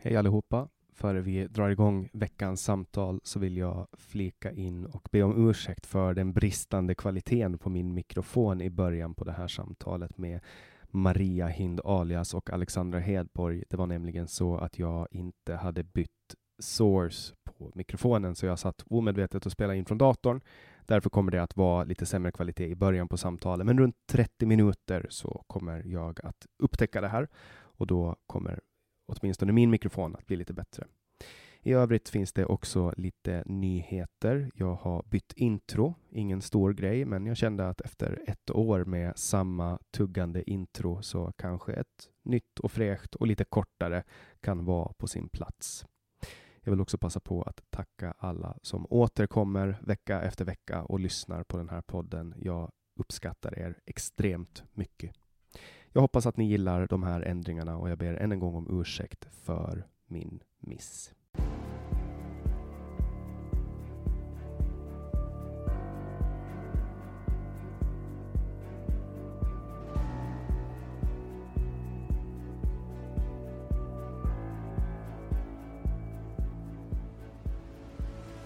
Hej allihopa. Före vi drar igång veckans samtal så vill jag flika in och be om ursäkt för den bristande kvaliteten på min mikrofon i början på det här samtalet med Maria Hind alias och Alexandra Hedborg. Det var nämligen så att jag inte hade bytt source på mikrofonen, så jag satt omedvetet och spelade in från datorn. Därför kommer det att vara lite sämre kvalitet i början på samtalet, men runt 30 minuter så kommer jag att upptäcka det här och då kommer åtminstone min mikrofon att bli lite bättre. I övrigt finns det också lite nyheter. Jag har bytt intro, ingen stor grej, men jag kände att efter ett år med samma tuggande intro så kanske ett nytt och fräscht och lite kortare kan vara på sin plats. Jag vill också passa på att tacka alla som återkommer vecka efter vecka och lyssnar på den här podden. Jag uppskattar er extremt mycket. Jag hoppas att ni gillar de här ändringarna och jag ber än en gång om ursäkt för min miss.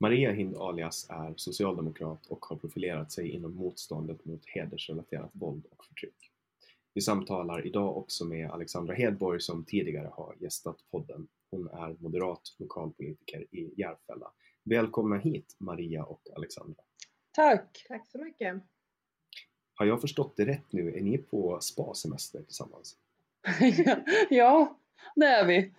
Maria Hind alias är socialdemokrat och har profilerat sig inom motståndet mot hedersrelaterat våld och förtryck. Vi samtalar idag också med Alexandra Hedborg som tidigare har gästat podden. Hon är moderat lokalpolitiker i Järfälla. Välkomna hit Maria och Alexandra. Tack! Tack så mycket! Har jag förstått det rätt nu? Är ni på spa-semester tillsammans? ja, det är vi.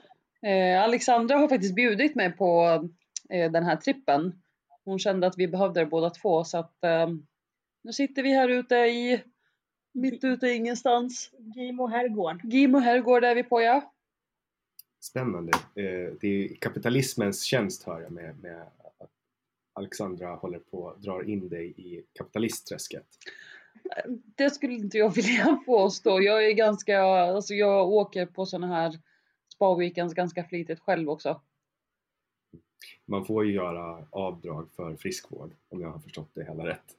Eh, Alexandra har faktiskt bjudit mig på den här trippen. Hon kände att vi behövde det båda två så att eh, nu sitter vi här ute i mitt ute i ingenstans. Gimo herrgård. Gimo herrgård är vi på ja. Spännande. Eh, det är kapitalismens tjänst hör jag med, med att Alexandra håller på att dra in dig i kapitalistträsket. Det skulle inte jag vilja påstå. Jag är ganska, alltså jag åker på sådana här spa-weekends ganska flitigt själv också. Man får ju göra avdrag för friskvård om jag har förstått det hela rätt.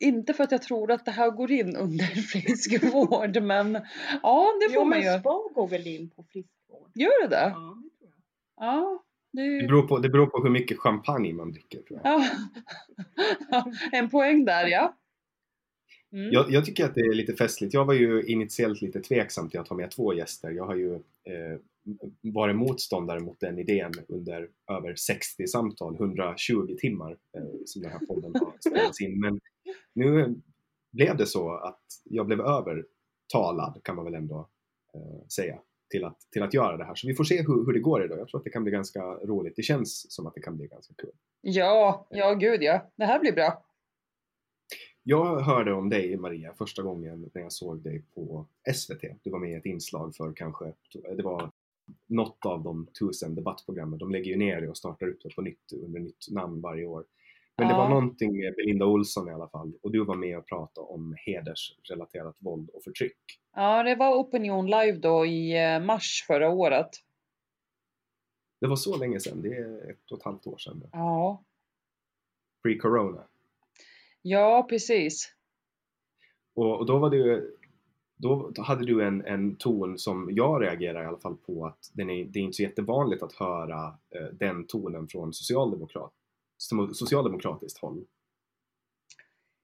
Inte för att jag tror att det här går in under friskvård men ja det får jo, man ju. Jo men spa går väl in på friskvård? Gör det det? Ja, det tror jag. Ja, Det... Det, beror på, det beror på hur mycket champagne man dricker. Tror jag. Ja. en poäng där ja. Mm. Jag, jag, tycker att det är lite festligt. Jag var ju initiellt lite tveksam till att ha med två gäster. Jag har ju eh, varit motståndare mot den idén under över 60 samtal, 120 timmar eh, som den här podden har spelats in. Men nu blev det så att jag blev övertalad kan man väl ändå eh, säga till att, till att göra det här. Så vi får se hur, hur det går idag. Jag tror att det kan bli ganska roligt. Det känns som att det kan bli ganska kul. Ja, ja gud ja. Det här blir bra. Jag hörde om dig Maria första gången när jag såg dig på SVT. Du var med i ett inslag för kanske, det var något av de tusen debattprogrammen. De lägger ju ner det och startar upp det på nytt under nytt namn varje år. Men det var någonting med Belinda Olsson i alla fall och du var med och pratade om hedersrelaterat våld och förtryck. Ja, det var Opinion Live då i eh, mars förra året. Det var så länge sedan, det är ett och ett halvt år sedan. Ja. Pre-corona. Ja, precis. Och, och, då var det då hade du en, en ton som jag reagerar i alla fall på att den är, det är inte så jättevanligt att höra eh, den tonen från socialdemokrat, socialdemokratiskt håll.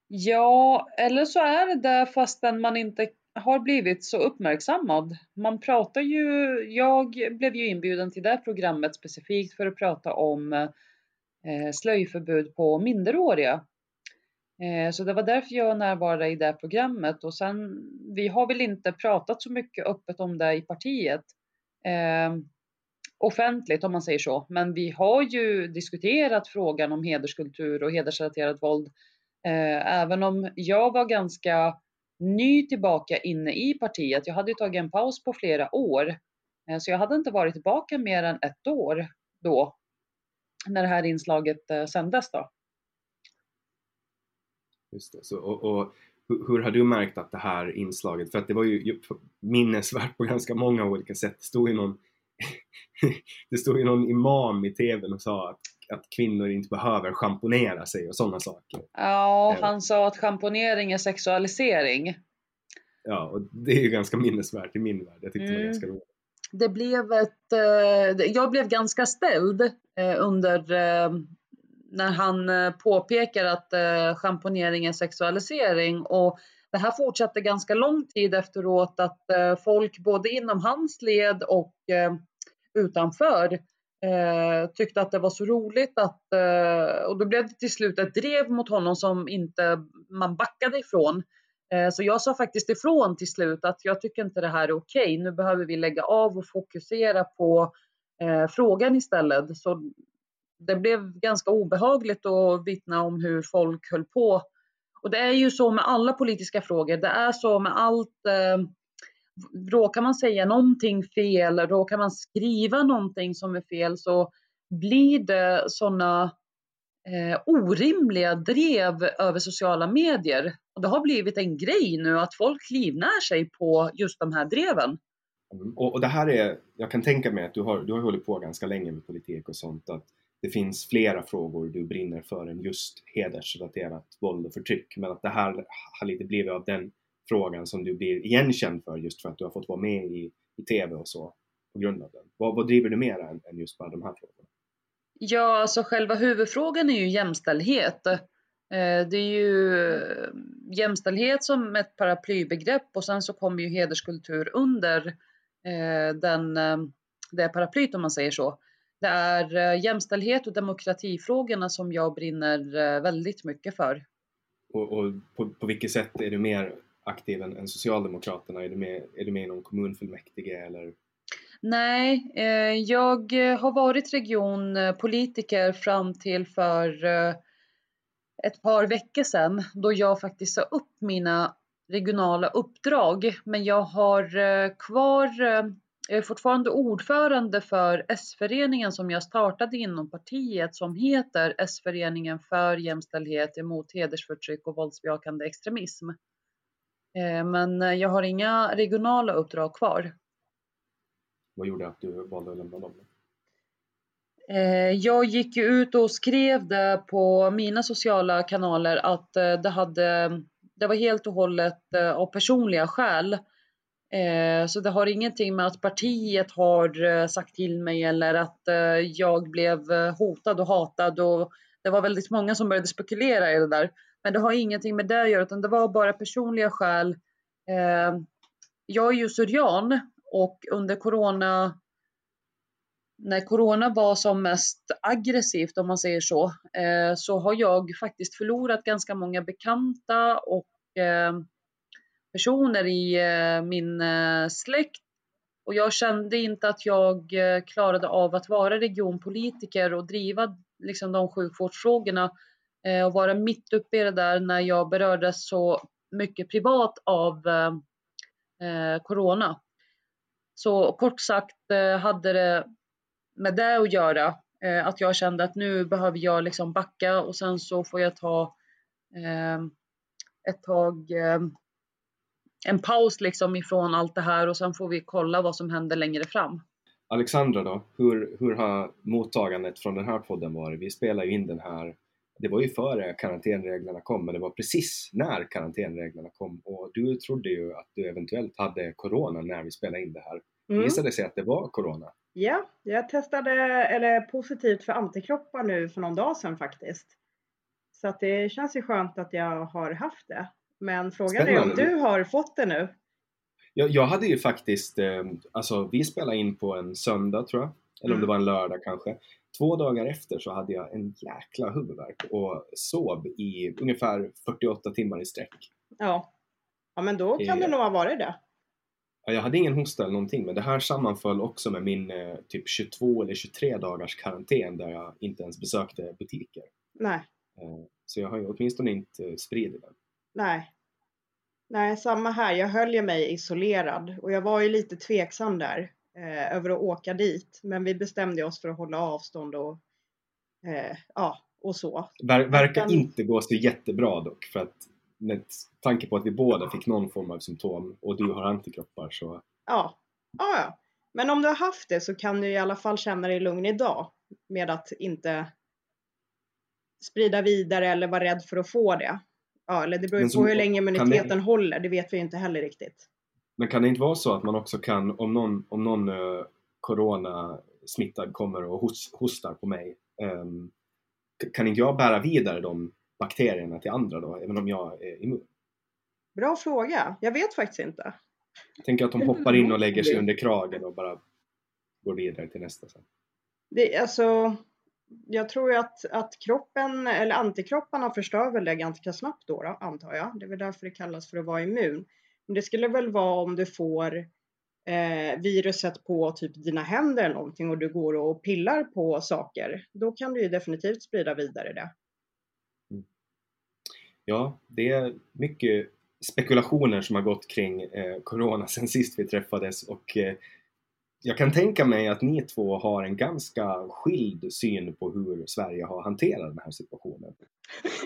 Ja, eller så är det där fastän man inte har blivit så uppmärksammad. Man pratar ju, jag blev ju inbjuden till det programmet specifikt för att prata om eh, slöjförbud på minderåriga. Eh, så det var därför jag närvarade i det programmet och sen, vi har väl inte pratat så mycket öppet om det i partiet. Eh, offentligt om man säger så, men vi har ju diskuterat frågan om hederskultur och hedersrelaterat våld. Eh, även om jag var ganska ny tillbaka inne i partiet. Jag hade ju tagit en paus på flera år, eh, så jag hade inte varit tillbaka mer än ett år då när det här inslaget eh, sändes då. Just det. Så, och, och hur har du märkt att det här inslaget, för att det var ju minnesvärt på ganska många olika sätt. Det stod ju någon, det stod ju någon imam i TVn och sa att, att kvinnor inte behöver schamponera sig och sådana saker. Ja, eh. han sa att schamponering är sexualisering. Ja, och det är ju ganska minnesvärt i min värld. Jag tyckte mm. det var mm. ganska roligt. Det blev ett, eh, jag blev ganska ställd eh, under när han eh, påpekar att eh, schamponering är sexualisering och det här fortsatte ganska lång tid efteråt att eh, folk både inom hans led och eh, utanför eh, tyckte att det var så roligt att, och då blev det till slut ett drev mot honom som inte man backade ifrån. Så jag sa faktiskt ifrån till slut att jag tycker inte det här är okej. Okay. Nu behöver vi lägga av och fokusera på frågan istället. Så det blev ganska obehagligt att vittna om hur folk höll på. Och det är ju så med alla politiska frågor. Det är så med allt. Eh, råkar man säga någonting fel, råkar man skriva någonting som är fel så blir det sådana eh, orimliga drev över sociala medier. Och det har blivit en grej nu att folk livnär sig på just de här dreven. Mm. Och, och, det här är, jag kan tänka mig att du har, du har hållit på ganska länge med politik och sånt. Att det finns flera frågor du brinner för än just hedersrelaterat våld och förtryck. Men att det här har lite blivit av den frågan som du blir igenkänd för just för att du har fått vara med i, i TV och så på grund av den. Vad, vad driver du mer än, än just bara de här frågorna? Ja, alltså själva huvudfrågan är ju jämställdhet. Eh, det är ju eh, jämställdhet som ett paraplybegrepp och sen så kommer ju hederskultur under eh, den, det paraplyt om man säger så. Det är eh, jämställdhet och demokratifrågorna som jag brinner eh, väldigt mycket för. Och, och på, på vilket sätt är du mer aktiv än, än Socialdemokraterna? Är du, med, är du med i någon kommunfullmäktige eller? Nej, eh, jag har varit regionpolitiker fram till för ett par veckor sedan då jag faktiskt sa upp mina regionala uppdrag. Men jag har kvar jag är fortfarande ordförande för S-föreningen som jag startade inom partiet som heter S-föreningen för jämställdhet emot hedersförtryck och våldsbejakande extremism. Eh, men jag har inga regionala uppdrag kvar. Vad gjorde att du valde att lämna dem? Eh, jag gick ut och skrev det på mina sociala kanaler att eh, det, hade, det var helt och hållet av personliga skäl Eh, Eh, så det har ingenting med att partiet har eh, sagt till mig eller att eh, jag blev hotad och hatad och det var väldigt många som började spekulera i det där. Men det har ingenting med det att göra utan det var bara personliga skäl. Jag är ju syrian och under corona när corona var som mest aggressivt om man säger så, så har jag faktiskt förlorat ganska många bekanta och personer i eh, min eh, släkt. Och jag kände inte att jag eh, klarade av att vara regionpolitiker och driva liksom, de sjukvårdsfrågorna och vara mitt uppe i det där när jag berördes så mycket privat av corona. Så kort sagt hade det med det att göra. Eh, att jag kände att nu behöver jag liksom backa och sen så får jag ta ett tag en paus liksom ifrån allt det här och sen får vi kolla vad som händer längre fram. Alexandra då, hur, hur har mottagandet från den här podden varit? Vi spelar ju in den här, det var ju före karantänreglerna kom, men det var precis när karantänreglerna kom och du trodde ju att du eventuellt hade corona när vi spelade in det här. Mm. visade sig att det var corona. Ja, jag testade eller positivt för antikroppar nu för någon dag sedan faktiskt. Så att det känns ju skönt att jag har haft det. Men frågan är om du har fått det nu? Jag, jag hade ju faktiskt, eh, alltså vi spelade in på en söndag tror jag, eller om mm. det var en lördag kanske. Två dagar efter så hade jag en jäkla huvudvärk och sov i ungefär 48 timmar i sträck. Ja, ja men då kan det nog ha varit det. Jag hade ingen hosta eller någonting men det här sammanföll också med min eh, typ 22 eller 23 dagars karantän där jag inte ens besökte butiker. Nej. Eh, så jag har ju åtminstone inte spridit den. Nej. Nej, samma här. Jag höll ju mig isolerad och jag var ju lite tveksam där eh, över att åka dit. Men vi bestämde oss för att hålla avstånd och eh, ja, och så. Ver verkar Men... inte gå så jättebra dock för att med tanke på att vi båda fick någon form av symptom och du har antikroppar så... Ja, ja, ja. Men om du har haft det så kan du i alla fall känna dig lugn idag med att inte sprida vidare eller vara rädd för att få det. Ja, eller det beror ju på hur länge immuniteten det, håller, det vet vi inte heller riktigt. Men kan det inte vara så att man också kan, om någon, om någon uh, corona smittad kommer och host, hostar på mig, um, kan inte jag bära vidare de bakterierna till andra då, även om jag är immun? Bra fråga. Jag vet faktiskt inte. Tänker att de hoppar in och lägger sig under kragen och bara går vidare till nästa sen. Det, alltså, jag tror att, att kroppen, eller antikropparna förstör väl det ganska snabbt då, då, antar jag. Det är väl därför det kallas för att vara immun. Men det skulle väl vara om du får eh, viruset på typ dina händer eller någonting och du går och pillar på saker. Då kan du ju definitivt sprida vidare det. Mm. Ja, det är mycket spekulationer som har gått kring eh, Corona sen sist vi träffades och eh, jag kan tänka mig att ni två har en ganska skild syn på hur Sverige har hanterat den här situationen.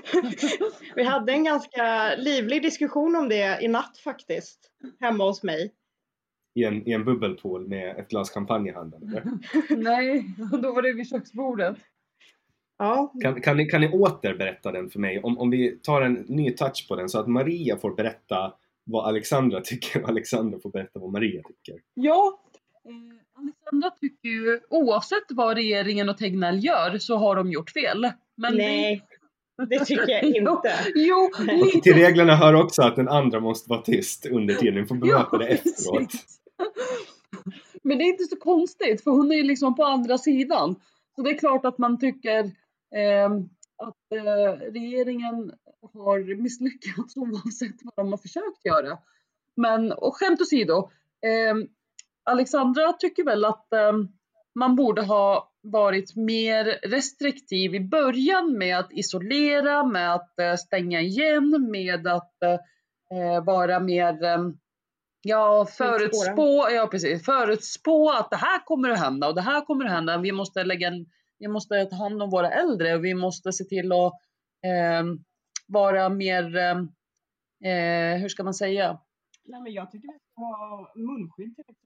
vi hade en ganska livlig diskussion om det i natt faktiskt, hemma hos mig. I en, i en bubbelpool med ett glas champagne i handen? Nej, då var det vid köksbordet. Ja. Kan, kan, ni, kan ni åter berätta den för mig? Om, om vi tar en ny touch på den så att Maria får berätta vad Alexandra tycker och Alexandra får berätta vad Maria tycker. Ja, Alexandra tycker ju oavsett vad regeringen och Tegnell gör så har de gjort fel. Men Nej, det, det tycker jag inte. jo, jo Till reglerna hör också att den andra måste vara tyst under tiden. Ni får bemöta det efteråt. Men det är inte så konstigt för hon är ju liksom på andra sidan. Så det är klart att man tycker eh, att eh, regeringen har misslyckats oavsett vad de har försökt göra. Men och skämt åsido, eh, Alexandra tycker väl att eh, man borde ha varit mer restriktiv i början med att isolera, med att eh, stänga igen, med att eh, eh vara mer ehm, Ja, förutspå, ja precis, förutspå att det här kommer att hända och det här kommer att hända. Vi måste lägga en vi måste ta hand om våra äldre och vi måste se till att eh, vara mer, ehm, eh, hur ska man säga? Nej, men jag tycker vi ska ha munskydd till exempel.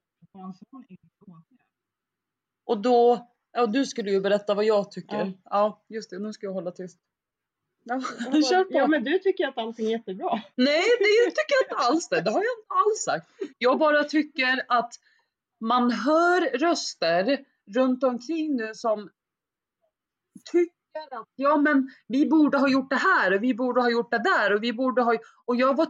Och då, ja du skulle ju berätta vad jag tycker. Ja, ja just det, nu ska jag hålla tyst. Ja, kör på. ja men du tycker att allting är jättebra. Nej det tycker jag inte alls det. Det har jag inte alls sagt. Jag bara tycker att man hör röster runt omkring nu som tycker att ja, men vi borde ha gjort det här och vi borde ha gjort det där och vi borde ha och jag var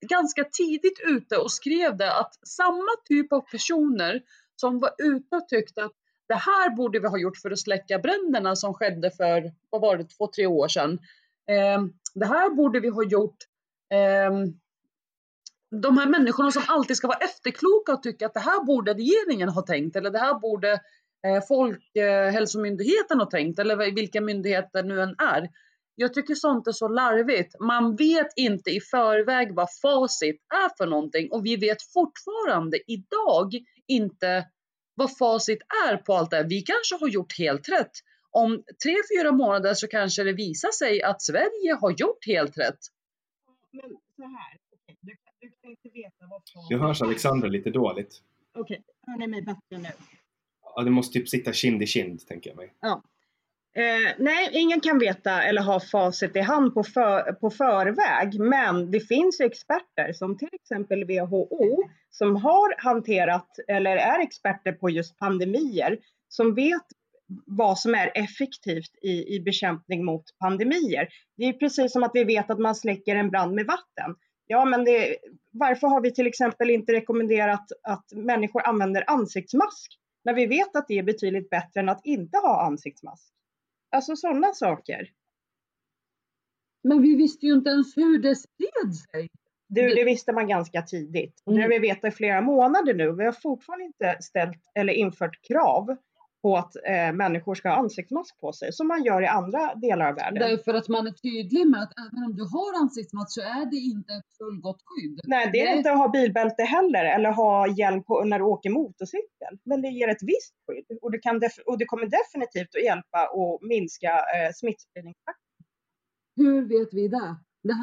ganska tidigt ute och skrev det att samma typ av personer som var ute och tyckte att det här borde vi ha gjort för att släcka bränderna som skedde för, vad var det, två, tre år sedan. Eh, det här borde vi ha gjort. Eh, de här människorna som alltid ska vara efterkloka och tycka att det här borde regeringen ha tänkt eller det här borde eh, Folkhälsomyndigheten eh, ha tänkt eller vilka myndigheter nu än är. Jag tycker sånt är så larvigt. Man vet inte i förväg vad facit är för någonting och vi vet fortfarande idag inte vad facit är på allt det här. Vi kanske har gjort helt rätt. Om tre, fyra månader så kanske det visar sig att Sverige har gjort helt rätt. Men så här, du, du kan inte veta vad facit Nu hörs Alexandra lite dåligt. Okej, okay. hör ni mig bättre nu? Ja, det måste typ sitta kind i kind, tänker jag mig. Ja. Eh, nej, ingen kan veta eller ha facit i hand på, för, på förväg, men det finns experter som till exempel WHO som har hanterat eller är experter på just pandemier som vet vad som är effektivt i, i bekämpning mot pandemier. Det är precis som att vi vet att man släcker en brand med vatten. Ja, men det, varför har vi till exempel inte rekommenderat att människor använder ansiktsmask när vi vet att det är betydligt bättre än att inte ha ansiktsmask? Alltså sådana saker. Men vi visste ju inte ens hur det spred sig. Du, det visste man ganska tidigt. Mm. Det har vi vetat i flera månader nu. Vi har fortfarande inte ställt eller infört krav på att eh, människor ska ha ansiktsmask på sig som man gör i andra delar av världen. Därför att man är tydlig med att även om du har ansiktsmask så är det inte ett fullgott skydd. Nej, det är det... inte att ha bilbälte heller eller ha hjälm på när du åker motorcykel. Men det ger ett visst skydd och det, kan och det kommer definitivt att hjälpa och minska eh, smittspridningstakten. Hur vet vi det?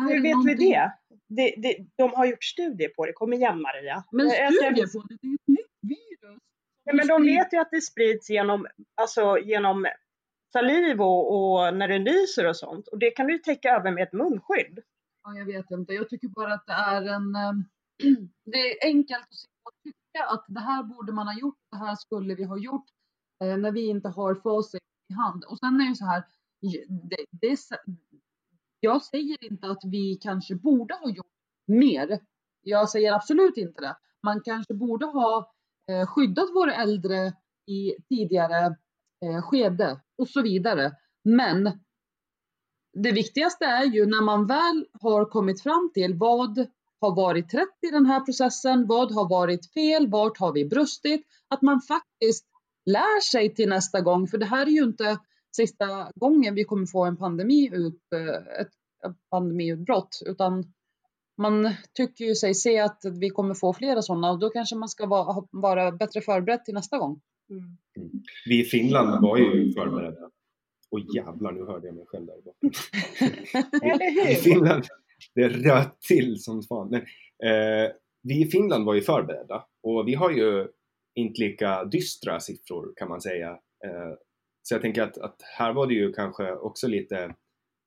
Hur vet någonting... vi det? Det, det? De har gjort studier på det. Kom igen Maria. Men studier på det? Det är ju Nej, men de vet ju att det sprids genom, alltså, genom saliv och, och när du nyser och sånt. Och det kan du täcka över med ett munskydd. Ja, jag vet inte. Jag tycker bara att det är en... Ehm, det är enkelt att sitta och tycka att det här borde man ha gjort, det här skulle vi ha gjort, eh, när vi inte har facit i hand. Och sen är det så här, det, det jag säger inte att vi kanske borde ha gjort mer. Jag säger absolut inte det. Man kanske borde ha Eh, skyddat våra äldre i tidigare eh, skede och så vidare. Men det viktigaste är ju när man väl har kommit fram till vad har varit rätt i den här processen, vad har varit fel, vart har vi brustit, att man faktiskt lär sig till nästa gång, för det här är ju inte sista gången vi kommer få en pandemi ut, eh, ett pandemiutbrott, utan man tycker ju sig se att vi kommer få flera sådana och då kanske man ska vara, vara bättre förberedd till nästa gång. Mm. mm. Vi i Finland var ju förberedda. Och jävlar, nu hörde jag mig själv där borta. I Finland, det röt till som fan. Men, eh, vi i Finland var ju förberedda och vi har ju inte lika dystra siffror kan man säga. Eh, så jag tänker att, att, här var det ju kanske också lite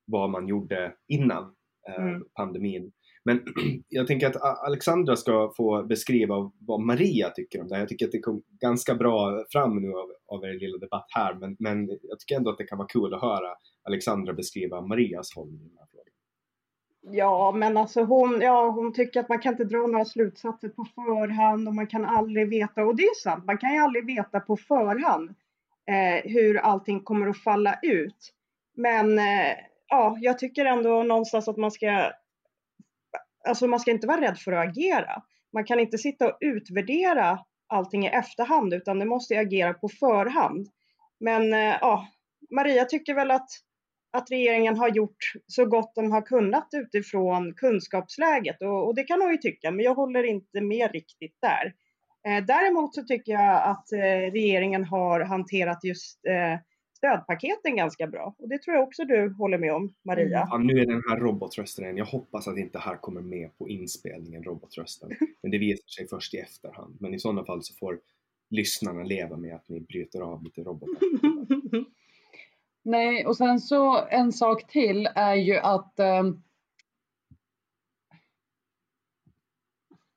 vad man gjorde innan eh, mm. pandemin. Men jag tänker att Alexandra ska få beskriva vad Maria tycker om det här. Jag tycker att det kom ganska bra fram nu av, av er lilla debatt här, men, men jag tycker ändå att det kan vara kul att höra Alexandra beskriva Marias hållning i den här frågan. Ja, men alltså hon, ja, hon tycker att man kan inte dra några slutsatser på förhand och man kan aldrig veta, och det är sant, man kan ju aldrig veta på förhand eh, hur allting kommer att falla ut. Men eh, ja, jag tycker ändå någonstans att man ska alltså man ska inte vara rädd för att agera. Man kan inte sitta och utvärdera allting i efterhand utan det måste agera på förhand. Men eh, ja, Maria tycker väl att, att regeringen har gjort så gott de har kunnat utifrån kunskapsläget och, och det kan hon ju tycka, men jag håller inte med riktigt där. Eh, däremot så tycker jag att eh, regeringen har hanterat just eh, stödpaketen ganska bra. Och det tror jag också du håller med om, Maria. Ja, nu är den här robotrösten igen. Jag hoppas att inte här kommer med på inspelningen, robotrösten. Men det visar sig först i efterhand. Men i sådana fall så får lyssnarna leva med att ni bryter av lite robotar. Nej, och sen så en sak till är ju att um,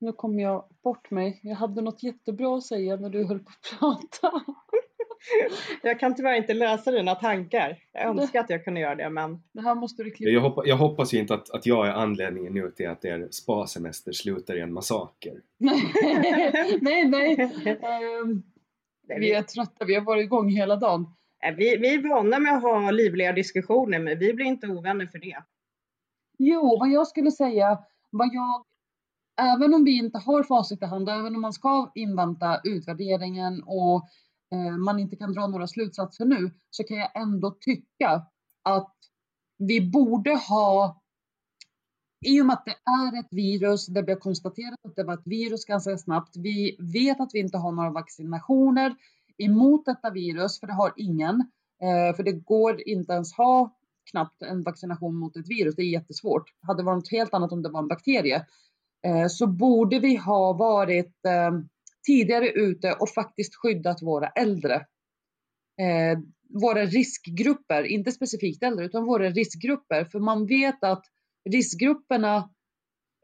Nu kommer jag bort mig. Jag hade något jättebra att säga när du höll på att prata. Jag kan tyvärr inte läsa dina tankar. Jag önskar att jag kunde göra det men Det här måste du klippa. Jag, hoppa, jag hoppas ju inte att, att jag är anledningen nu till att er spasemester slutar i en massaker. nej, nej. Ehm, vi är trötta. Vi har varit igång hela dagen. Vi, vi är vana med att ha livliga diskussioner men vi blir inte ovänner för det. Jo, vad jag skulle säga, vad jag, även om vi inte har facit i hand, även om man ska invänta utvärderingen och Eh, man inte kan dra några slutsatser nu, så kan jag ändå tycka att vi borde ha, i och med att det är ett virus, det har konstaterat att det var ett virus ganska snabbt, vi vet att vi inte har några vaccinationer emot detta virus, för det har ingen, eh, för det går inte ens ha knappt en vaccination mot ett virus. Det är jättesvårt. Hade varit något helt annat om det var en bakterie eh, så borde vi ha varit tidigare ute och faktiskt skyddat våra äldre. Eh, våra riskgrupper, inte specifikt äldre utan våra riskgrupper. För man vet att riskgrupperna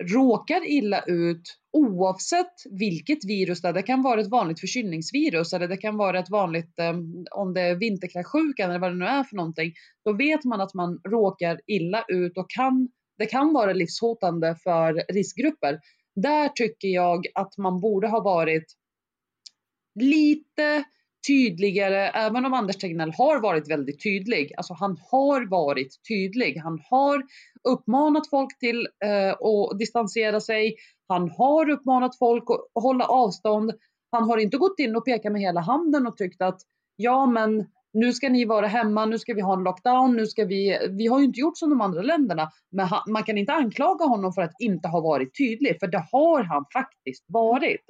råkar illa ut oavsett vilket virus det är. Det kan vara ett vanligt förkylningsvirus eller det kan vara ett vanligt, eh, om det är vinterkräksjukan eller vad det nu är för någonting. Då vet man att man råkar illa ut och kan, det kan vara livshotande för riskgrupper. Där tycker jag att man borde ha varit lite tydligare, även om Anders Tegnell har varit väldigt tydlig. Alltså han har varit tydlig. Han har uppmanat folk till eh, att distansera sig. Han har uppmanat folk att hålla avstånd. Han har inte gått in och pekat med hela handen och tyckt att ja, men nu ska ni vara hemma, nu ska vi ha en lockdown, nu ska vi, vi har ju inte gjort som de andra länderna, men han, man kan inte anklaga honom för att inte ha varit tydlig, för det har han faktiskt varit.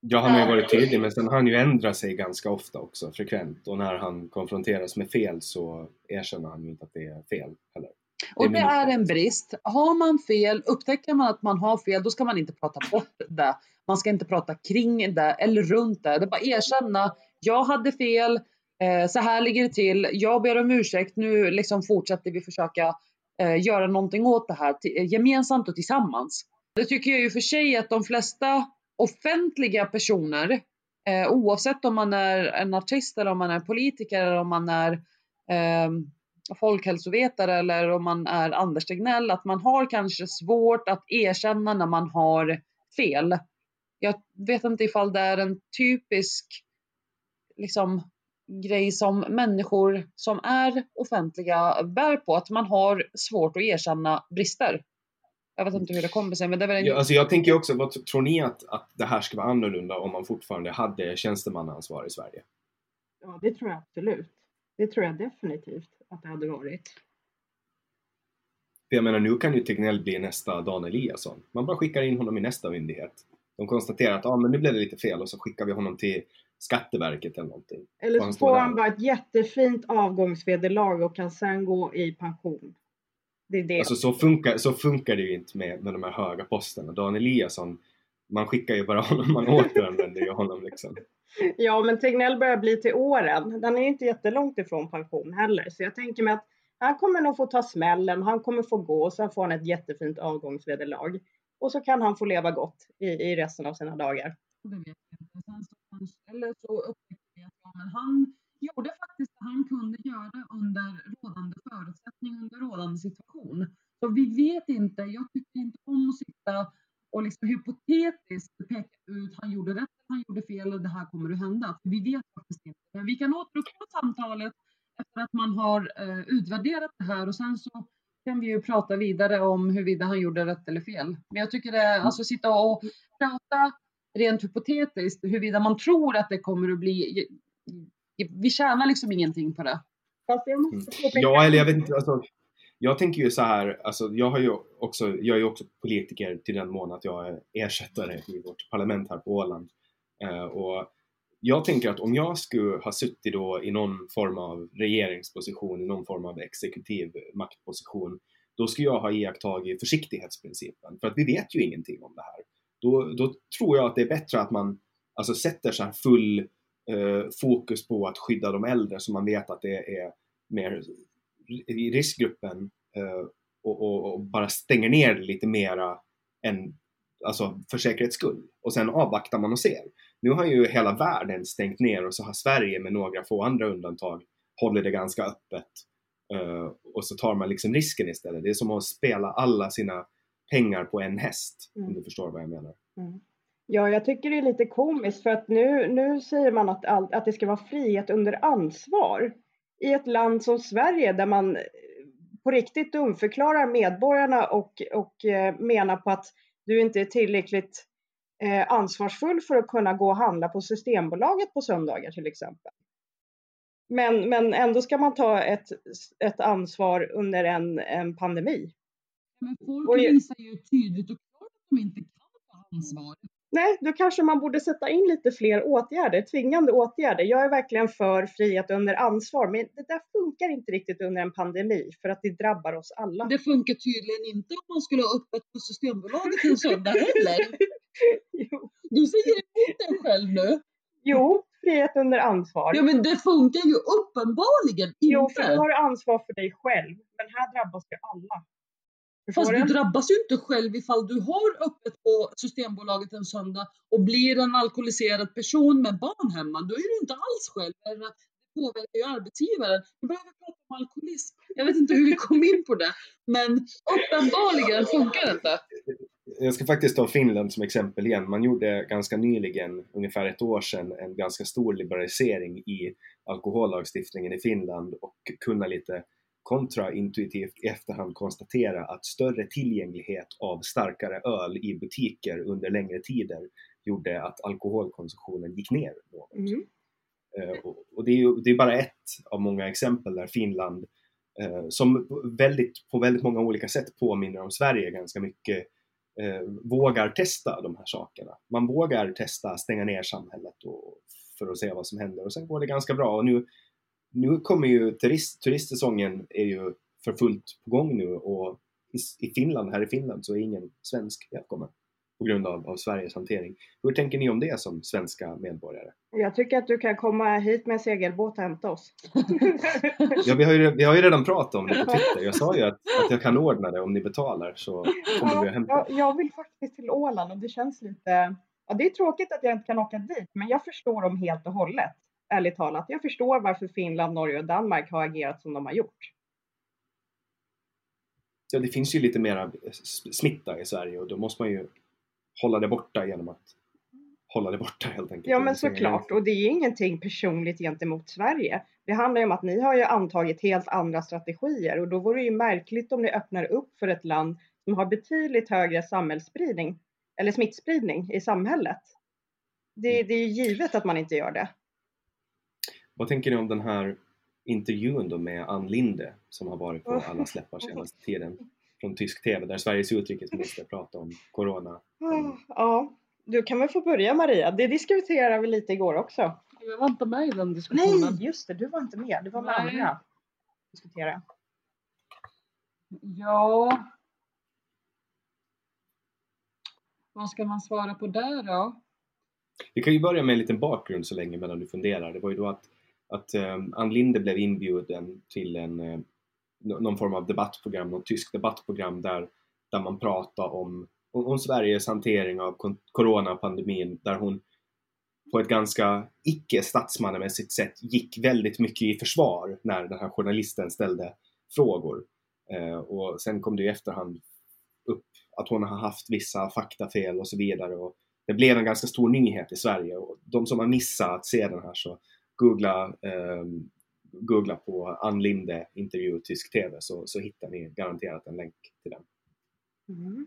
Ja, han har ju varit tydlig men sen har han ju ändrat sig ganska ofta också, frekvent. Och när han konfronteras med fel så erkänner han ju inte att det är fel heller. Och det är en brist. Har man fel, upptäcker man att man har fel, då ska man inte prata bort det. Man ska inte prata kring det eller runt det. Det är bara erkänna, jag hade fel, Eh, så här ligger det till, jag ber om ursäkt, nu liksom fortsätter vi försöka eh, göra någonting åt det här gemensamt och tillsammans. Det tycker jag ju för sig att de flesta offentliga personer, eh, oavsett om man är en artist eller om man är politiker eller om man är ehm, folkhälsovetare eller om man är Anders Tegnell, att man har kanske svårt att erkänna när man har fel. Jag vet inte ifall det är en typisk liksom, grej som människor som är offentliga bär på, att man har svårt att erkänna brister. Jag vet inte hur det kommer sig, men det är väl en... Ja, alltså jag tänker också, vad tror ni att, att det här skulle vara annorlunda om man fortfarande hade tjänstemannaansvar i Sverige? Ja, det tror jag absolut. Det tror jag definitivt att det hade varit. Jag menar, nu kan ju Tegnell bli nästa Dan Eliasson. Man bara skickar in honom i nästa myndighet. De konstaterar att ah, men nu blev det lite fel och så skickar vi honom till Skatteverket eller någonting. Eller så får han bara ett jättefint avgångsvederlag och kan sen gå i pension. Det är det. Alltså så funkar, så funkar det ju inte med, med de här höga posterna. Dan Eliasson, man skickar ju bara honom, man återanvänder ju honom liksom. Ja, men Tegnell börjar bli till åren. Den är ju inte jättelångt ifrån pension heller. Så jag tänker mig att han kommer nog få ta smällen, han kommer få gå och sen får han ett jättefint avgångsvederlag. Och så kan han få leva gott i, i resten av sina dagar. Det vet jag inte. Sen så, eller så upptäckte vi att ja, men han gjorde faktiskt det han kunde göra under rådande förutsättning, under rådande situation. Så vi vet inte, jag tycker inte om att sitta och liksom hypotetiskt peka ut, han gjorde rätt, han gjorde fel och det här kommer att hända. För vi vet faktiskt inte. Men vi kan återuppta samtalet efter att man har eh, utvärderat det här och sen så kan vi ju prata vidare om huruvida han gjorde rätt eller fel. Men jag tycker det är, alltså sitta och prata rent hypotetiskt huruvida man tror att det kommer att bli, vi tjänar liksom ingenting på det. Fast jag måste påpeka Mm. Ja, eller jag vet inte, alltså, jag tänker ju så här, alltså, jag, har ju också, jag är ju också politiker till den mån att jag är ersättare i vårt parlament här på Åland. Eh, och jag tänker att om jag skulle ha suttit då i någon form av regeringsposition, i någon form av exekutiv maktposition, då skulle jag ha iakttagit försiktighetsprincipen. För att vi vet ju ingenting om det här. Då, då tror jag att det är bättre att man alltså, sätter så här full eh, fokus på att skydda de äldre så man vet att det är mer i riskgruppen eh, och, och, och bara stänger ner lite mera än alltså för säkerhets skull. Och sen avvaktar man och ser. Nu har ju hela världen stängt ner och så har Sverige med några få andra undantag håller det ganska öppet. Uh, och så tar man liksom risken istället. Det är som att spela alla sina pengar på en häst, mm. om du förstår vad jag menar. Mm. Ja, jag tycker det är lite komiskt för att nu, nu säger man att, all, att det ska vara frihet under ansvar i ett land som Sverige där man eh, på riktigt dumförklarar medborgarna och, och eh, menar på att du inte är tillräckligt eh, ansvarsfull för att kunna gå och handla på Systembolaget på söndagar till exempel. Men, men ändå ska man ta ett, ett ansvar under en, en pandemi. Men folk visar ju tydligt och klart att de inte kan ta ansvar. Nej, då kanske man borde sätta in lite fler åtgärder, tvingande åtgärder. Jag är verkligen för frihet under ansvar, men det där funkar inte riktigt under en pandemi för att det drabbar oss alla. Det funkar tydligen inte om man skulle ha öppet på Systembolaget en söndag heller. Du säger emot dig själv nu. Jo, frihet under ansvar. Ja, men det funkar ju uppenbarligen inte. Jo, för du har ansvar för dig själv, men här drabbas ju alla. Fast du drabbas ju inte själv ifall du har öppet på Systembolaget en söndag och blir en alkoholiserad person med barn hemma. Då är du inte alls själv. Det påverkar ju arbetsgivaren. Vi behöver prata om alkoholism. Jag vet inte hur vi kom in på det, men uppenbarligen funkar det inte. Jag ska faktiskt ta Finland som exempel igen. Man gjorde ganska nyligen, ungefär ett år sedan, en ganska stor liberalisering i alkohollagstiftningen i Finland och kunna lite kontraintuitivt i efterhand konstatera att större tillgänglighet av starkare öl i butiker under längre tider gjorde att alkoholkonsumtionen gick ner något. Mm. Uh, och det är ju det är bara ett av många exempel där Finland, uh, som väldigt, på väldigt många olika sätt påminner om Sverige ganska mycket, uh, vågar testa de här sakerna. Man vågar testa stänga ner samhället och, för att se vad som händer och sen går det ganska bra. Och nu nu kommer ju turist, turistsäsongen är ju för fullt på gång nu och i, i Finland, här i Finland så är ingen svensk välkommen på grund av, av Sveriges hantering. Hur tänker ni om det som svenska medborgare? Jag tycker att du kan komma hit med segelbåt och hämta oss. ja, vi har, ju, vi har ju redan pratat om det på Twitter. Jag sa ju att, att jag kan ordna det om ni betalar så kommer ja, vi att hämta. Jag, jag vill faktiskt till Åland och det känns lite... Ja, det är tråkigt att jag inte kan åka dit, men jag förstår dem helt och hållet ärligt talat. Jag förstår varför Finland, Norge och Danmark har agerat som de har gjort. Ja, det finns ju lite mera smitta i Sverige och då måste man ju hålla det borta genom att hålla det borta helt enkelt. Ja, men såklart. Och det är ingenting personligt gentemot Sverige. Det handlar ju om att ni har ju antagit helt andra strategier och då vore det ju märkligt om ni öppnar upp för ett land som har betydligt högre samhällsspridning eller smittspridning i samhället. Det, mm. det är givet att man inte gör det. Vad tänker ni om den här intervjun då med Ann Linde som har varit på alla släppar senaste tiden från tysk TV där Sveriges utrikesminister pratar om Corona? Ja, du kan väl få börja Maria. Det diskuterade vi lite igår också. Jag var inte med i den diskussionen. Nej, just det, du var inte med. Du var med Nej. andra. Diskutera. Ja. Vad ska man svara på där då? Vi kan ju börja med en liten bakgrund så länge medan du funderar. Det var ju då att att eh, Ann Linde blev inbjuden till en, eh, någon form av debattprogram, något tyskt debattprogram där, där man pratar om, om, om Sveriges hantering av coronapandemin där hon på ett ganska icke statsmannamässigt sätt gick väldigt mycket i försvar när den här journalisten ställde frågor. Eh, och sen kom det i efterhand upp att hon har haft vissa faktafel och så vidare. Och det blev en ganska stor nyhet i Sverige och de som har missat att se den här så googla, eh, googla på Ann Linde intervju tysk TV så, så hittar ni garanterat en länk till den. Mm.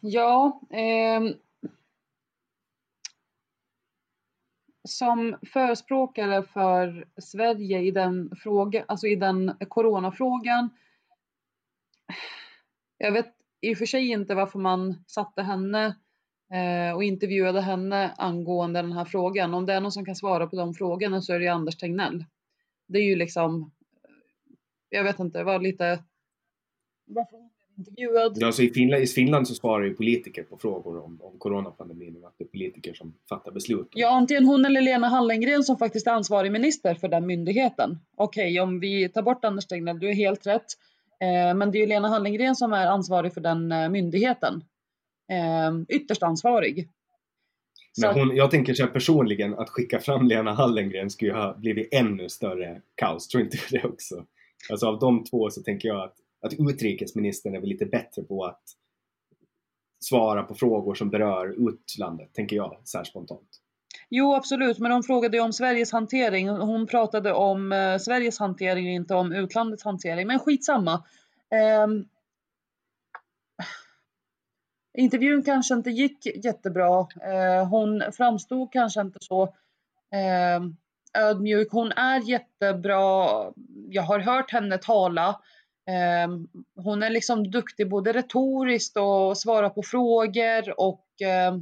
Ja, eh, som förespråkare för Sverige i den, fråga, alltså i den coronafrågan. Jag vet i och för sig inte varför man satte henne Eh, och intervjuade henne angående den här frågan. Om det är någon som kan svara på de frågorna så är det ju Anders Tegnell. Det är ju liksom, eh, jag vet inte, det var lite varför intervjuad. Alltså i, Finland, I Finland så svarar ju politiker på frågor om, om coronapandemin och att det är politiker som fattar beslut. Ja, antingen hon eller Lena Hallengren som faktiskt är ansvarig minister för den myndigheten. Okej, om vi tar bort Anders Tegnell, du är helt rätt. Eh, men det är ju Lena Hallengren som är ansvarig för den eh, myndigheten. Eh, ytterst ansvarig. Men hon, jag tänker så personligen att skicka fram Lena Hallengren skulle ha blivit ännu större kaos. Tror inte det också? Alltså av de två så tänker jag att, att utrikesministern är väl lite bättre på att svara på frågor som berör utlandet, tänker jag så här spontant. Jo, absolut, men hon frågade ju om Sveriges hantering. Hon pratade om eh, Sveriges hantering och inte om utlandets hantering. Men skitsamma. Eh, intervjun kanske inte gick jättebra. Eh, hon framstod kanske inte så eh, ödmjuk. Hon är jättebra. Jag har hört henne tala. Eh, hon är liksom duktig både retoriskt och svara på frågor och Eh,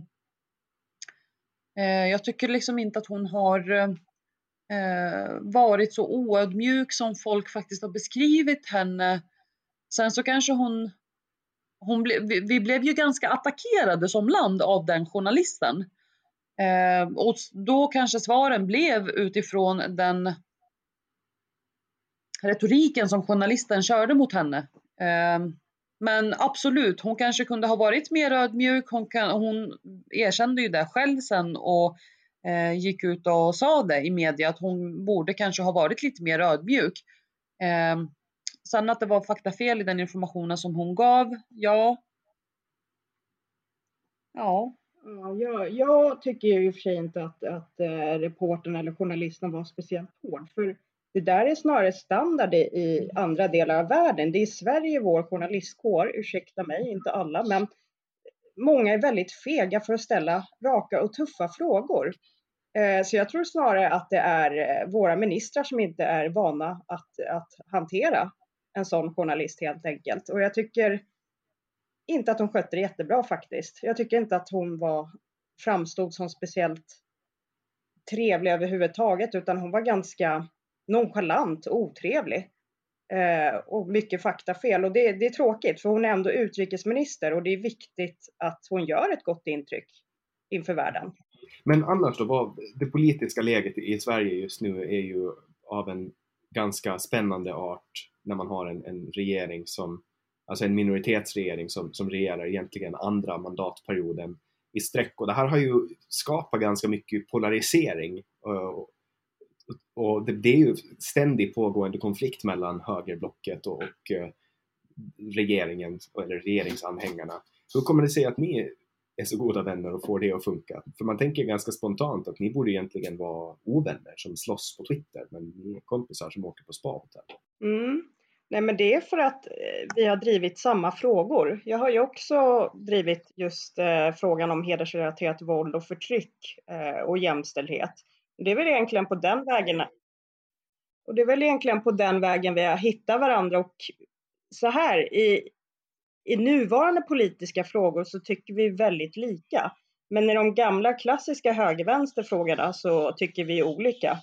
eh jag tycker liksom inte att hon har eh, varit så oödmjuk som folk faktiskt har beskrivit henne. Sen så kanske hon, hon ble, vi, vi blev ju ganska attackerade som land av den journalisten. Eh, och då kanske svaren blev utifrån den retoriken som journalisten körde mot henne. Eh, men absolut, hon kanske kunde ha varit mer ödmjuk. Hon, kan, hon erkände ju det själv sen och eh, gick ut och sa det i media att hon borde kanske ha varit lite mer ödmjuk. Eh, Sen att det var faktafel i den informationen som hon gav, ja. Ja. Ja, jag, jag tycker i och för sig inte att, att eh, reportern eller journalisten var speciellt hård. För det där är snarare standard i andra delar av världen. Det är i Sverige vår journalistkår, ursäkta mig, inte alla, men många är väldigt fega för att ställa raka och tuffa frågor. Eh, så jag tror snarare att det är eh, våra ministrar som inte är vana att, att hantera en sån journalist helt enkelt. Och jag tycker inte att hon skötte det jättebra faktiskt. Jag tycker inte att hon var, framstod som speciellt trevlig överhuvudtaget, utan hon var ganska nonchalant och otrevlig. Eh, och mycket faktafel. Och det, det är tråkigt, för hon är ändå utrikesminister och det är viktigt att hon gör ett gott intryck inför världen. Men annars då, vad, det politiska läget i Sverige just nu är ju av en ganska spännande art när man har en, en regering som, alltså en minoritetsregering som, som regerar egentligen andra mandatperioden i sträck och det här har ju skapat ganska mycket polarisering och, och det, det, är ju ständigt pågående konflikt mellan högerblocket och, och eh, regeringen, eller regeringsanhängarna. Hur kommer det sig att ni är så goda vänner och får det att funka? För man tänker ganska spontant att ni borde egentligen vara ovänner som slåss på Twitter, men ni är kompisar som åker på spa mm. Nej men det är för att eh, vi har drivit samma frågor. Jag har ju också drivit just eh, frågan om hedersrelaterat våld och förtryck eh, och jämställdhet. Det är väl egentligen på den vägen och det är väl egentligen på den vägen vi har hittat varandra och så här i, i nuvarande politiska frågor så tycker vi väldigt lika. Men i de gamla klassiska höger-vänster-frågorna så tycker vi olika.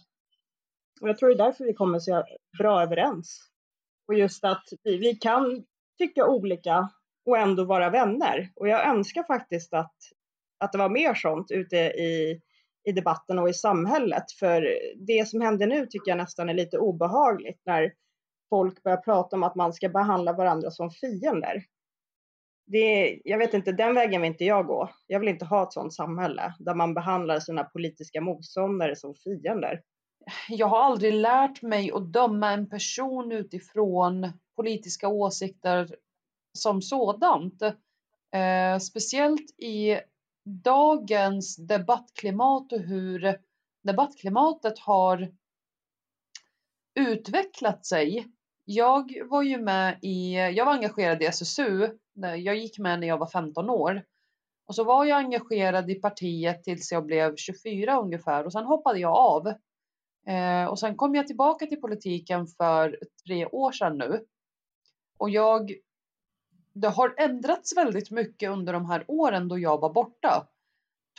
Och jag tror det är därför vi kommer så bra överens. Och just att vi, vi kan tycka olika och ändå vara vänner. Och jag önskar faktiskt att, att det var mer sånt ute i i debatten och i samhället. För det som händer nu tycker jag nästan är lite obehagligt när folk börjar prata om att man ska behandla varandra som fiender. Det, jag vet inte, den vägen vill inte jag gå. Jag vill inte ha ett sådant samhälle där man behandlar sina politiska motståndare som fiender. Jag har aldrig lärt mig att döma en person utifrån politiska åsikter som sådant. Eh, speciellt i dagens debattklimat och hur debattklimatet har utvecklat sig. Jag var ju med i, jag var engagerad i SSU. Jag gick med när jag var 15 år. Och så var jag engagerad i partiet tills jag blev 24 ungefär och sen hoppade jag av. Eh, och sen kom jag tillbaka till politiken för tre år sedan nu. Och jag det har ändrats väldigt mycket under de här åren då jag var borta.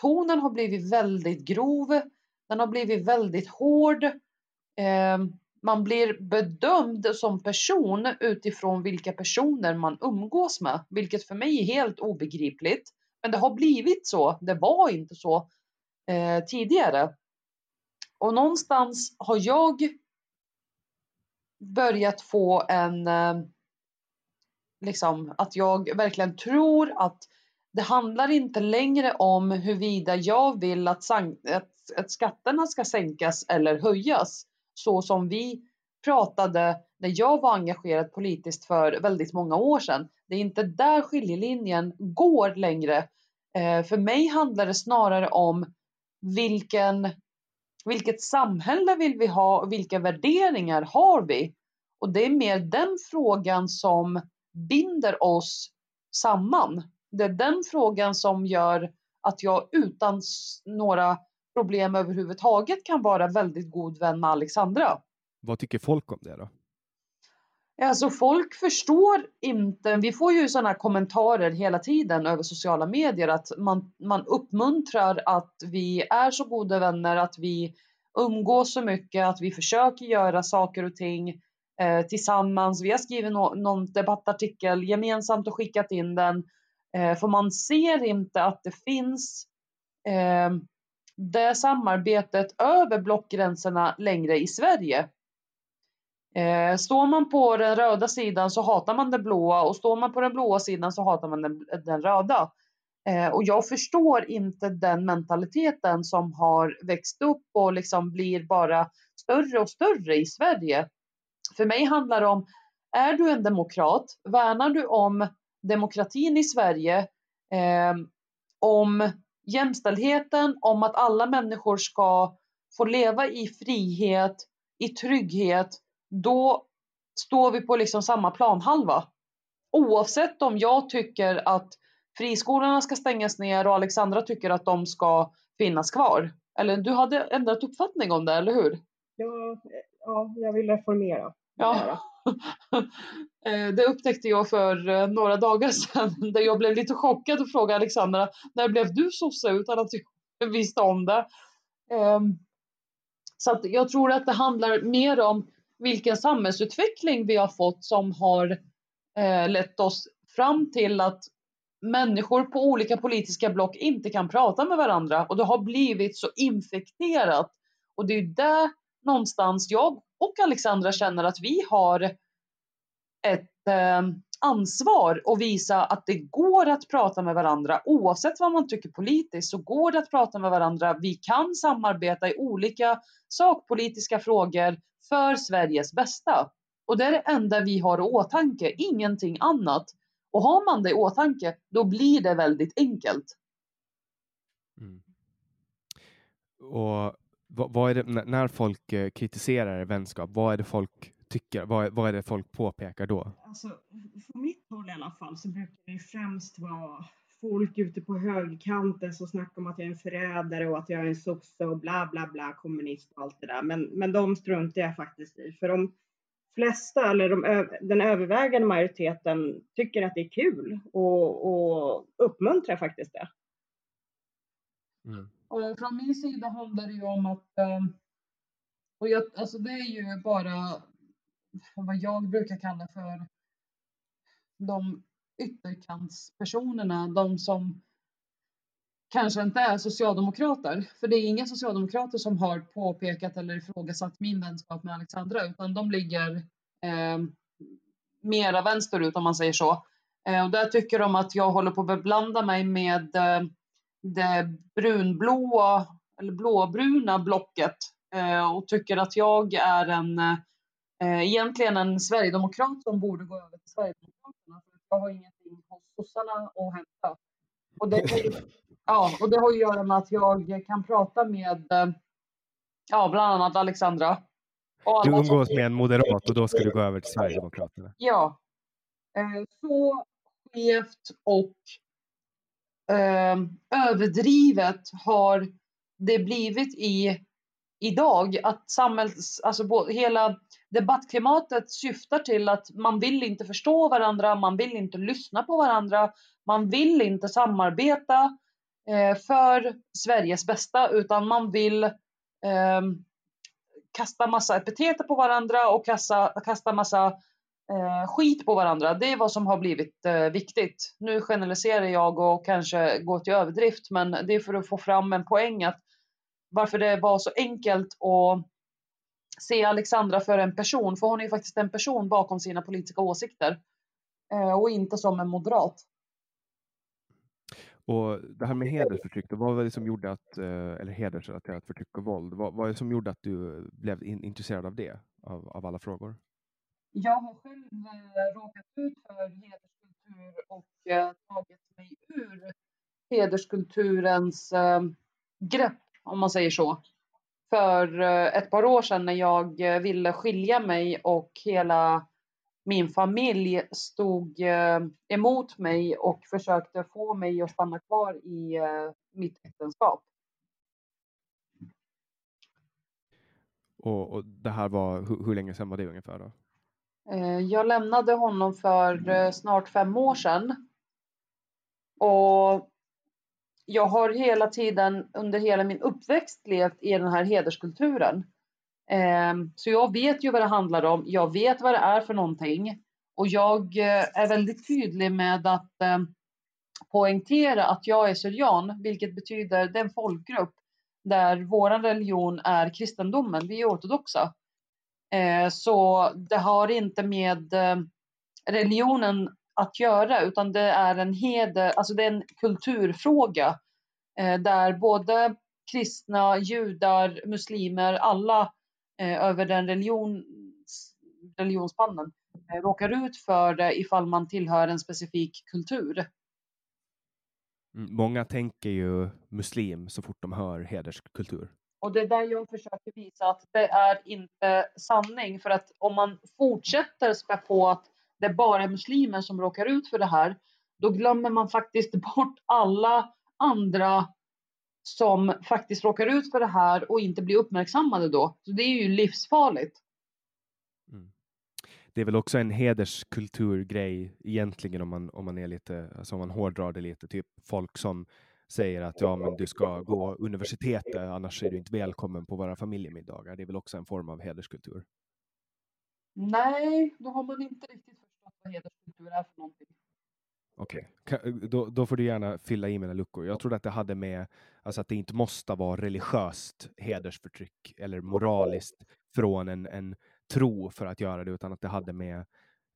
Tonen har blivit väldigt grov. Den har blivit väldigt hård. Eh, man blir bedömd som person utifrån vilka personer man umgås med, vilket för mig är helt obegripligt. Men det har blivit så. Det var inte så eh, tidigare. Och någonstans har jag börjat få en eh, liksom att jag verkligen tror att det handlar inte längre om huruvida jag vill att, att, att skatterna ska sänkas eller höjas så som vi pratade när jag var engagerad politiskt för väldigt många år sedan. Det är inte där skiljelinjen går längre. Eh, för mig handlar det snarare om vilken, vilket samhälle vill vi ha och vilka värderingar har vi? Och det är mer den frågan som binder oss samman. Det är den frågan som gör att jag utan några problem överhuvudtaget kan vara väldigt god vän med Alexandra. Vad tycker folk om det då? Alltså folk förstår inte, vi får ju sådana kommentarer hela tiden över sociala medier att man, man uppmuntrar att vi är så goda vänner, att vi umgås så mycket, att vi försöker göra saker och ting eh, tillsammans. Vi har skrivit no någon debattartikel gemensamt och skickat in den. Eh, för man ser inte att det finns eh, det samarbetet över blockgränserna längre i Sverige. Eh, står man på den röda sidan så hatar man den blåa och står man på den blåa sidan så hatar man den, den röda. Eh, och jag förstår inte den mentaliteten som har växt upp och liksom blir bara större och större i Sverige. För mig handlar det om, är du en demokrat, värnar du om demokratin i Sverige, eh, om jämställdheten, om att alla människor ska få leva i frihet, i trygghet, då står vi på liksom samma planhalva. Oavsett om jag tycker att friskolorna ska stängas ner och Alexandra tycker att de ska finnas kvar. Eller du hade ändrat uppfattning om det, eller hur? Ja, ja jag vill reformera. Ja. Eh, det upptäckte jag för eh, några dagar sedan där jag blev lite chockad och frågade Alexandra när blev du sosse utan att jag visste om det. Ehm, så jag tror att det handlar mer om vilken samhällsutveckling vi har fått som har eh, lett oss fram till att människor på olika politiska block inte kan prata med varandra och det har blivit så infekterat. Och det är där någonstans jag och Alexandra känner att vi har ett eh, ansvar att visa att det går att prata med varandra oavsett vad man tycker politiskt så går det att prata med varandra. Vi kan samarbeta i olika sakpolitiska frågor för Sveriges bästa. Och det är det enda vi har i åtanke, ingenting annat. Och har man det i åtanke, då blir det väldigt enkelt. Mm. Och vad, vad, är det, när folk eh, kritiserar vänskap, vad är det folk tycker? Vad, vad är det folk påpekar då? Alltså, från mitt håll i alla fall så brukar det främst vara folk ute på högerkanten som snackar om att jag är en förrädare och att jag är en sosse och bla bla bla, kommunist och allt det där. Men, men de struntar jag faktiskt i. För de flesta, eller de, den övervägande majoriteten, tycker att det är kul och, och uppmuntrar faktiskt det. Mm. Och från min sida handlar det ju om att, ehm, och jag, alltså det är ju bara vad jag brukar kalla för de ytterkantspersonerna, de som kanske inte är socialdemokrater. För det är inga socialdemokrater som har påpekat eller ifrågasatt min vänskap med Alexandra, utan de ligger eh, mera vänsterut om man säger så. Eh, och där tycker de att jag håller på att beblanda mig med eh, det brunblåa eller blåbruna blocket eh, och tycker att jag är en eh, egentligen en sverigedemokrat som borde gå över till Sverigedemokraterna. Jag har ingenting hos sossarna att hämta. Och det, ja, och det har att göra med att jag kan prata med eh, ja, bland annat Alexandra. Du umgås med en moderat och då ska du gå över till Sverigedemokraterna? Ja. Eh, så skevt och eh, överdrivet har det blivit i idag att samhälls, alltså hela debattklimatet syftar till att man vill inte förstå varandra, man vill inte lyssna på varandra, man vill inte samarbeta eh, för Sveriges bästa utan man vill eh, kasta massa epiteter på varandra och kasta, kasta massa eh, skit på varandra. Det är vad som har blivit eh, viktigt. Nu generaliserar jag och kanske går till överdrift men det är för att få fram en poäng att varför det var så enkelt att se Alexandra för en person, för hon är ju faktiskt en person bakom sina politiska åsikter. eh, och inte som en moderat. Och det här med hedersförtryck, vad var det som gjorde att, eh, eller hedersrelaterat förtryck och våld, vad var det som gjorde att du blev in, intresserad av det, av, av alla frågor? Jag har själv eh, råkat ut för hederskultur och tagit mig ur hederskulturens grepp, om man säger så. För eh, ett par år sedan när jag eh, ville skilja mig och hela min familj stod eh, emot mig och försökte få mig att stanna kvar i mitt äktenskap. Och, och det här var, hur, hur länge sedan var det ungefär då? Jag lämnade honom för snart fem år sedan. Och jag har hela tiden under hela min uppväxt levt i den här hederskulturen. Ehm, så jag vet ju vad det handlar om. Jag vet vad det är för någonting. Och jag eh, är väldigt tydlig med att ehm, poängtera att jag är syrian, vilket betyder den folkgrupp där vår religion är kristendomen. Vi är ortodoxa. Eh, så det har inte med eh, religionen att göra utan det är en heder, alltså det är en kulturfråga eh, där både kristna, judar, muslimer, alla över den religions, religionsspannen råkar ut för det ifall man tillhör en specifik kultur. Mm, många tänker ju muslim så fort de hör hederskultur. Och det är där jag försöker visa att det är inte sanning. För att om man fortsätter spä på att det bara är muslimer som råkar ut för det här, då glömmer man faktiskt bort alla andra som faktiskt råkar ut för det här och inte blir uppmärksammade då. Så det är ju livsfarligt. Mm. Det är väl också en hederskulturgrej egentligen om man, om man är lite, alltså om man hårdrar det lite, typ folk som säger att ja, men du ska gå universitetet, annars är du inte välkommen på våra familjemiddagar. Det är väl också en form av hederskultur? Nej, då har man inte riktigt hederskultur är för någonting. Okej, okay. då, då, får du gärna fylla i mina luckor. Jag trodde att det hade med alltså att det inte måste vara religiöst hedersförtryck eller moraliskt från en, en tro för att göra det, utan att det hade med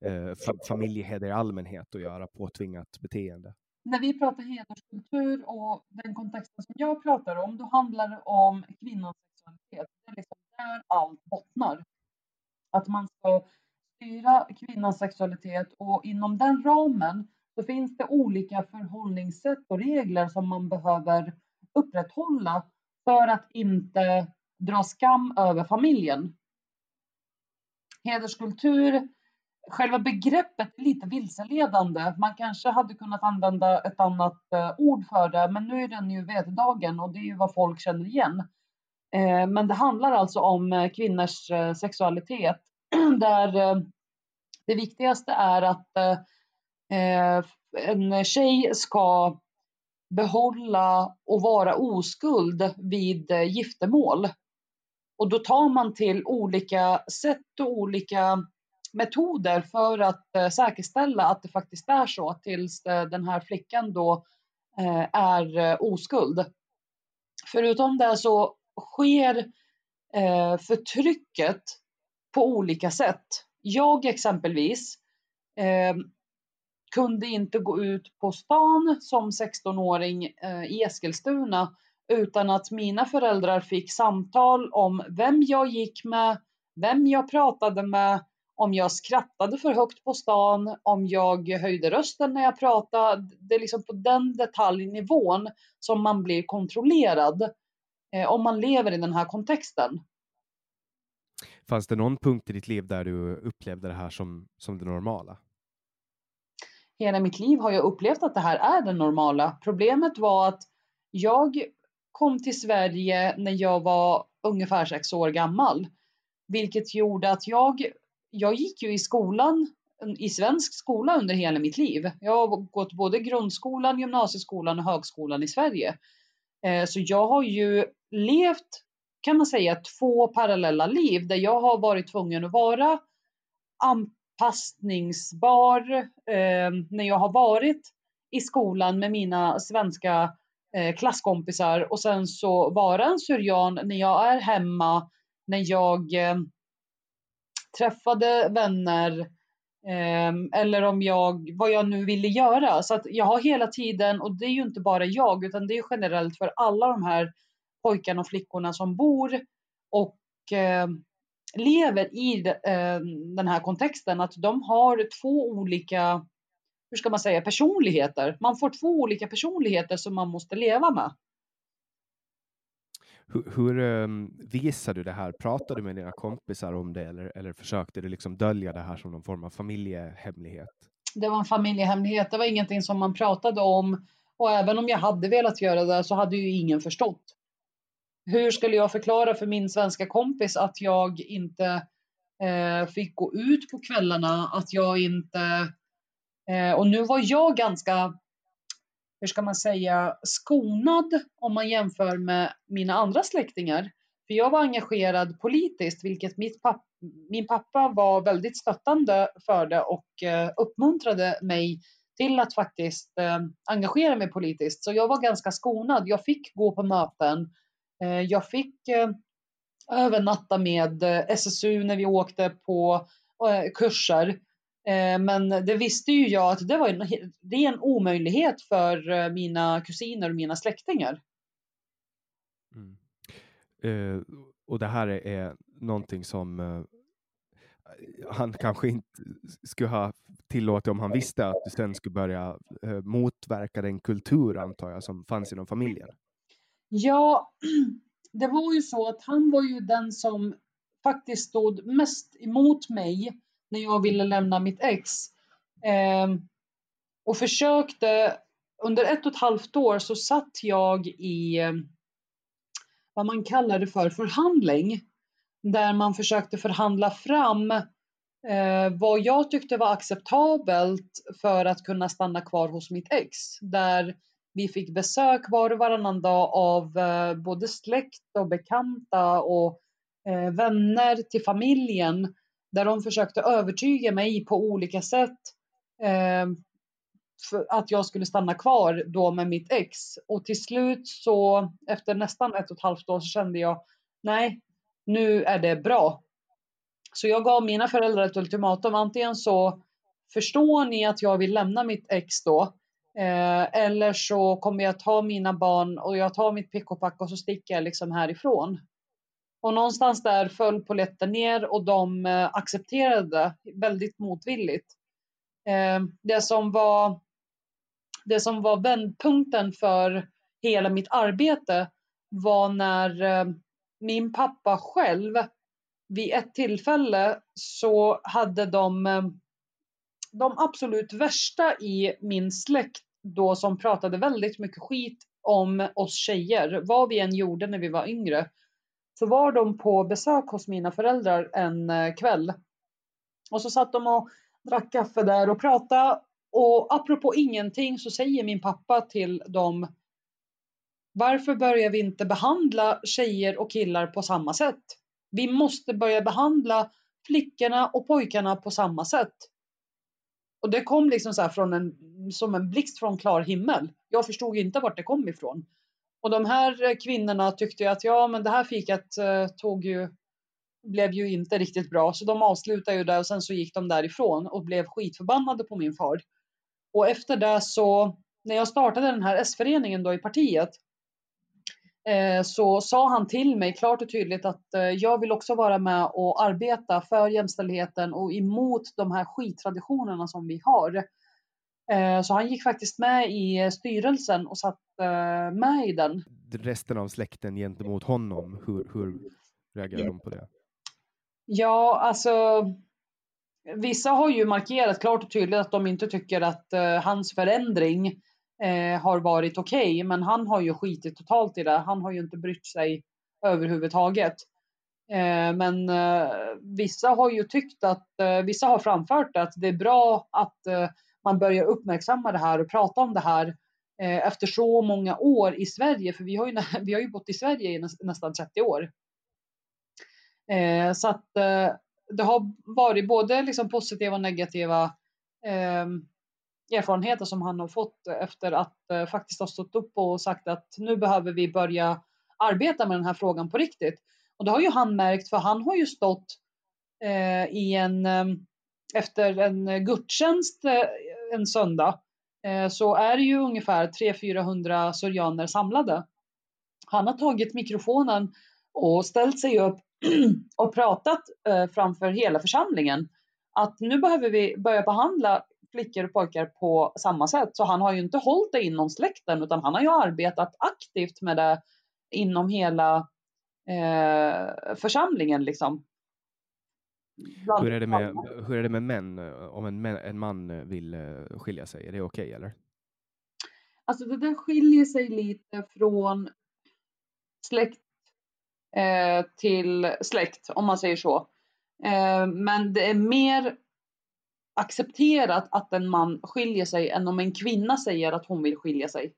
eh, familjeheder i allmänhet att göra, påtvingat beteende när vi pratar hederskultur och den kontexten som jag pratar om, då handlar det om kvinnans sexualitet. Det är liksom där allt bottnar. Att man ska styra kvinnans sexualitet och inom den ramen så finns det olika förhållningssätt och regler som man behöver upprätthålla för att inte dra skam över familjen. Hederskultur själva begreppet är lite vilseledande. Man kanske hade kunnat använda ett annat eh, ord för det, men nu är den ju vedertagen och det är ju vad folk känner igen. Eh, men det handlar alltså om eh, kvinnors sexualitet där eh, det viktigaste är att eh, en tjej ska behålla och vara oskuld vid eh, giftermål. Och då tar man till olika sätt och olika metoder för att säkerställa att det faktiskt är så tills den här flickan då är oskuld. Förutom det så sker förtrycket på olika sätt. Jag exempelvis eh, kunde inte gå ut på stan som 16-åring eh, i Eskilstuna utan att mina föräldrar fick samtal om vem jag gick med, vem jag pratade med, om jag skrattade för högt på stan, om jag höjde rösten när jag pratade. Det är liksom på den detaljnivån som man blir kontrollerad eh, om man lever i den här kontexten. Fanns det någon punkt i ditt liv där du upplevde det här som, som det normala? Hela mitt liv har jag upplevt att det här är det normala. Problemet var att jag kom till Sverige när jag var ungefär sex år gammal, vilket gjorde att jag jag gick ju i skolan, i svensk skola under hela mitt liv. Jag har gått både grundskolan, gymnasieskolan och högskolan i Sverige. Eh, så jag har ju levt, kan man säga, två parallella liv där jag har varit tvungen att vara anpassningsbar eh, när jag har varit i skolan med mina svenska eh, klasskompisar och sen så vara en syrian när jag är hemma, när jag eh, träffade vänner eh, eller om jag, vad jag nu ville göra. Så att jag har hela tiden, och det är ju inte bara jag, utan det är generellt för alla de här pojkarna och flickorna som bor och eh, lever i de, eh, den här kontexten, att de har två olika, hur ska man säga, personligheter. Man får två olika personligheter som man måste leva med. Hur, hur um, visar du det här? Pratade du med dina kompisar om det eller, eller försökte du liksom dölja det här som någon form av familjehemlighet? Det var en familjehemlighet. Det var ingenting som man pratade om. Och även om jag hade velat göra det så hade ju ingen förstått. Hur skulle jag förklara för min svenska kompis att jag inte eh, fick gå ut på kvällarna, att jag inte... Eh, och nu var jag ganska hur ska man säga, skonad om man jämför med mina andra släktingar. För jag var engagerad politiskt, vilket mitt pappa, min pappa var väldigt stöttande för det och eh, uppmuntrade mig till att faktiskt eh, engagera mig politiskt. Så jag var ganska skonad. Jag fick gå på möten. Eh, jag fick eh, övernatta med eh, SSU när vi åkte på kurser. Men det visste ju jag att det var en ren omöjlighet för mina kusiner och mina släktingar. Mm. Eh, och det här är, någonting som eh, han kanske inte skulle ha tillåtit om han visste att du sen skulle börja eh, motverka den kultur, antar jag, som fanns inom familjen. Ja, det var ju så att han var ju den som faktiskt stod mest emot mig när jag ville lämna mitt ex. Eh, och försökte, under ett och ett halvt år så satt jag i ehm, vad man kallade för förhandling. Där man försökte förhandla fram eh, vad jag tyckte var acceptabelt för att kunna stanna kvar hos mitt ex. Där vi fick besök var och varannan dag av eh, både släkt och bekanta och eh, vänner till familjen där de försökte övertyga mig på olika sätt eh, att jag skulle stanna kvar då med mitt ex. Och till slut så efter nästan ett och ett halvt år så kände jag nej, nu är det bra. Så jag gav mina föräldrar ett ultimatum. Antingen så förstår ni att jag vill lämna mitt ex då. Eh, eller så kommer jag ta mina barn och jag tar mitt pick och pack och så sticker jag liksom härifrån. Och någonstans där föll polletten ner och de eh, accepterade väldigt motvilligt. Eh, det som var det som var vändpunkten för hela mitt arbete var när eh, min pappa själv vid ett tillfälle så hade de eh, de absolut värsta i min släkt då som pratade väldigt mycket skit om oss tjejer, vad vi än gjorde när vi var yngre så var de på besök hos mina föräldrar en eh, kväll. Och så satt de och drack kaffe där och pratade. Och apropå ingenting så säger min pappa till dem varför börjar vi inte behandla tjejer och killar på samma sätt? Vi måste börja behandla flickorna och pojkarna på samma sätt. Och det kom liksom så från en, som en blixt från klar himmel. Jag förstod inte vart det kom ifrån. Och de här eh, kvinnorna tyckte ju att ja, men det här fikat eh, tog ju, blev ju inte riktigt bra, så de avslutade ju det och sen så gick de därifrån och blev skitförbannade på min far. Och efter det så, när jag startade den här S-föreningen då i partiet, så sa han till mig klart och tydligt att eh, jag vill också vara med och arbeta för jämställdheten och emot de här skittraditionerna som vi har. Eh, så han gick faktiskt med i styrelsen och satt eh, med i den. Resten av släkten gentemot honom, hur, hur reagerar de på det? Ja, alltså vissa har ju markerat klart och tydligt att de inte tycker att hans förändring eh, har varit okej, okay, men han har ju skitit totalt i det. Han har ju inte brytt sig överhuvudtaget. Eh, men eh, vissa har ju tyckt att, eh, vissa har framfört att det är bra att eh, man börjar uppmärksamma det här och prata om det här eh, efter så många år i Sverige, för vi har ju, vi har ju bott i Sverige i nästan 30 år. Eh, så att eh, det har varit både liksom positiva och negativa ehm, erfarenheter som han har fått efter att eh, faktiskt ha stått upp och sagt att nu behöver vi börja arbeta med den här frågan på riktigt. Och det har ju han märkt för han har ju stått eh, i en eh, efter en gudstjänst eh, en söndag eh, så är det ju ungefär 300-400 syrianer samlade. Han har tagit mikrofonen och ställt sig upp och pratat eh, framför hela församlingen att nu behöver vi börja behandla flickor och pojkar på samma sätt. Så han har ju inte hållit det inom släkten utan han har ju arbetat aktivt med det inom hela eh, församlingen liksom. Hur är, det med, hur är det med män? Om en, en man vill eh, skilja sig, är det okej okay, eller? Alltså det där skiljer sig lite från släkt eh, till släkt, om man säger så. Eh, men det är mer accepterat att en man skiljer sig än om en kvinna säger att hon vill skilja sig.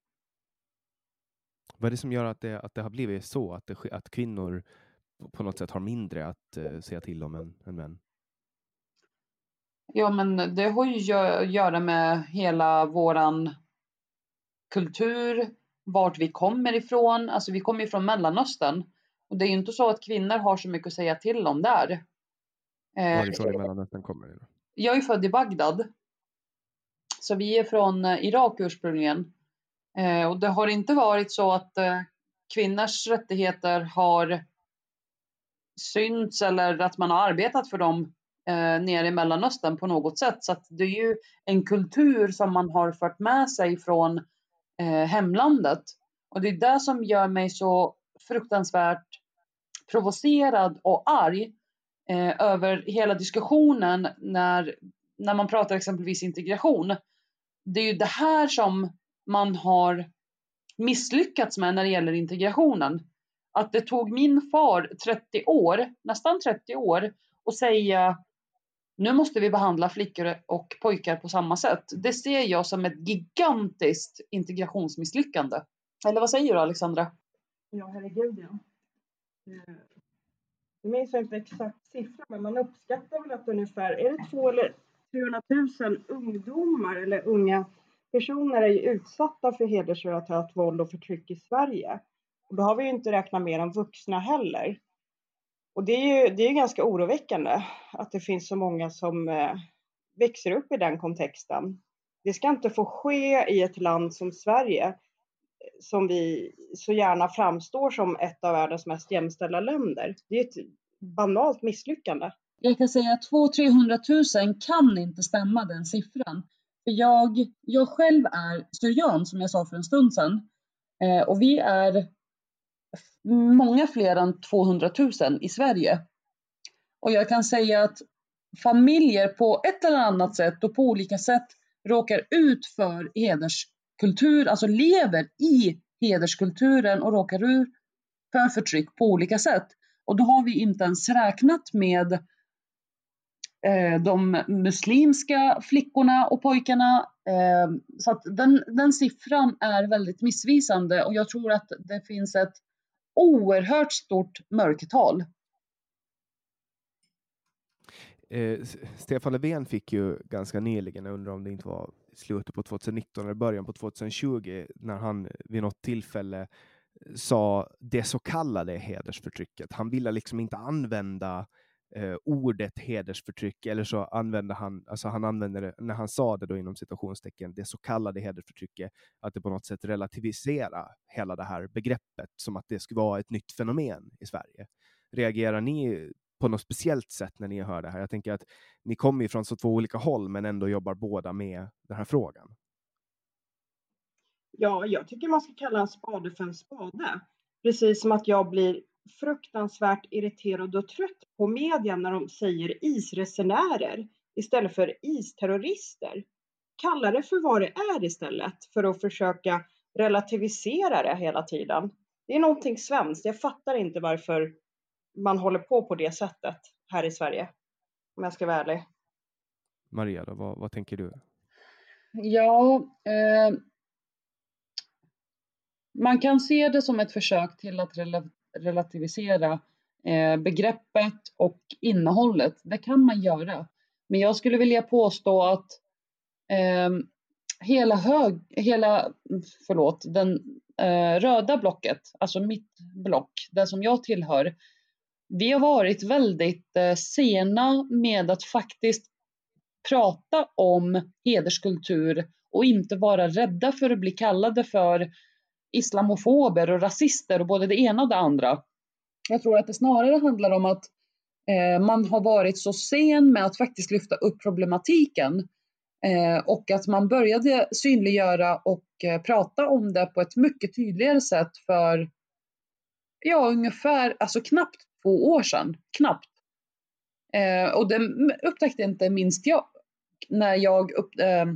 Vad är det som gör att det, att det har blivit så? Att, det, att kvinnor på något sätt har mindre att uh, säga till om än, än män? Ja, men det har ju att göra med hela våran kultur, vart vi kommer ifrån. Alltså vi kommer ifrån Mellanöstern. Och det är ju inte så att kvinnor har så mycket att säga till om där. Varifrån i Mellanöstern kommer det? Jag är född i Bagdad. Så vi är från eh, Irak ursprungligen. Eh, och det har inte varit så att eh, kvinnors rättigheter har synts eller att man har arbetat för dem eh, nere i Mellanöstern på något sätt. Så att det är ju en kultur som man har fört med sig från eh, hemlandet. Och det är det som gör mig så fruktansvärt provocerad och arg eh, över hela diskussionen när, när man pratar exempelvis integration. Det är ju det här som man har misslyckats med när det gäller integrationen. Att det tog min far 30 år, nästan 30 år, att säga nu måste vi behandla flickor och pojkar på samma sätt. Det ser jag som ett gigantiskt integrationsmisslyckande. Eller vad säger du Alexandra? Ja, herregud ja. Eh, jag minns inte exakt siffra, men man uppskattar väl att ungefär, är det två eller 300 000 ungdomar eller unga personer är utsatta för hedersrelaterat våld och förtryck i Sverige. Och då har vi ju inte räknat med de vuxna heller. Och det är ju det är ganska oroväckande att det finns så många som eh, växer upp i den kontexten. Det ska inte få ske i ett land som Sverige som vi så gärna framstår som ett av världens mest jämställda länder. Det är ett banalt misslyckande. Jag kan säga att 200 000 kan inte stämma den siffran. För jag, jag själv är syrian som jag sa för en stund sedan. Eh, och vi är många fler än 200 000 i Sverige. Och jag kan säga att familjer på ett eller annat sätt och på olika sätt råkar ut för kultur, alltså lever i hederskulturen och råkar ut för förtryck på olika sätt. Och då har vi inte ens räknat med eh, de muslimska flickorna och pojkarna. Eh, så att den, den siffran är väldigt missvisande och jag tror att det finns ett oerhört stort mörkertal. Eh, Stefan Löfven fick ju ganska nyligen, jag undrar om det inte var slutet på 2019 eller början på 2020, när han vid något tillfälle eh, sa det så kallade hedersförtrycket. Han ville liksom inte använda eh, ordet hedersförtryck, eller så använde han, alltså han använde det, när han sa det då inom citationstecken, det så kallade hedersförtrycket, att det på något sätt relativisera hela det här begreppet som att det skulle vara ett nytt fenomen i Sverige. Reagerar ni på något speciellt sätt när ni hör det här? Jag tänker att ni kommer ju från så två olika håll, men ändå jobbar båda med den här frågan. Ja, jag tycker man ska kalla en spade för en spade. Precis som att jag blir fruktansvärt irriterad och trött på media när de säger isresenärer istället för isterrorister. Kalla det för vad det är istället för att försöka relativisera det hela tiden. Det är någonting svenskt. Jag fattar inte varför man håller på på det sättet här i Sverige. Om jag ska vara ärlig. Maria, då, vad, vad tänker du? Ja, eh, man kan se det som ett försök till att relativisera eh, begreppet och innehållet. Det kan man göra. Men jag skulle vilja påstå att eh, hela, hög, hela förlåt, den eh, röda blocket, alltså mitt block, det som jag tillhör, vi har varit väldigt eh, sena med att faktiskt prata om hederskultur och inte vara rädda för att bli kallade för islamofober och rasister och både det ena och det andra. Jag tror att det snarare handlar om att eh, man har varit så sen med att faktiskt lyfta upp problematiken eh, och att man började synliggöra och eh, prata om det på ett mycket tydligare sätt för ja, ungefär, alltså knappt två år sedan. Knappt. Eh, och det upptäckte inte minst jag när jag upp, eh,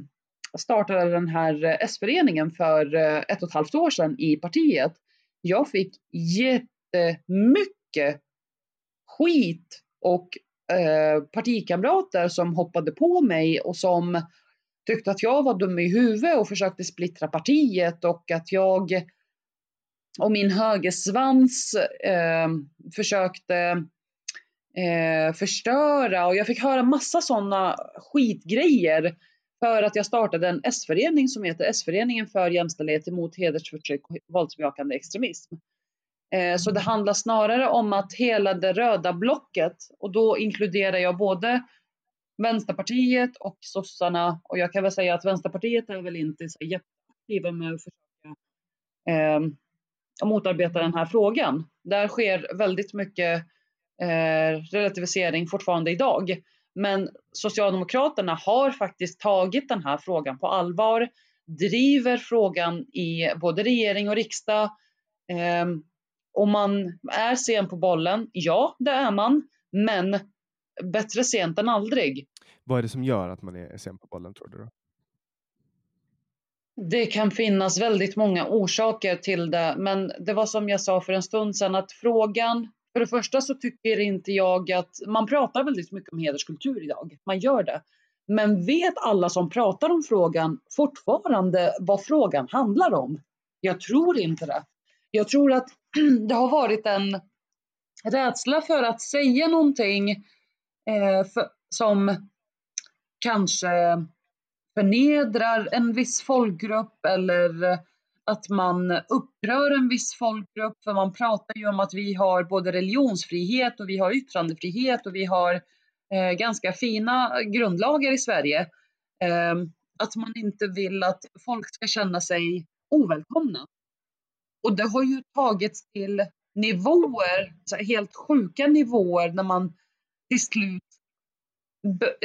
startade den här S-föreningen för eh, ett och ett halvt år sedan i partiet. Jag fick jättemycket skit och eh, partikamrater som hoppade på mig och som tyckte att jag var dum i huvudet och försökte splittra partiet och att jag och min högersvans eh, försökte eh, förstöra och jag fick höra massa sådana skitgrejer för att jag startade en S-förening som heter S-föreningen för jämställdhet emot hedersförtryck och våldsbejakande extremism. Eh, så det handlar snarare om att hela det röda blocket, och då inkluderar jag både Vänsterpartiet och sossarna, och jag kan väl säga att Vänsterpartiet är väl inte så jätteaktiva med att försöka eh, motarbeta den här frågan. Där sker väldigt mycket eh, relativisering fortfarande idag. Men Socialdemokraterna har faktiskt tagit den här frågan på allvar, driver frågan i både regering och riksdag. Eh, och man är sen på bollen, ja det är man, men bättre sent än aldrig. Vad är det som gör att man är sen på bollen tror du? Då? Det kan finnas väldigt många orsaker till det, men det var som jag sa för en stund sedan att frågan för det första så tycker inte jag att man pratar väldigt mycket om hederskultur idag. Man gör det. Men vet alla som pratar om frågan fortfarande vad frågan handlar om? Jag tror inte det. Jag tror att det har varit en rädsla för att säga någonting eh, för, som kanske förnedrar en viss folkgrupp eller att man upprör en viss folkgrupp, för man pratar ju om att vi har både religionsfrihet och vi har yttrandefrihet och vi har eh, ganska fina grundlagar i Sverige. Eh, att man inte vill att folk ska känna sig ovälkomna. Och det har ju tagits till nivåer, helt sjuka nivåer när man till slut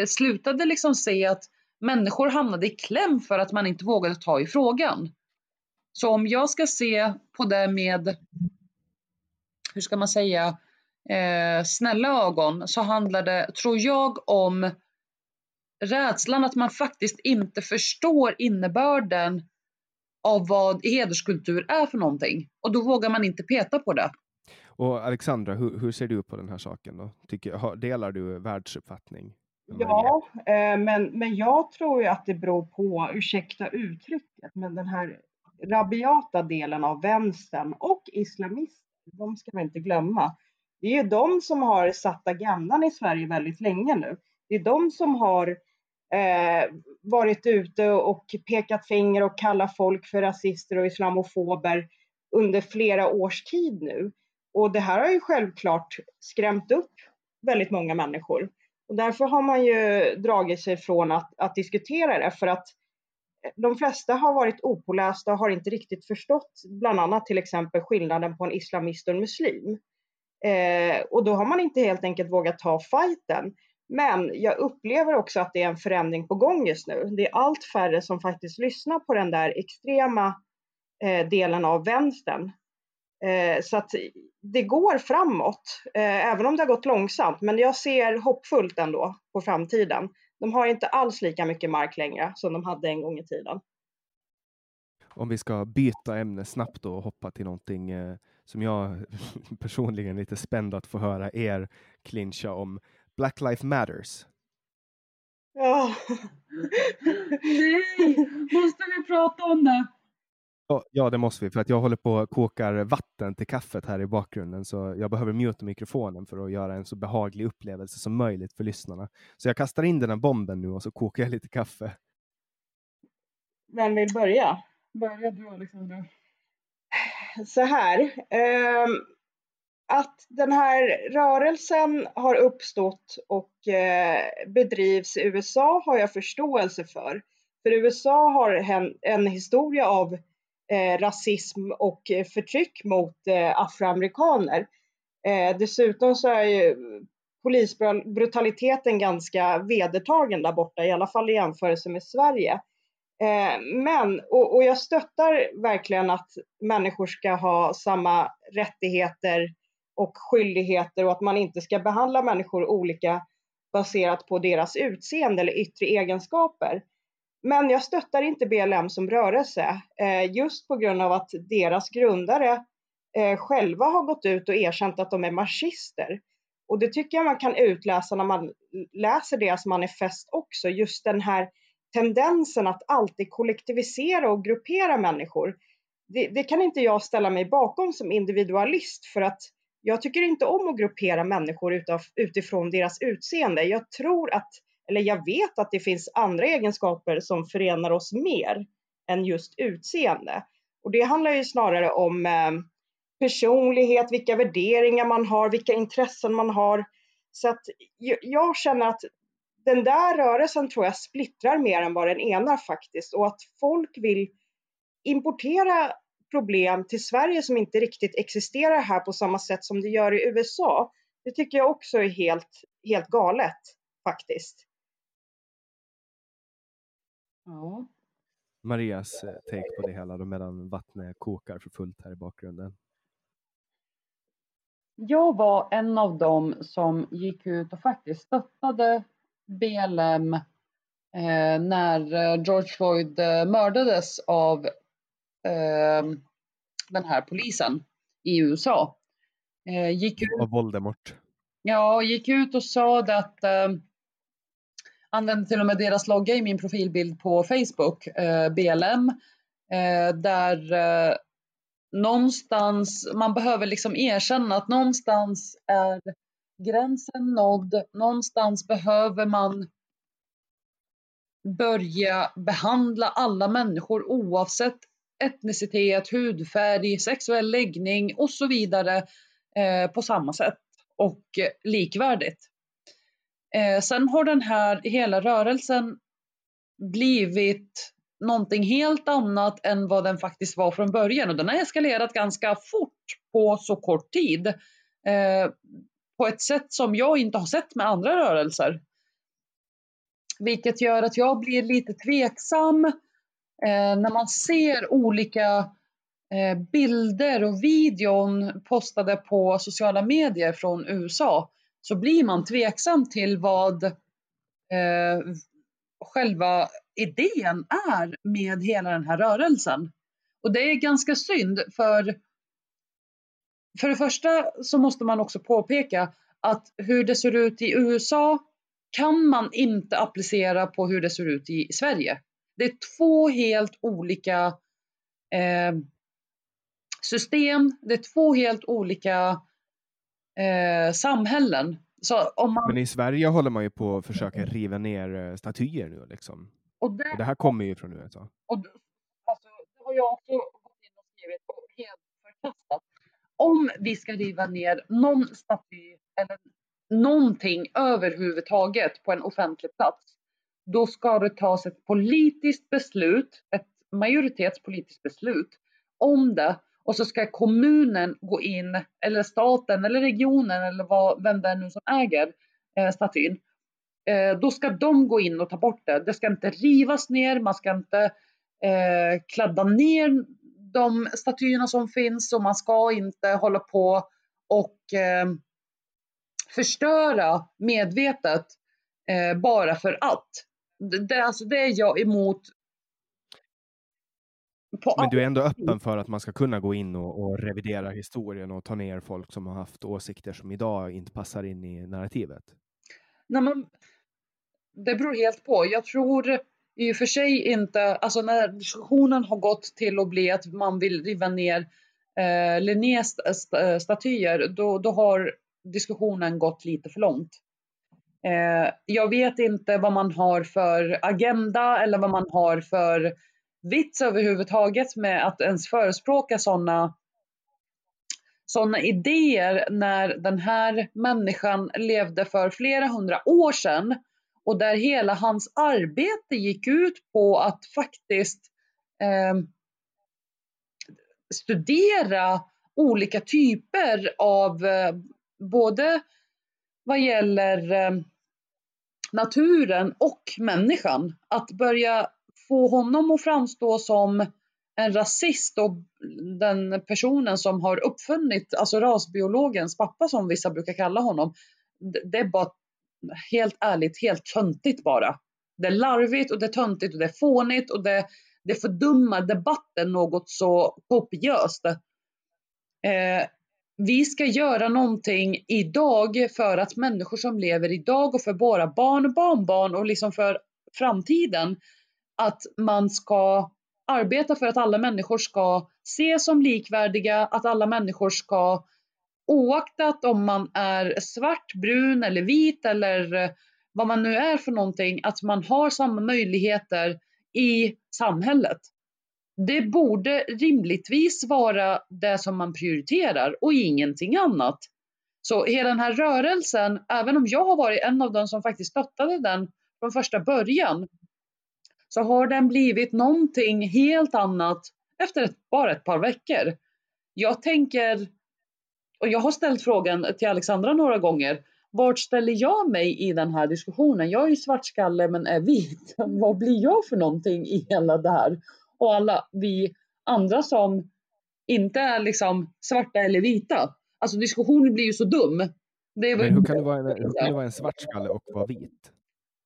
slutade liksom se att människor hamnade i kläm för att man inte vågade ta i frågan. Så om jag ska se på det med, hur ska man säga, eh, snälla ögon så handlar det, tror jag, om rädslan att man faktiskt inte förstår innebörden av vad hederskultur är för någonting. Och då vågar man inte peta på det. Och Alexandra, hur, hur ser du på den här saken? Då? Tycker, delar du världsuppfattning? Ja, eh, men, men jag tror ju att det beror på, ursäkta uttrycket, men den här rabiata delen av vänstern och islamister, de ska man inte glömma. Det är ju de som har satt agendan i Sverige väldigt länge nu. Det är de som har eh, varit ute och pekat finger och kallat folk för rasister och islamofober under flera års tid nu. Och det här har ju självklart skrämt upp väldigt många människor. Och därför har man ju dragit sig från att, att diskutera det för att eh, de flesta har varit opålästa och har inte riktigt förstått bland annat till exempel skillnaden på en islamist och en muslim. Eh, och då har man inte helt enkelt vågat ta fighten. Men jag upplever också att det är en förändring på gång just nu. Det är allt färre som faktiskt lyssnar på den där extrema eh, delen av vänstern. Eh, så att det går framåt, eh, även om det har gått långsamt. Men jag ser hoppfullt ändå på framtiden. De har inte alls lika mycket mark längre som de hade en gång i tiden. Om vi ska byta ämne snabbt och hoppa till någonting eh, som jag personligen är lite spänd att få höra er clincha om. Black Lives Matters. Ja. Nej, måste vi prata om det? Ja, det måste vi, för att jag håller på att kokar vatten till kaffet här i bakgrunden, så jag behöver muta mikrofonen för att göra en så behaglig upplevelse som möjligt för lyssnarna. Så jag kastar in den här bomben nu och så kokar jag lite kaffe. Vem vill börja? Börja du Alexandra. Så här. Eh, att den här rörelsen har uppstått och eh, bedrivs i USA har jag förståelse för. För USA har en, en historia av eh, rasism och eh, förtryck mot eh, afroamerikaner. Eh, dessutom så är ju polisbrutaliteten ganska vedertagen där borta, i alla fall i jämförelse med Sverige. Eh, men, och, och jag stöttar verkligen att människor ska ha samma rättigheter och skyldigheter och att man inte ska behandla människor olika baserat på deras utseende eller yttre egenskaper. Men jag stöttar inte BLM som rörelse eh, just på grund av att deras grundare eh, själva har gått ut och erkänt att de är marxister. Och det tycker jag man kan utläsa när man läser deras manifest också, just den här tendensen att alltid kollektivisera och gruppera människor. Det, det, kan inte jag ställa mig bakom som individualist för att jag tycker inte om att gruppera människor utav, utifrån deras utseende. Jag tror att, eller jag vet att det finns andra egenskaper som förenar oss mer än just utseende. Och det handlar ju snarare om eh, personlighet, vilka värderingar man har, vilka intressen man har. Så att jag känner att den där rörelsen tror jag splittrar mer än vad den enar faktiskt och att folk vill importera problem till Sverige som inte riktigt existerar här på samma sätt som det gör i USA. Det tycker jag också är helt, helt galet faktiskt. Ja. Marias eh, take på det hela då medan vattnet kokar för fullt här i bakgrunden. Jag var en av dem som gick ut och faktiskt stöttade BLM eh, när eh, George Floyd eh, mördades av eh, den här polisen i USA. Eh, gick ut, av Voldemort. Ja, gick ut och sa att använde till och med deras logga i min profilbild på Facebook, eh, BLM, eh, där eh, någonstans, man behöver liksom erkänna att någonstans är gränsen nådd, någonstans behöver man börja behandla alla människor oavsett etnicitet, hudfärg, sexuell läggning och så vidare eh, på samma sätt och eh, likvärdigt. Eh, sen har den här hela rörelsen blivit någonting helt annat än vad den faktiskt var från början och den har eskalerat ganska fort på så kort tid. Eh, på ett sätt som jag inte har sett med andra rörelser. Vilket gör att jag blir lite tveksam eh, när man ser olika eh, bilder och videon postade på sociala medier från USA så blir man tveksam till vad eh, själva idén är med hela den här rörelsen. Och det är ganska synd för för det första så måste man också påpeka att hur det ser ut i USA kan man inte applicera på hur det ser ut i Sverige. Det är två helt olika eh, system, det är två helt olika eh, samhällen. Man... Men i Sverige håller man ju på att försöka riva ner eh, statyer nu liksom. Och det, och det här kommer ju från USA. Och, alltså, det har jag också gått in och skrivit och helt förkastat om vi ska riva ner någon staty eller någonting överhuvudtaget på en offentlig plats, då ska det tas ett politiskt beslut, ett majoritetspolitiskt beslut om det och så ska kommunen gå in, eller staten eller regionen eller vad, vem det är nu som äger eh, statyn. Eh, då ska de gå in och ta bort det. Det ska inte rivas ner, man ska inte eh, kladda ner de statyerna som finns och man ska inte hålla på och eh, förstöra medvetet eh, bara för att. Det, alltså, det är jag emot. Men du är ändå öppen för att man ska kunna gå in och, och, revidera historien och ta ner folk som har haft åsikter som idag inte passar in i narrativet? Nej, men, det beror helt på. Jag tror i och för sig inte, alltså när diskussionen har gått till att bli att man vill riva ner eh, Linnés st statyer, då, då har diskussionen gått lite för långt. Eh, jag vet inte vad man har för agenda eller vad man har för vits överhuvudtaget med att ens förespråka sådana sådana idéer när den här människan levde för flera hundra år sedan och där hela hans arbete gick ut på att faktiskt eh, studera olika typer av eh, både vad gäller eh, naturen och människan. Att börja få honom att framstå som en rasist och den personen som har uppfunnit, alltså rasbiologens pappa som vissa brukar kalla honom, det är bara helt ärligt helt töntigt bara. Det är larvigt och det är töntigt och det är fånigt och det, det fördummar debatten något så kopiöst. Eh, vi ska göra någonting idag för att människor som lever idag och för våra barn och barnbarn och liksom för framtiden att man ska arbeta för att alla människor ska ses som likvärdiga, att alla människor ska oaktat om man är svart, brun eller vit eller eh, vad man nu är för någonting, att man har samma möjligheter i samhället. Det borde rimligtvis vara det som man prioriterar och ingenting annat. Så hela den här rörelsen, även om jag har varit en av dem som faktiskt stöttade den från första början, så har den blivit någonting helt annat efter ett, bara ett par veckor. Jag tänker, och jag har ställt frågan till Alexandra några gånger, vart ställer jag mig i den här diskussionen? Jag är ju svartskalle men är vit. Vad blir jag för någonting i hela det här? Och alla vi andra som inte är liksom svarta eller vita. Alltså diskussionen blir ju så dum. Det är men hur kan, du vara en, hur kan du vara en svartskalle och vara vit?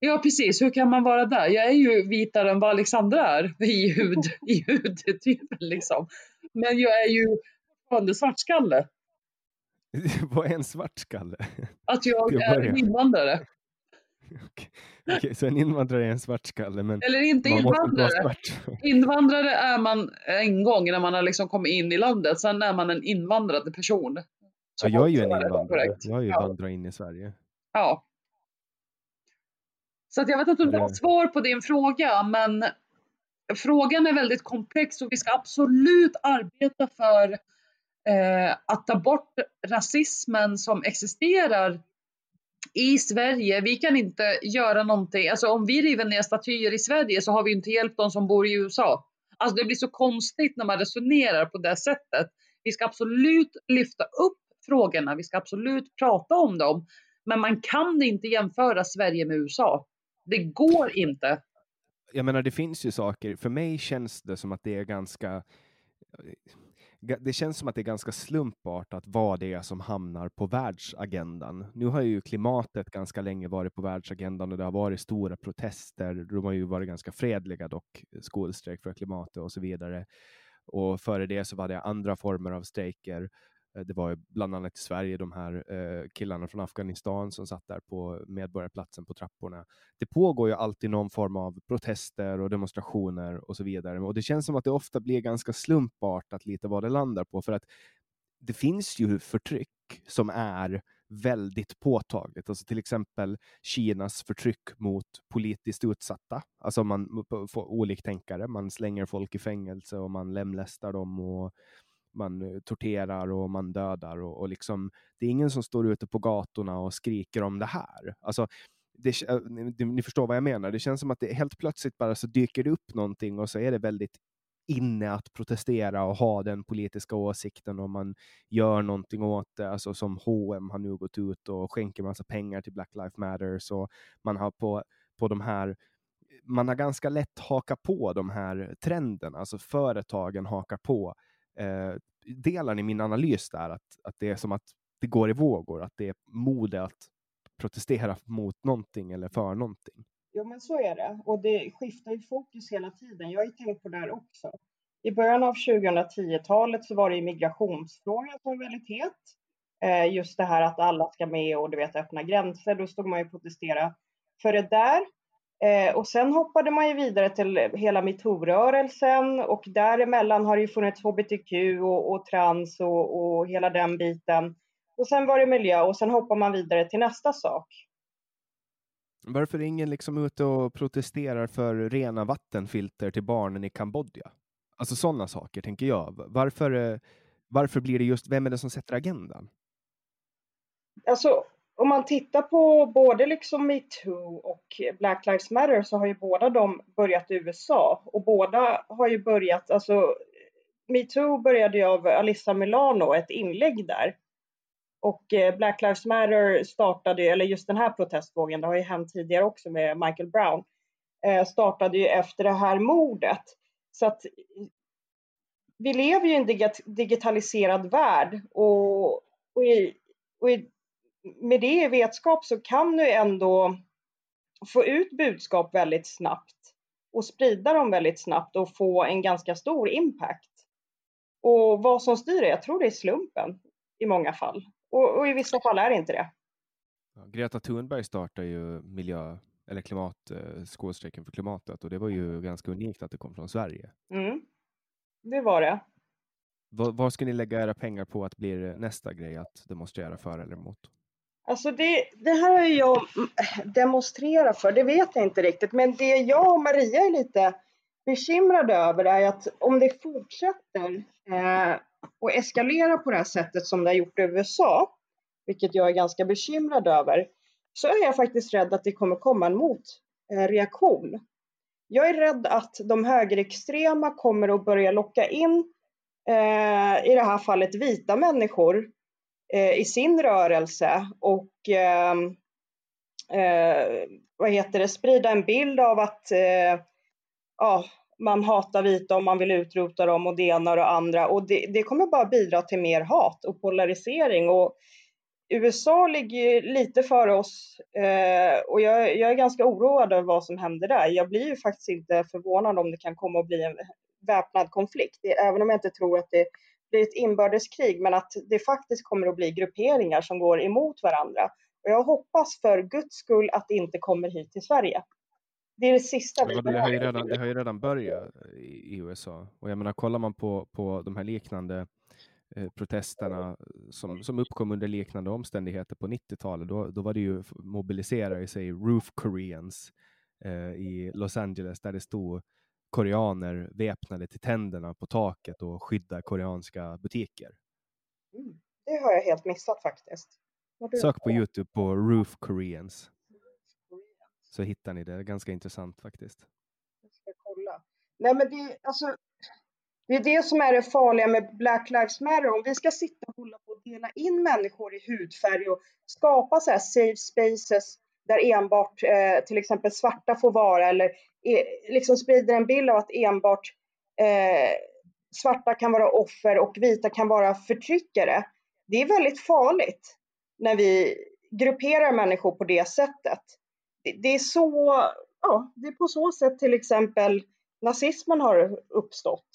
Ja, precis. Hur kan man vara där? Jag är ju vitare än vad Alexandra är i, hud, i hudtypen liksom. Men jag är ju fortfarande svartskalle. vad är en svartskalle? Att jag är en invandrare. Okej, okay, så en invandrare är en svartskalle? Men Eller inte invandrare. invandrare är man en gång när man har liksom kommit in i landet. Sen är man en invandrad person. Ja, jag är ju en invandrare. Jag har ju vandrat in i Sverige. Ja, så att jag vet inte om du har svar på din fråga, men frågan är väldigt komplex och vi ska absolut arbeta för eh, att ta bort rasismen som existerar i Sverige. Vi kan inte göra någonting, alltså om vi river ner statyer i Sverige så har vi inte hjälpt de som bor i USA. Alltså det blir så konstigt när man resonerar på det sättet. Vi ska absolut lyfta upp frågorna, vi ska absolut prata om dem, men man kan inte jämföra Sverige med USA. Det går inte. Jag menar, det finns ju saker. För mig känns det som att det är ganska eh, det känns som att det är ganska slumpartat vad det är som hamnar på världsagendan. Nu har ju klimatet ganska länge varit på världsagendan och det har varit stora protester. De har ju varit ganska fredliga dock, skolstrejk för klimatet och så vidare. Och före det så var det andra former av strejker. Eh, det var bland annat i Sverige de här eh, killarna från Afghanistan som satt där på Medborgarplatsen på trapporna. Det pågår ju alltid någon form av protester och demonstrationer och så vidare. Och det känns som att det ofta blir ganska slumpartat lite vad det landar på. För att det finns ju förtryck som är väldigt påtagligt. Alltså till exempel Kinas förtryck mot politiskt utsatta. Alltså man, oliktänkare, man slänger folk i fängelse och man lemlästar dem och man eh, torterar och man dödar och, och liksom, det är ingen som står ute på gatorna och skriker om det här. Alltså, det, eh, ni, ni förstår vad jag menar. Det känns som att det helt plötsligt bara så dyker det upp någonting och så är det väldigt inne att protestera och ha den politiska åsikten och man gör någonting åt det. Alltså som H&M har nu gått ut och skänker massa pengar till Black Lives Matter. Så man har på, på de här man har ganska lätt hakat på de här trenderna, alltså företagen hakar på eh, delen i min analys där, att, att det är som att det går i vågor, att det är mode att protestera mot någonting eller för någonting? Jo, men så är det. Och det skiftar ju fokus hela tiden. Jag har ju tänkt på det här också. I början av 2010-talet så var det migrationsfrågan som var väldigt het. Eh, just det här att alla ska med och du vet öppna gränser. Då stod man ju och protesterade för det där. Eh, och sen hoppade man ju vidare till hela metoo-rörelsen och däremellan har det ju funnits hbtq och, och trans och, och, hela den biten. Och sen var det miljö och sen hoppar man vidare till nästa sak. Varför är ingen liksom ute och protesterar för rena vattenfilter till barnen i Kambodja? Alltså sådana saker tänker jag. Varför, eh, varför blir det just, vem är det som sätter agendan? Alltså, om man tittar på både liksom metoo och Black Lives Matter så har ju båda de börjat i USA och båda har ju börjat, alltså metoo började ju av Alissa Milano, ett inlägg där. Och eh, Black Lives Matter startade, eller just den här protestvågen, det har ju hänt tidigare också med Michael Brown, eh, startade ju efter det här mordet. Så att vi lever ju i en digitaliserad värld och, och, i, och i, med det i vetskap så kan du ändå få ut budskap väldigt snabbt och sprida dem väldigt snabbt och få en ganska stor impact. Och vad som styr det, jag tror det är slumpen i många fall. Och, och i vissa fall är det inte det. Greta Thunberg startade ju miljö eller klimat, eh, för klimatet och det var ju ganska unikt att det kom från Sverige. Mm. Det var det. Vad, vad ska ni lägga era pengar på att bli nästa grej att demonstrera för eller emot? Alltså det, det här har jag demonstrerat för, det vet jag inte riktigt. Men det jag och Maria är lite bekymrade över är att om det fortsätter eh, och eskalera på det här sättet som det har gjort i USA, vilket jag är ganska bekymrad över, så är jag faktiskt rädd att det kommer komma en motreaktion. Eh, jag är rädd att de högerextrema kommer att börja locka in, eh, i det här fallet vita människor, Eh, i sin rörelse och eh, eh vad heter det, sprida en bild av att eh, ja, man hatar vita och man vill utrota dem och det ena och det andra. Och det, det kommer bara bidra till mer hat och polarisering. Och USA ligger lite före oss eh, och jag, jag, är ganska oroad över vad som händer där. Jag blir ju faktiskt inte förvånad om det kan komma att bli en väpnad konflikt, även om jag inte tror att det blir ett inbördeskrig, men att det faktiskt kommer att bli grupperingar som går emot varandra. Och jag hoppas för guds skull att det inte kommer hit till Sverige. Det är det sista vi det, har ju redan, det har ju redan börjat i, i USA. Och jag menar, kollar man på, på de här liknande eh, protesterna som, som uppkom under liknande omständigheter på 90-talet, då, då var det ju mobiliserare i sig Roof Koreans eh, i Los Angeles där det stod koreaner väpnade till tänderna på taket och skydda koreanska butiker. Mm, det har jag helt missat faktiskt. Sök på Youtube på Roof Koreans så hittar ni det. Ganska intressant faktiskt. Jag ska kolla. Nej, men det, alltså, det är det som är det farliga med Black Lives Matter. Om vi ska sitta och hålla på och dela in människor i hudfärg och skapa så här safe spaces där enbart eh, till exempel svarta får vara eller eh, liksom sprider en bild av att enbart eh, svarta kan vara offer och vita kan vara förtryckare. Det är väldigt farligt när vi grupperar människor på det sättet det är så, ja, det är på så sätt till exempel nazismen har uppstått.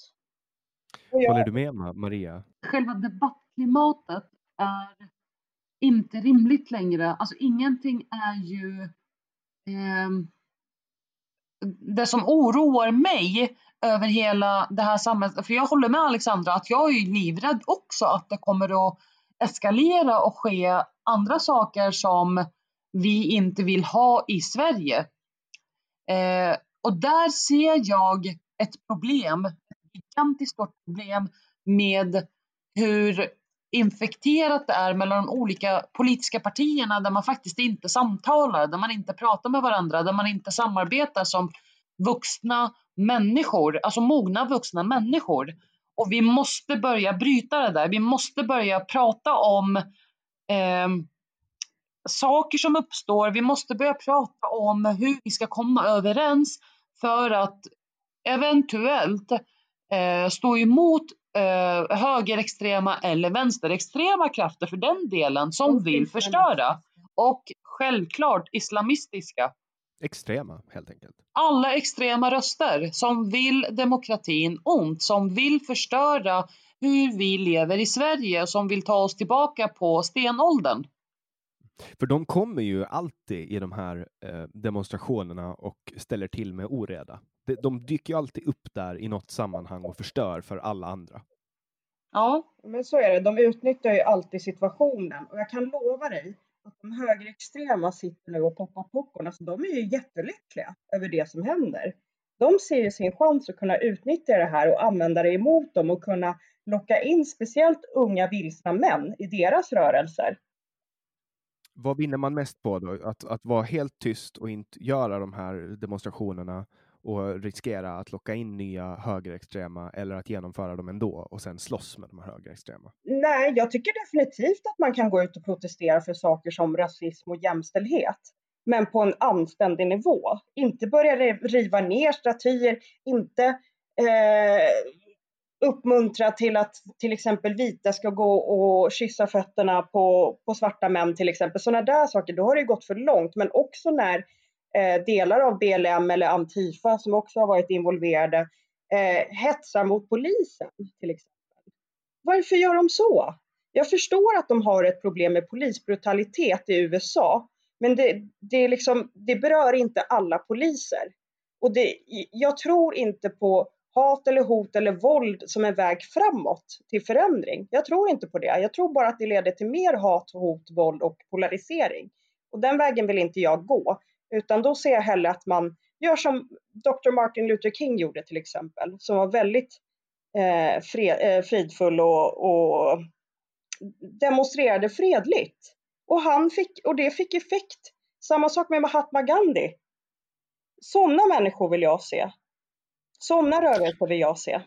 Jag, Håller du med Maria? Själva debattklimatet är inte rimligt längre. Alltså ingenting är ju eh, det som oroar mig över hela det här samhället, för jag håller med Alexandra att jag är livrädd också att det kommer att eskalera och ske andra saker som vi inte vill ha i Sverige. Eh, och där ser jag ett problem, ett gigantiskt stort problem med hur infekterat det är mellan de olika politiska partierna där man faktiskt inte samtalar, där man inte pratar med varandra, där man inte samarbetar som vuxna människor, alltså mogna vuxna människor. Och vi måste börja bryta det där. Vi måste börja prata om eh, saker som uppstår. Vi måste börja prata om hur vi ska komma överens för att eventuellt eh, stå emot eh, högerextrema eller vänsterextrema krafter för den delen som vill förstöra. Och självklart islamistiska. Extrema helt enkelt. Alla extrema röster som vill demokratin ont, som vill förstöra hur vi lever i Sverige och som vill ta oss tillbaka på stenåldern. För de kommer ju alltid i de här eh, demonstrationerna och ställer till med oreda. De, de dyker ju alltid upp där i något sammanhang och förstör för alla andra. Ja, men så är det. De utnyttjar ju alltid situationen och jag kan lova dig att de högerextrema sitter nu och poppar popcorn. Alltså, de är ju jättelyckliga över det som händer. De ser ju sin chans att kunna utnyttja det här och använda det emot dem och kunna locka in speciellt unga vilsna män i deras rörelser. Vad vinner man mest på då? Att, att vara helt tyst och inte göra de här demonstrationerna och riskera att locka in nya högerextrema eller att genomföra dem ändå och sen slåss med de här högerextrema? Nej, jag tycker definitivt att man kan gå ut och protestera för saker som rasism och jämställdhet. Men på en anständig nivå. Inte börja riva ner statyer, inte eh, uppmuntra till att till exempel vita ska gå och kyssa fötterna på, på svarta män till exempel. Sådana där saker, då har det gått för långt. Men också när Eh, delar av BLM eller Antifa som också har varit involverade eh, hetsar mot polisen till exempel. Varför gör de så? Jag förstår att de har ett problem med polisbrutalitet i USA, men det, det, liksom, det berör inte alla poliser. Och det, jag tror inte på hat eller hot eller våld som en väg framåt till förändring. Jag tror inte på det. Jag tror bara att det leder till mer hat, hot, våld och polarisering. Och den vägen vill inte jag gå. Utan då ser jag hellre att man gör som Dr. Martin Luther King gjorde till exempel, som var väldigt eh, fred, eh, fridfull och, och, demonstrerade fredligt. Och, han fick, och det fick effekt. Samma sak med Mahatma Gandhi. Sådana människor vill jag se. Sådana rörelser vill jag se.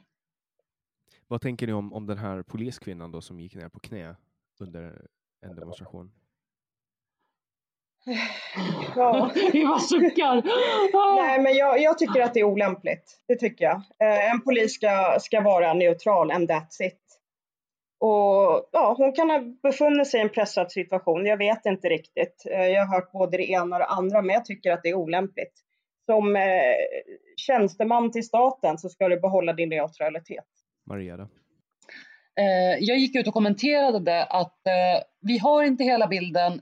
Vad tänker ni om, om den här poliskvinnan då som gick ner på knä under en demonstration? Ja. Vi bara suckar. Nej, men jag, jag, tycker att det är olämpligt. Det tycker jag. Eh, en polis ska, ska vara neutral and that's it. Och ja, hon kan ha befunnit sig i en pressad situation. Jag vet inte riktigt. Eh, jag har hört både det ena och det andra, men jag tycker att det är olämpligt. Som eh, tjänsteman till staten så ska du behålla din neutralitet. Maria då? Eh, jag gick ut och kommenterade det att eh, vi har inte hela bilden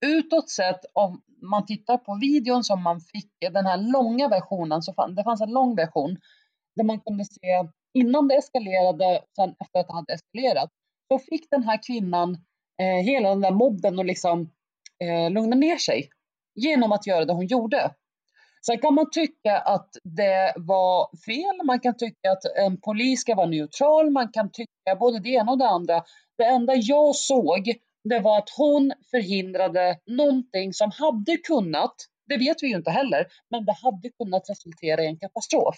utåt sett, om man tittar på videon som man fick, den här långa versionen, så fann, det fanns en lång version där man kunde se innan det eskalerade, sen efter att det hade eskalerat, så fick den här kvinnan eh, hela den där mobben att liksom eh, lugna ner sig genom att göra det hon gjorde. Sen kan man tycka att det var fel, man kan tycka att en polis ska vara neutral, man kan tycka både det ena och det andra. Det enda jag såg det var att hon förhindrade någonting som hade kunnat, det vet vi ju inte heller, men det hade kunnat resultera i en katastrof.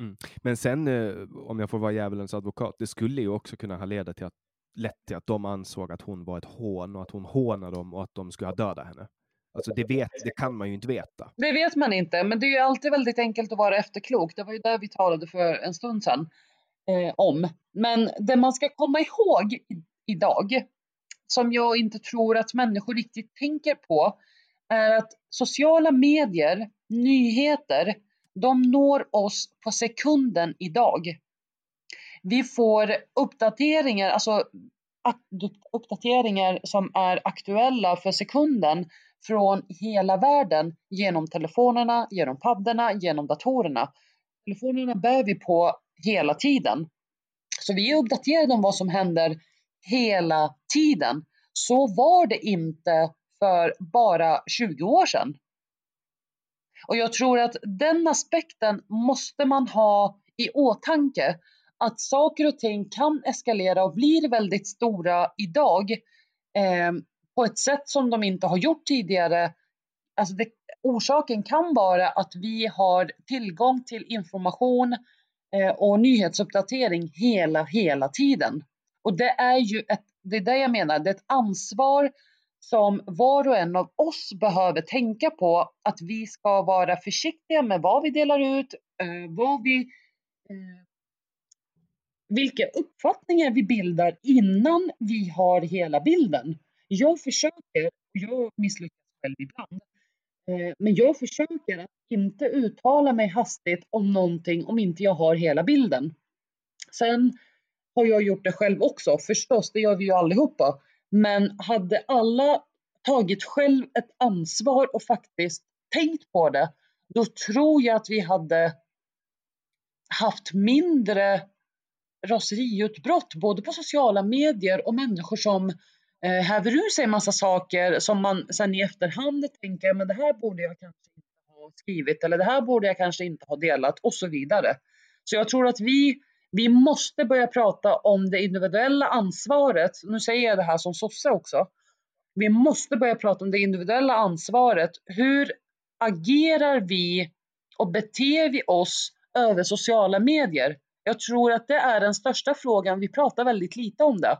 Mm. Men sen, eh, om jag får vara djävulens advokat, det skulle ju också kunna ha lett till att, lett till att de ansåg att hon var ett hån och att hon hånade dem och att de skulle ha dödat henne. Alltså det, vet, det kan man ju inte veta. Det vet man inte, men det är ju alltid väldigt enkelt att vara efterklok. Det var ju det vi talade för en stund sedan eh, om. Men det man ska komma ihåg idag, som jag inte tror att människor riktigt tänker på är att sociala medier, nyheter, de når oss på sekunden idag. Vi får uppdateringar, alltså uppdateringar som är aktuella för sekunden från hela världen genom telefonerna, genom paddorna, genom datorerna. Telefonerna bär vi på hela tiden. Så vi är uppdaterade om vad som händer hela tiden. Så var det inte för bara 20 år sedan. Och jag tror att den aspekten måste man ha i åtanke. Att saker och ting kan eskalera och blir väldigt stora idag eh, på ett sätt som de inte har gjort tidigare. Alltså det, orsaken kan vara att vi har tillgång till information eh, och nyhetsuppdatering hela, hela tiden. Och det är ju ett det är det jag menar, det är ett ansvar som var och en av oss behöver tänka på att vi ska vara försiktiga med vad vi delar ut, eh, vad vi, eh, vilka uppfattningar vi bildar innan vi har hela bilden. Jag försöker, jag misslyckas själv ibland, eh, men jag försöker att inte uttala mig hastigt om någonting om inte jag har hela bilden. Sen har jag gjort det själv också, förstås, det gör vi ju allihopa. Men hade alla tagit själv ett ansvar och faktiskt tänkt på det, då tror jag att vi hade haft mindre raseriutbrott, både på sociala medier och människor som eh, häver ur sig en massa saker som man sen i efterhand tänker, men det här borde jag kanske inte ha skrivit eller det här borde jag kanske inte ha delat och så vidare. Så jag tror att vi vi måste börja prata om det individuella ansvaret. Nu säger jag det här som sosse också. Vi måste börja prata om det individuella ansvaret. Hur agerar vi och beter vi oss över sociala medier? Jag tror att det är den största frågan. Vi pratar väldigt lite om det.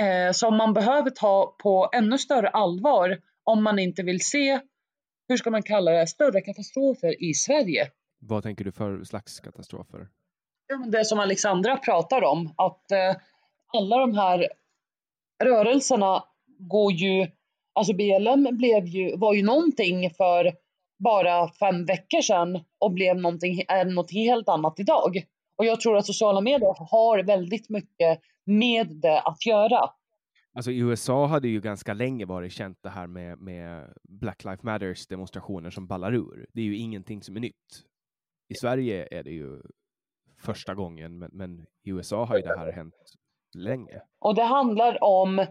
Eh, som man behöver ta på ännu större allvar om man inte vill se, hur ska man kalla det, större katastrofer i Sverige. Vad tänker du för slags katastrofer? Det som Alexandra pratar om, att eh, alla de här rörelserna går ju, alltså BLM blev ju, var ju någonting för bara fem veckor sedan och blev någonting, är något helt annat idag. Och jag tror att sociala medier har väldigt mycket med det att göra. Alltså i USA hade ju ganska länge varit känt det här med, med Black Lives Matters demonstrationer som ballar ur. Det är ju ingenting som är nytt. I Sverige är det ju första gången, men, men i USA har ju det här hänt länge. Och det handlar om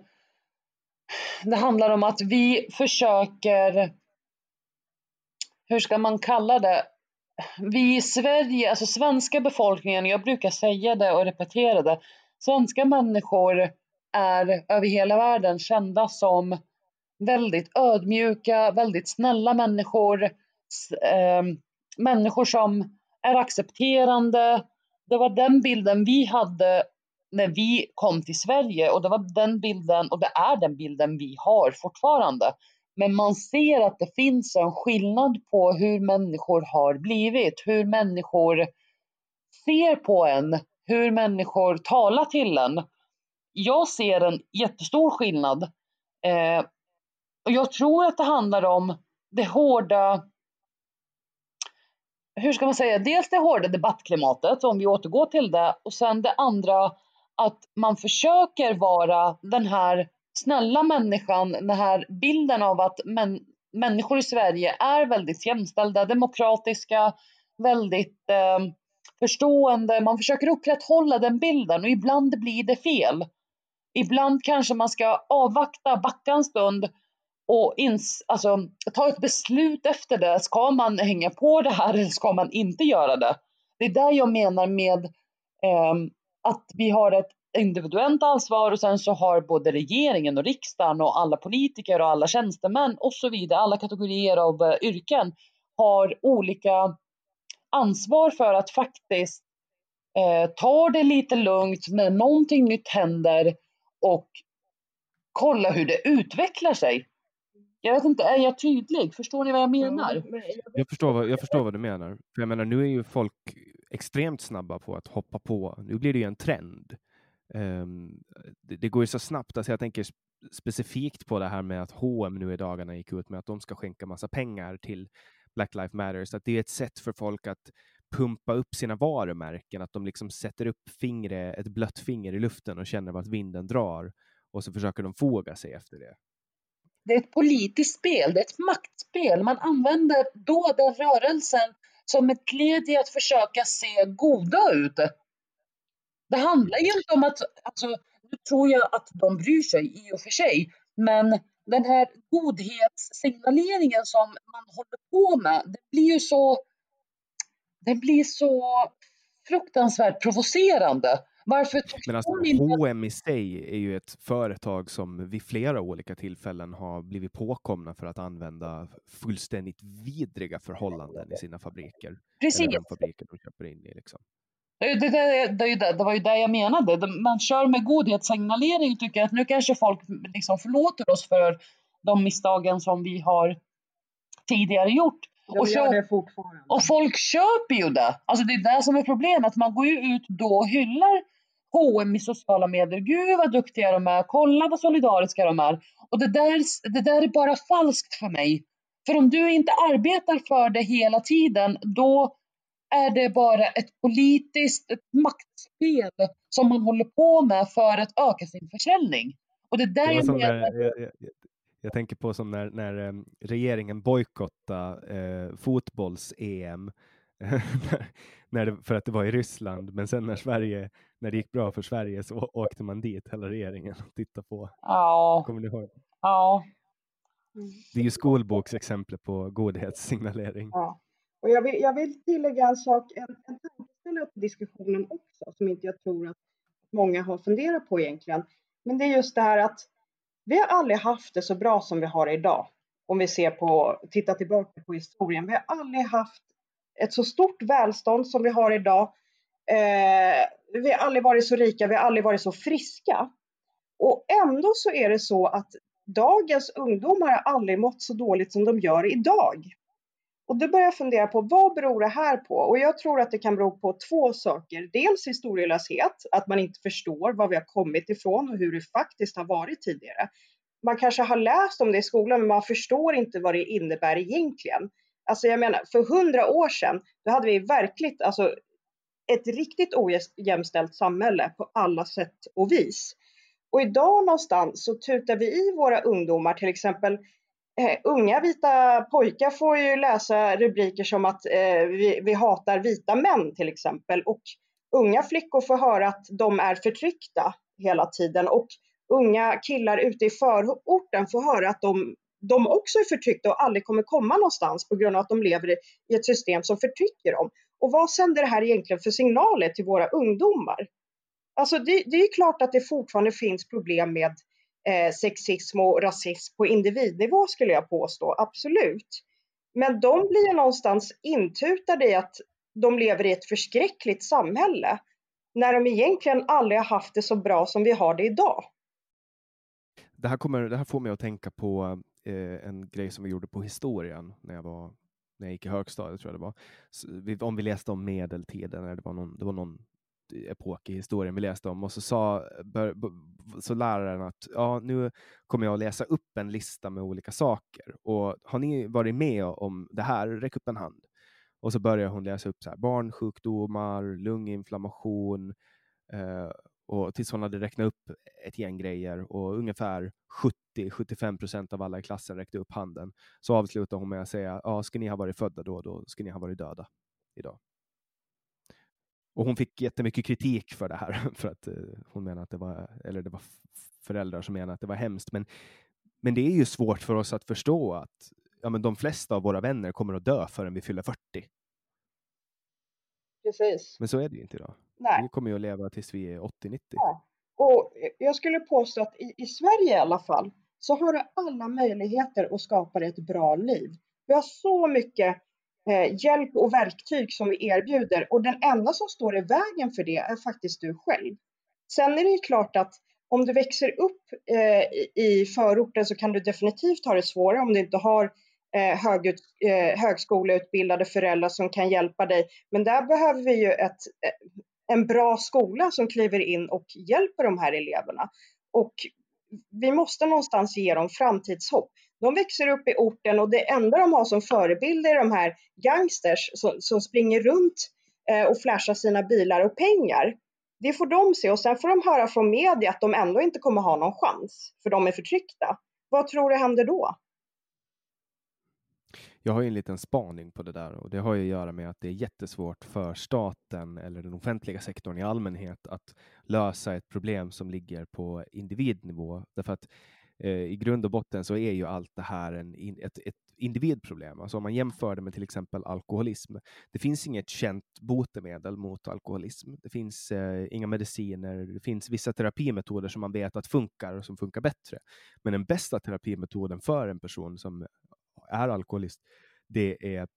det handlar om att vi försöker, hur ska man kalla det, vi i Sverige, alltså svenska befolkningen, jag brukar säga det och repetera det, svenska människor är över hela världen kända som väldigt ödmjuka, väldigt snälla människor, eh, människor som är accepterande. Det var den bilden vi hade när vi kom till Sverige och det var den bilden och det är den bilden vi har fortfarande. Men man ser att det finns en skillnad på hur människor har blivit, hur människor ser på en, hur människor talar till en. Jag ser en jättestor skillnad. Eh, och jag tror att det handlar om det hårda, hur ska man säga, dels det hårda debattklimatet, om vi återgår till det, och sen det andra att man försöker vara den här snälla människan, den här bilden av att män, människor i Sverige är väldigt jämställda, demokratiska, väldigt eh, förstående. Man försöker upprätthålla den bilden och ibland blir det fel. Ibland kanske man ska avvakta, backa en stund och ins, alltså, ta ett beslut efter det. Ska man hänga på det här eller ska man inte göra det? Det är där jag menar med eh, att vi har ett individuellt ansvar och sen så har både regeringen och riksdagen och alla politiker och alla tjänstemän och så vidare, alla kategorier av uh, yrken har olika ansvar för att faktiskt eh, ta det lite lugnt när någonting nytt händer och kolla hur det utvecklar sig. Jag vet inte, är jag tydlig? Förstår ni vad jag menar? Jag förstår vad, jag förstår vad du menar. För jag menar, nu är ju folk extremt snabba på att hoppa på. Nu blir det ju en trend. Um, det, det, går ju så snabbt. Alltså jag tänker specifikt på det här med att H&M nu i dagarna gick ut med att de ska skänka massa pengar till Black Lives Matters. Att det är ett sätt för folk att pumpa upp sina varumärken, att de liksom sätter upp fingre, ett blött finger i luften och känner vart vinden drar och så försöker de foga sig efter det. Det är ett politiskt spel, det är ett maktspel. Man använder då den rörelsen som ett led i att försöka se goda ut. Det handlar ju inte om att, alltså, nu tror jag att de bryr sig i och för sig, men den här godhetssignaleringen som man håller på med, det blir ju så, det blir så fruktansvärt provocerande. Varför Men alltså, H&M i sig är ju ett företag som vid flera olika tillfällen har blivit påkomna för att använda fullständigt vidriga förhållanden i sina fabriker. Precis. Eller den fabriken de köper in i. Liksom. Det, det, det, det, det var ju det jag menade. Man kör med godhetssignalering och tycker att nu kanske folk liksom förlåter oss för de misstagen som vi har tidigare gjort. De och, gör det fortfarande. och folk köper ju det. Alltså det är det som är problemet. Man går ju ut då och hyllar H&M i sociala medier. Gud vad duktiga de är. Kolla vad solidariska de är. Och det där, det där är bara falskt för mig. För om du inte arbetar för det hela tiden, då är det bara ett politiskt ett maktspel som man håller på med för att öka sin försäljning. Och det där det jag, jag, jag, jag, tänker på som när, när um, regeringen bojkottade uh, fotbolls-EM för att det var i Ryssland. Men sen när Sverige, när det gick bra för Sverige så åkte man dit, hela regeringen, och tittade på. Ja. Kommer ni ihåg? Ja. Det är ju skolboksexempel på godhetssignalering. Ja. Och jag vill, jag vill tillägga en sak, en, en tanke ställa upp diskussionen också, som inte jag tror att många har funderat på egentligen. Men det är just det här att vi har aldrig haft det så bra som vi har idag. Om vi ser på, tittar tillbaka på historien. Vi har aldrig haft ett så stort välstånd som vi har idag. Eh, vi har aldrig varit så rika, vi har aldrig varit så friska. Och ändå så är det så att dagens ungdomar har aldrig mått så dåligt som de gör idag. Och då börjar jag fundera på vad beror det här på? Och jag tror att det kan bero på två saker. Dels historielöshet, att man inte förstår var vi har kommit ifrån och hur det faktiskt har varit tidigare. Man kanske har läst om det i skolan, men man förstår inte vad det innebär egentligen. Alltså jag menar, för hundra år sedan, då hade vi verkligt, alltså ett riktigt ojämställt samhälle på alla sätt och vis. Och idag någonstans så tutar vi i våra ungdomar, till exempel eh, unga vita pojkar får ju läsa rubriker som att eh, vi, vi hatar vita män till exempel. Och unga flickor får höra att de är förtryckta hela tiden. Och unga killar ute i förorten får höra att de, de också är förtryckta och aldrig kommer komma någonstans på grund av att de lever i, i ett system som förtrycker dem. Och vad sänder det här egentligen för signaler till våra ungdomar? Alltså det, det är klart att det fortfarande finns problem med eh, sexism och rasism på individnivå skulle jag påstå, absolut. Men de blir ju någonstans intutade i att de lever i ett förskräckligt samhälle när de egentligen aldrig har haft det så bra som vi har det idag. Det här, kommer, det här får mig att tänka på eh, en grej som vi gjorde på historien när jag var när jag gick i högstadiet tror jag det var. Så, vi, om vi läste om medeltiden, eller det var någon, det var någon eh, epok i historien vi läste om och så sa bör, så läraren att ja, nu kommer jag att läsa upp en lista med olika saker och har ni varit med om det här? Räck upp en hand. Och så börjar hon läsa upp så här, barnsjukdomar, lunginflammation eh, och tills hon hade räknat upp ett gäng grejer och ungefär 70-75 procent av alla i klassen räckte upp handen. Så avslutade hon med att säga, ja, ska ni ha varit födda då, då ska ni ha varit döda idag. Och hon fick jättemycket kritik för det här, för att uh, hon menade att det var, eller det var föräldrar som menade att det var hemskt. Men, men det är ju svårt för oss att förstå att ja, men de flesta av våra vänner kommer att dö förrän vi fyller 40. Precis. Men så är det ju inte idag. Nej. Vi kommer ju att leva tills vi är 80-90. Ja. Och jag skulle påstå att i, i Sverige i alla fall så har du alla möjligheter att skapa dig ett bra liv. Vi har så mycket eh, hjälp och verktyg som vi erbjuder och den enda som står i vägen för det är faktiskt du själv. Sen är det ju klart att om du växer upp eh, i förorten så kan du definitivt ha det svårare om du inte har eh, högut, eh, högskoleutbildade föräldrar som kan hjälpa dig. Men där behöver vi ju ett, en bra skola som kliver in och hjälper de här eleverna. Och vi måste någonstans ge dem framtidshopp. De växer upp i orten och det enda de har som förebilder är de här gangsters som, som springer runt eh, och flashar sina bilar och pengar. Det får de se och sen får de höra från media att de ändå inte kommer ha någon chans för de är förtryckta. Vad tror du händer då? Jag har ju en liten spaning på det där och det har ju att göra med att det är jättesvårt för staten eller den offentliga sektorn i allmänhet att lösa ett problem som ligger på individnivå. Därför att eh, i grund och botten så är ju allt det här en, ett, ett individproblem. Alltså om man jämför det med till exempel alkoholism. Det finns inget känt botemedel mot alkoholism. Det finns eh, inga mediciner. Det finns vissa terapimetoder som man vet att funkar och som funkar bättre. Men den bästa terapimetoden för en person som är alkoholist, det är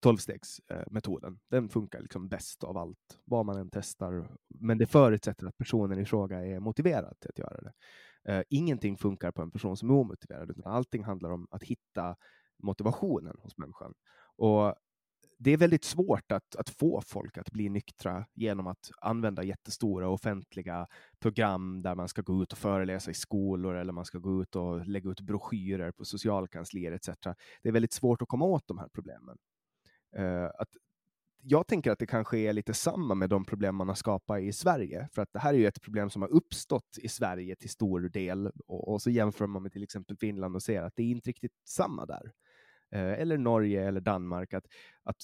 tolvstegsmetoden. Den funkar liksom bäst av allt, vad man än testar. Men det förutsätter att personen i fråga är motiverad till att göra det. Uh, ingenting funkar på en person som är omotiverad, utan allting handlar om att hitta motivationen hos människan. Och det är väldigt svårt att, att få folk att bli nyktra genom att använda jättestora offentliga program där man ska gå ut och föreläsa i skolor eller man ska gå ut och lägga ut broschyrer på socialkanslier etc. Det är väldigt svårt att komma åt de här problemen. Uh, att, jag tänker att det kanske är lite samma med de problem man har skapat i Sverige, för att det här är ju ett problem som har uppstått i Sverige till stor del och, och så jämför man med till exempel Finland och ser att det är inte riktigt samma där. Eh, eller Norge eller Danmark, att, att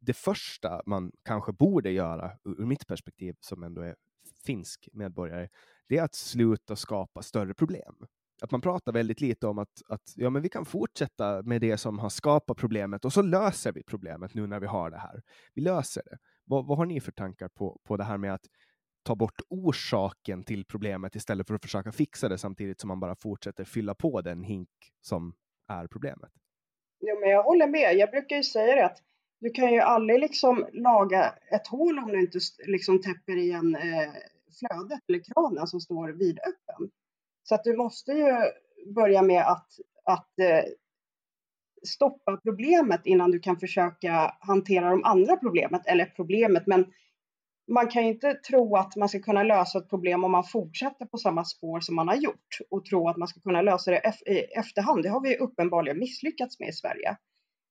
det första man kanske borde göra, ur mitt perspektiv som ändå är finsk medborgare, det är att sluta skapa större problem. Att man pratar väldigt lite om att, att ja, men vi kan fortsätta med det som har skapat problemet och så löser vi problemet nu när vi har det här. Vi löser det. Vad, vad har ni för tankar på, på det här med att ta bort orsaken till problemet istället för att försöka fixa det samtidigt som man bara fortsätter fylla på den hink som är problemet? Jo, men jag håller med. Jag brukar ju säga det att du kan ju aldrig liksom laga ett hål om du inte liksom täpper igen eh, flödet eller kranen som alltså står vidöppen. Så att du måste ju börja med att, att eh, stoppa problemet innan du kan försöka hantera de andra problemet, eller problemet, men man kan ju inte tro att man ska kunna lösa ett problem om man fortsätter på samma spår som man har gjort och tro att man ska kunna lösa det i efterhand. Det har vi uppenbarligen misslyckats med i Sverige.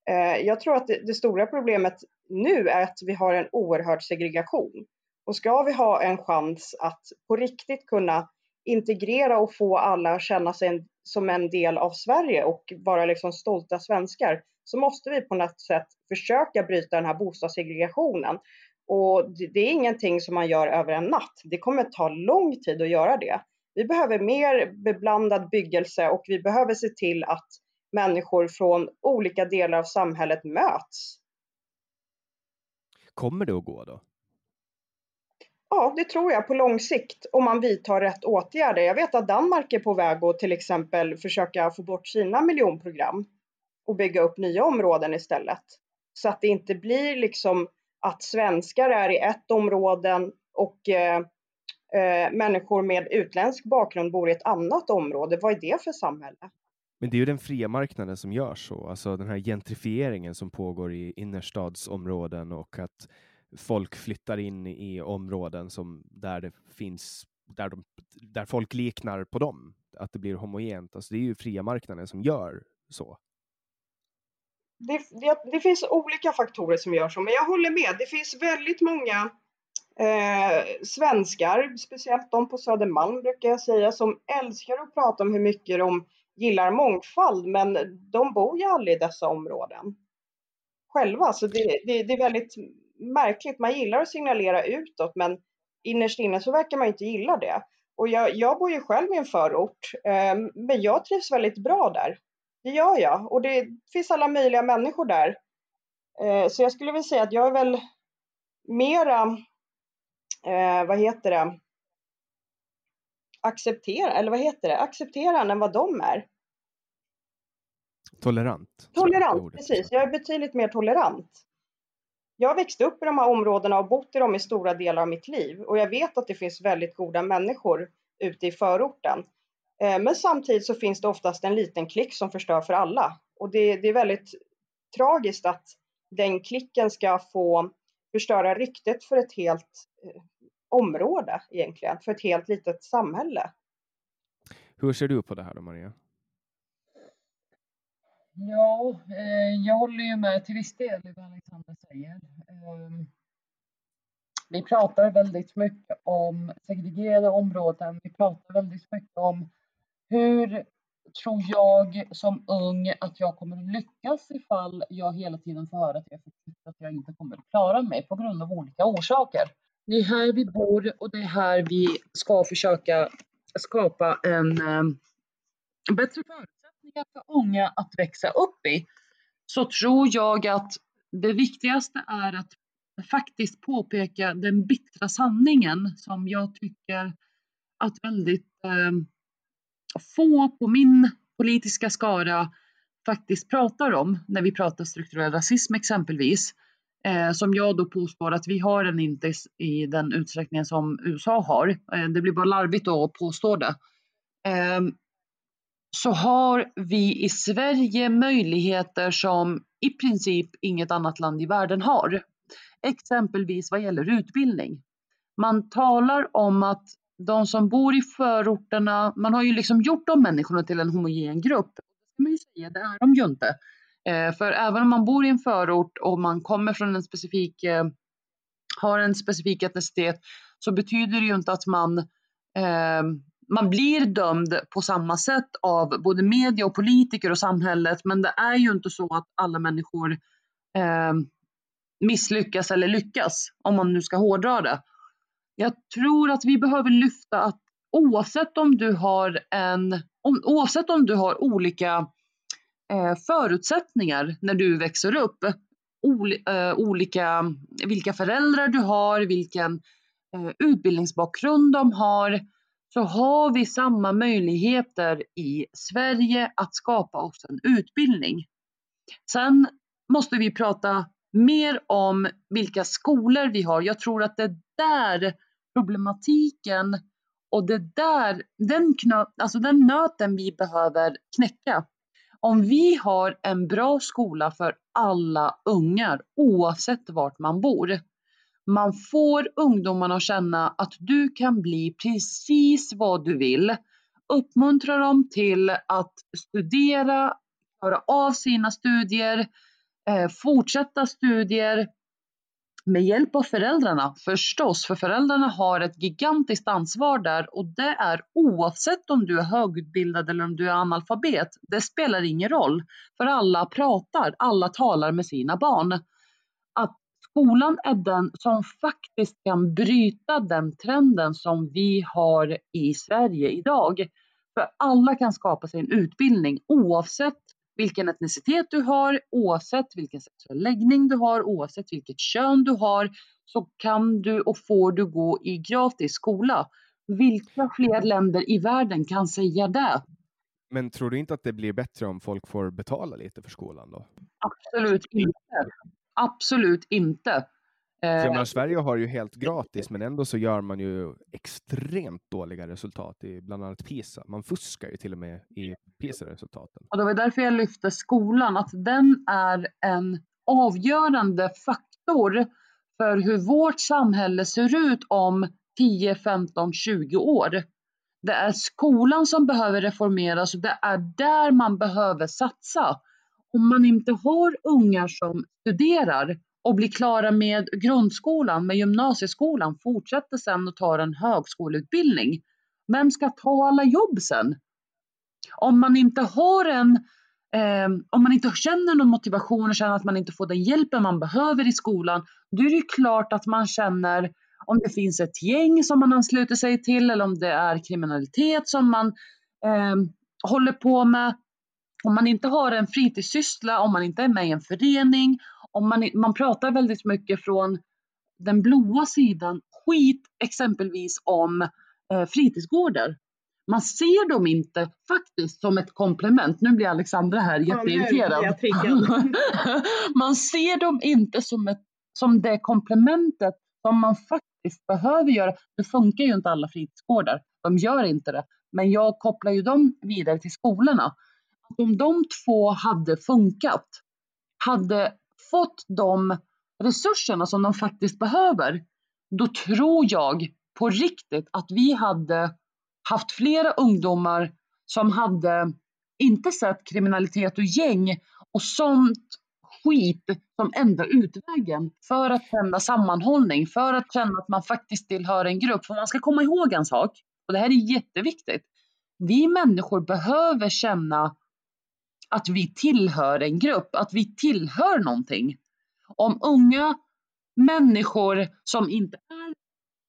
Eh, jag tror att det, stora problemet nu är att vi har en oerhörd segregation. Och ska vi ha en chans att på riktigt kunna integrera och få alla att känna sig som en del av Sverige och vara liksom stolta svenskar så måste vi på något sätt försöka bryta den här bostadssegregationen. Och det är ingenting som man gör över en natt. Det kommer ta lång tid att göra det. Vi behöver mer beblandad byggelse och vi behöver se till att människor från olika delar av samhället möts. Kommer det att gå då? Ja, det tror jag på lång sikt om man vidtar rätt åtgärder. Jag vet att Danmark är på väg att till exempel försöka få bort sina miljonprogram och bygga upp nya områden istället. Så att det inte blir liksom att svenskar är i ett område och eh, eh, människor med utländsk bakgrund bor i ett annat område. Vad är det för samhälle? Men det är ju den fria marknaden som gör så, alltså den här gentrifieringen som pågår i innerstadsområden och att folk flyttar in i områden som där det finns där, de, där folk liknar på dem, att det blir homogent. Alltså det är ju fria marknaden som gör så. Det, det, det, finns olika faktorer som gör så, men jag håller med. Det finns väldigt många eh, svenskar, speciellt de på Södermalm brukar jag säga, som älskar att prata om hur mycket de gillar mångfald, men de bor ju aldrig i dessa områden själva. Så det, det, det är väldigt märkligt. Man gillar att signalera utåt, men innerst inne så verkar man inte gilla det. Och jag, jag bor ju själv i en förort, eh, men jag trivs väldigt bra där. Det gör jag. Och det finns alla möjliga människor där. Eh, så jag skulle vilja säga att jag är väl mera, eh, vad heter det, acceptera, eller vad heter det, accepterande än vad de är. Tolerant. Tolerant, precis. Jag är betydligt mer tolerant. Jag har växt upp i de här områdena och bott i dem i stora delar av mitt liv och jag vet att det finns väldigt goda människor ute i förorten. Eh, men samtidigt så finns det oftast en liten klick som förstör för alla och det, det är väldigt tragiskt att den klicken ska få förstöra ryktet för ett helt eh, område egentligen, för ett helt litet samhälle. Hur ser du på det här då, Maria? Ja, eh, jag håller ju med till viss del i vad Alexander säger. Eh, vi pratar väldigt mycket om segregerade områden. Vi pratar väldigt mycket om hur tror jag som ung att jag kommer att lyckas ifall jag hela tiden får höra att jag, att jag inte kommer att klara mig på grund av olika orsaker. Det är här vi bor och det är här vi ska försöka skapa en eh, bättre förutsättningar för unga att växa upp i. Så tror jag att det viktigaste är att faktiskt påpeka den bittra sanningen som jag tycker att väldigt eh, få på min politiska skara faktiskt pratar om när vi pratar strukturell rasism exempelvis eh, som jag då påstår att vi har den inte i den utsträckningen som USA har. Eh, det blir bara larvigt då att påstå det. Eh, så har vi i Sverige möjligheter som i princip inget annat land i världen har. Exempelvis vad gäller utbildning. Man talar om att de som bor i förorterna, man har ju liksom gjort de människorna till en homogen grupp. Det man ju säga, det är de ju inte. Eh, för även om man bor i en förort och man kommer från en specifik, eh, har en specifik etnicitet så betyder det ju inte att man, eh, man blir dömd på samma sätt av både media och politiker och samhället. Men det är ju inte så att alla människor eh, misslyckas eller lyckas, om man nu ska hårdra det. Jag tror att vi behöver lyfta att oavsett om du har en, om, oavsett om du har olika Eh, förutsättningar när du växer upp ol, eh, olika, vilka föräldrar du har, vilken eh, utbildningsbakgrund de har, så har vi samma möjligheter i Sverige att skapa oss en utbildning. Sen måste vi prata mer om vilka skolor vi har. Jag tror att det är där problematiken och det där, den, knö, alltså den nöten vi behöver knäcka. Om vi har en bra skola för alla ungar oavsett vart man bor. Man får ungdomarna att känna att du kan bli precis vad du vill. Uppmuntra dem till att studera, klara av sina studier, Eh, fortsätta studier med hjälp av föräldrarna förstås, för föräldrarna har ett gigantiskt ansvar där och det är oavsett om du är högutbildad eller om du är analfabet. Det spelar ingen roll, för alla pratar, alla talar med sina barn. Att skolan är den som faktiskt kan bryta den trenden som vi har i Sverige idag. För alla kan skapa sig en utbildning oavsett vilken etnicitet du har, oavsett vilken sexuell läggning du har, oavsett vilket kön du har, så kan du och får du gå i gratis skola. Vilka fler länder i världen kan säga det? Men tror du inte att det blir bättre om folk får betala lite för skolan då? Absolut inte. Absolut inte. För menar, Sverige har ju helt gratis, men ändå så gör man ju extremt dåliga resultat i bland annat PISA. Man fuskar ju till och med i PISA-resultaten. Och det var därför jag lyfte skolan, att den är en avgörande faktor för hur vårt samhälle ser ut om 10, 15, 20 år. Det är skolan som behöver reformeras och det är där man behöver satsa. Om man inte har ungar som studerar och blir klara med grundskolan, med gymnasieskolan, fortsätter sen och tar en högskoleutbildning. Vem ska ta alla jobb sen? Om man inte har en eh, om man inte känner någon motivation och känner att man inte får den hjälpen man behöver i skolan, då är det klart att man känner om det finns ett gäng som man ansluter sig till eller om det är kriminalitet som man eh, håller på med. Om man inte har en fritidssyssla, om man inte är med i en förening, om man, man pratar väldigt mycket från den blåa sidan skit exempelvis om eh, fritidsgårdar. Man ser dem inte faktiskt som ett komplement. Nu blir Alexandra här jätteirriterad. Ja, man ser dem inte som, ett, som det komplementet som man faktiskt behöver göra. Det funkar ju inte alla fritidsgårdar. De gör inte det. Men jag kopplar ju dem vidare till skolorna. Om de två hade funkat, hade fått de resurserna som de faktiskt behöver, då tror jag på riktigt att vi hade haft flera ungdomar som hade inte sett kriminalitet och gäng och sånt skit som enda utvägen för att känna sammanhållning, för att känna att man faktiskt tillhör en grupp. För man ska komma ihåg en sak, och det här är jätteviktigt. Vi människor behöver känna att vi tillhör en grupp, att vi tillhör någonting. Om unga människor som inte är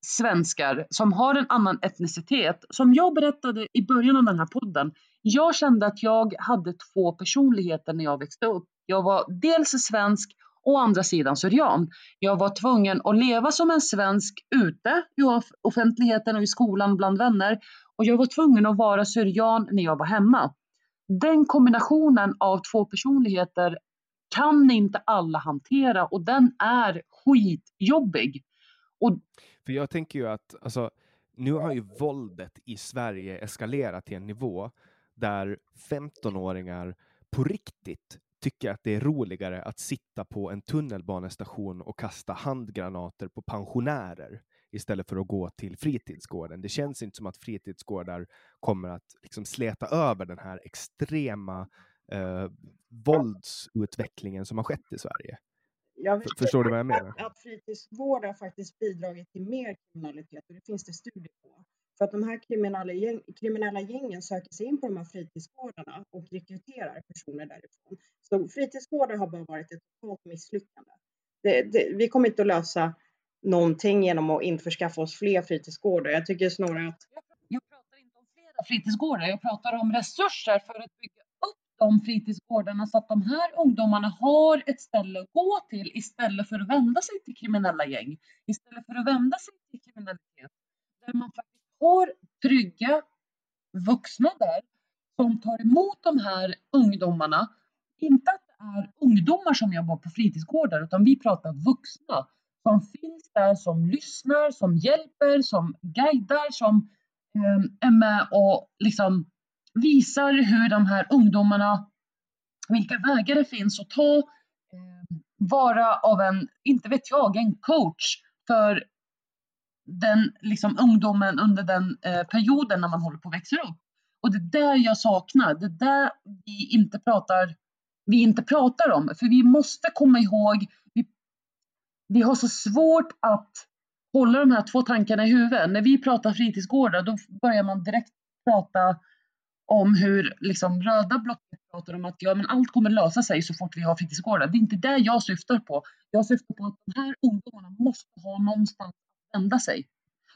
svenskar, som har en annan etnicitet, som jag berättade i början av den här podden, jag kände att jag hade två personligheter när jag växte upp. Jag var dels svensk och andra sidan syrian. Jag var tvungen att leva som en svensk ute i offentligheten och i skolan bland vänner och jag var tvungen att vara syrian när jag var hemma den kombinationen av två personligheter kan inte alla hantera och den är skitjobbig. Och... För jag tänker ju att alltså, nu har ju våldet i Sverige eskalerat till en nivå där 15-åringar på riktigt tycker att det är roligare att sitta på en tunnelbanestation och kasta handgranater på pensionärer istället för att gå till fritidsgården. Det känns inte som att fritidsgårdar kommer att liksom släta över den här extrema eh, våldsutvecklingen som har skett i Sverige. Förstår du vad jag menar? Att, att fritidsgårdar faktiskt bidragit till mer kriminalitet och det finns det studier på. För att de här kriminella, gäng, kriminella gängen söker sig in på de här fritidsgårdarna och rekryterar personer därifrån. Så fritidsgårdar har bara varit ett totalt misslyckande. Det, det, vi kommer inte att lösa någonting genom att införskaffa oss fler fritidsgårdar. Jag tycker snarare att... Jag pratar inte om flera fritidsgårdar, jag pratar om resurser för att bygga upp de fritidsgårdarna så att de här ungdomarna har ett ställe att gå till istället för att vända sig till kriminella gäng, istället för att vända sig till kriminalitet. Där man faktiskt har trygga vuxna där som tar emot de här ungdomarna. Inte att det är ungdomar som jobbar på fritidsgårdar utan vi pratar vuxna som finns där, som lyssnar, som hjälper, som guidar, som eh, är med och liksom visar hur de här ungdomarna, vilka vägar det finns att ta, eh, vara av en, inte vet jag, en coach för den liksom, ungdomen under den eh, perioden när man håller på att växa upp. Och det är där jag saknar, det är där vi inte pratar, vi inte pratar om. För vi måste komma ihåg, vi, har så svårt att hålla de här två tankarna i huvudet. När vi pratar fritidsgårdar då börjar man direkt prata om hur liksom, röda blocket pratar om att ja, men allt kommer lösa sig så fort vi har fritidsgårdar. Det är inte det jag syftar på. Jag syftar på att de här ungdomarna måste ha någonstans att vända sig.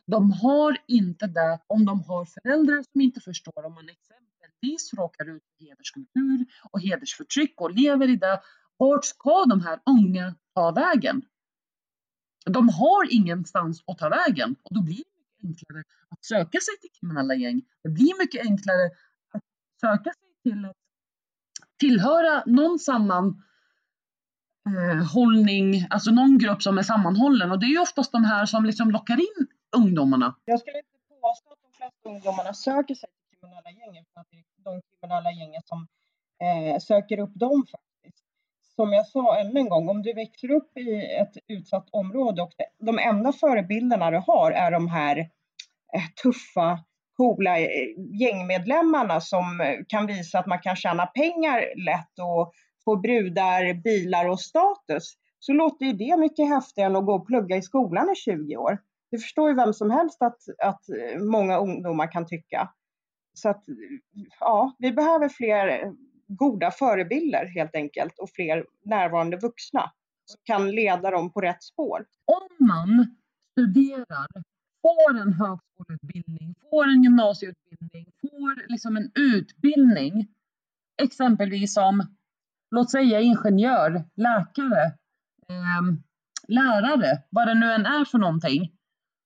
De har inte det om de har föräldrar som inte förstår om man exempelvis råkar ut för hederskultur och hedersförtryck och lever i det. Vart ska de här unga ta vägen? De har ingenstans att ta vägen och då blir det mycket enklare att söka sig till kriminella gäng. Det blir mycket enklare att söka sig till att tillhöra någon samman eh, hållning, alltså någon grupp som är sammanhållen och det är ju oftast de här som liksom lockar in ungdomarna. Jag skulle inte påstå att de flesta ungdomarna söker sig till kriminella gäng utan att det är de kriminella gängen som eh, söker upp dem För. Som jag sa ännu en gång, om du växer upp i ett utsatt område och de enda förebilderna du har är de här eh, tuffa, coola eh, gängmedlemmarna som eh, kan visa att man kan tjäna pengar lätt och få brudar, bilar och status, så låter ju det mycket häftigare än att gå och plugga i skolan i 20 år. Det förstår ju vem som helst att, att många ungdomar kan tycka. Så att, ja, vi behöver fler goda förebilder helt enkelt och fler närvarande vuxna som kan leda dem på rätt spår. Om man studerar, får en högskoleutbildning, får en gymnasieutbildning, får liksom en utbildning, exempelvis som, låt säga ingenjör, läkare, eh, lärare, vad det nu än är för någonting,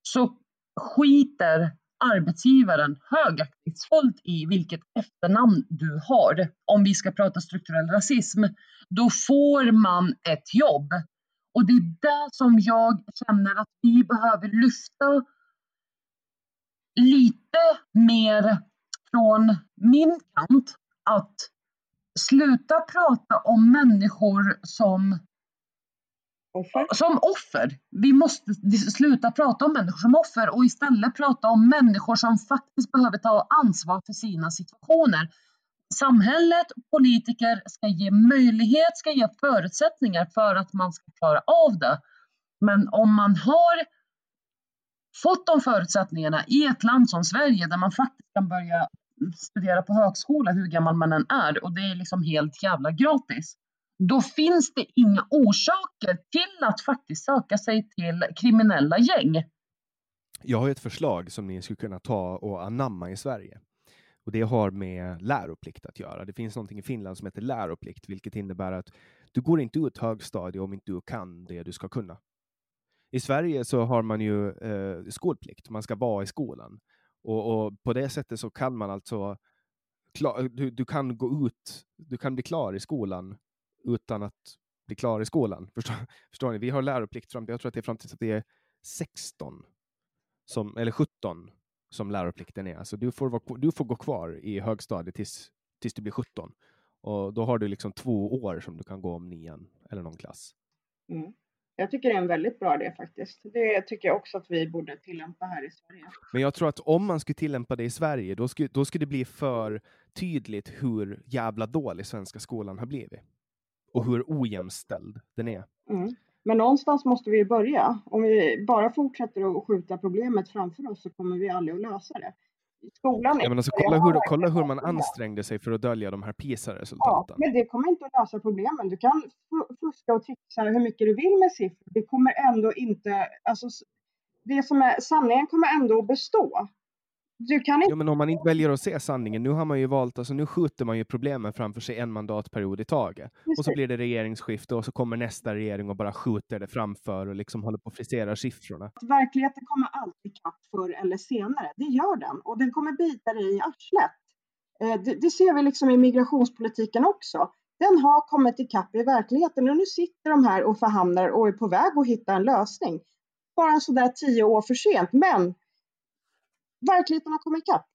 så skiter arbetsgivaren högaktningsfullt i vilket efternamn du har. Om vi ska prata strukturell rasism, då får man ett jobb. Och det är det som jag känner att vi behöver lyfta lite mer från min kant. Att sluta prata om människor som Offer. som offer. Vi måste sluta prata om människor som offer och istället prata om människor som faktiskt behöver ta ansvar för sina situationer. Samhället, politiker ska ge möjlighet, ska ge förutsättningar för att man ska klara av det. Men om man har fått de förutsättningarna i ett land som Sverige där man faktiskt kan börja studera på högskola hur gammal man än är och det är liksom helt jävla gratis då finns det inga orsaker till att faktiskt söka sig till kriminella gäng. Jag har ett förslag som ni skulle kunna ta och anamma i Sverige. Och Det har med läroplikt att göra. Det finns någonting i Finland som heter läroplikt, vilket innebär att du går inte ut högstadiet om inte du kan det du ska kunna. I Sverige så har man ju eh, skolplikt. Man ska vara i skolan. Och, och, på det sättet så kan man alltså klar, du, du kan gå ut, du kan bli klar i skolan utan att bli klar i skolan. Förstår, förstår ni? Vi har läroplikt fram till, jag tror att det är fram till att det är 16, som, eller 17 som läroplikten är. Alltså du, får vara, du får gå kvar i högstadiet tills, tills du blir 17. Och då har du liksom två år som du kan gå om nian eller någon klass. Mm. Jag tycker det är en väldigt bra idé faktiskt. Det tycker jag också att vi borde tillämpa här i Sverige. Men jag tror att om man skulle tillämpa det i Sverige, då skulle, då skulle det bli för tydligt hur jävla dålig svenska skolan har blivit och hur ojämställd den är. Mm. Men någonstans måste vi ju börja. Om vi bara fortsätter att skjuta problemet framför oss så kommer vi aldrig att lösa det. Skolan ja, men alltså, kolla, hur, kolla hur man ansträngde sig för att dölja de här PISA-resultaten. Ja, men det kommer inte att lösa problemen. Du kan fuska och trixa hur mycket du vill med siffror. Det kommer ändå inte... Alltså, det som är, sanningen kommer ändå att bestå. Du kan inte... Ja, men om man inte väljer att se sanningen, nu har man ju valt, alltså nu skjuter man ju problemen framför sig en mandatperiod i taget. Och så blir det regeringsskifte och så kommer nästa regering och bara skjuter det framför och liksom håller på att frisera siffrorna. Verkligheten kommer alltid kapp förr eller senare, det gör den. Och den kommer bita dig i arslet. Eh, det, det ser vi liksom i migrationspolitiken också. Den har kommit ikapp i verkligheten och nu sitter de här och förhandlar och är på väg att hitta en lösning. Bara sådär tio år för sent, men verkligheten har kommit ikapp.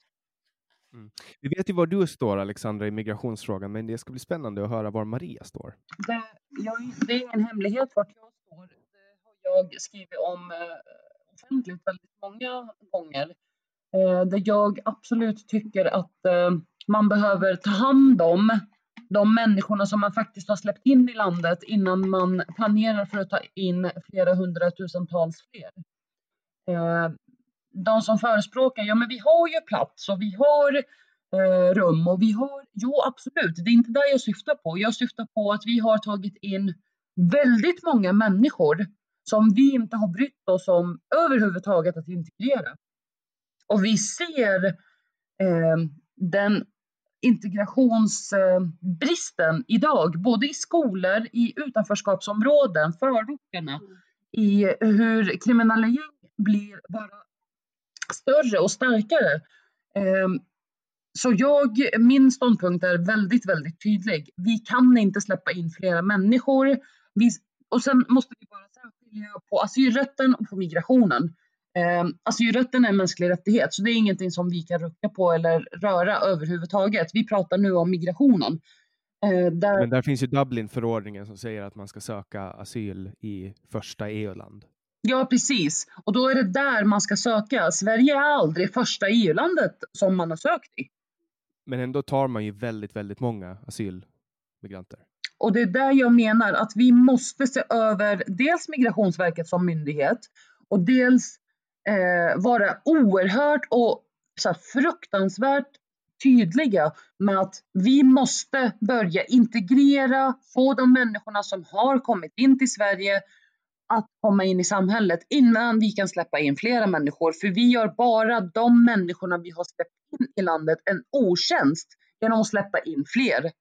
Mm. Vi vet ju var du står Alexandra i migrationsfrågan, men det ska bli spännande att höra var Maria står. Det, jag, det är ingen hemlighet vart jag står. Det har jag skrivit om eh, offentligt väldigt många gånger. Eh, där jag absolut tycker att eh, man behöver ta hand om de människorna som man faktiskt har släppt in i landet innan man planerar för att ta in flera hundratusentals fler. Eh, de som förespråkar, ja men vi har ju plats och vi har eh, rum och vi har, jo absolut, det är inte det jag syftar på. Jag syftar på att vi har tagit in väldigt många människor som vi inte har brytt oss om överhuvudtaget att integrera. Och vi ser eh, den integrationsbristen idag, både i skolor, i utanförskapsområden, förorterna, i hur kriminella gäng blir bara större och starkare. Ehm, så jag, min ståndpunkt är väldigt, väldigt tydlig. Vi kan inte släppa in flera människor. Vi, och sen måste vi bara särskilja på asylrätten och på migrationen. Eh, asylrätten är en mänsklig rättighet, så det är ingenting som vi kan rucka på eller röra överhuvudtaget. Vi pratar nu om migrationen. Eh, där... Men där finns ju Dublinförordningen som säger att man ska söka asyl i första EU-land. Ja, precis. Och då är det där man ska söka. Sverige är aldrig första EU-landet som man har sökt i. Men ändå tar man ju väldigt, väldigt många asylmigranter. Och det är där jag menar att vi måste se över dels Migrationsverket som myndighet och dels eh, vara oerhört och så här, fruktansvärt tydliga med att vi måste börja integrera, få de människorna som har kommit in till Sverige att komma in i samhället innan vi kan släppa in flera människor. För vi gör bara de människorna vi har släppt in i landet en otjänst genom att släppa in fler.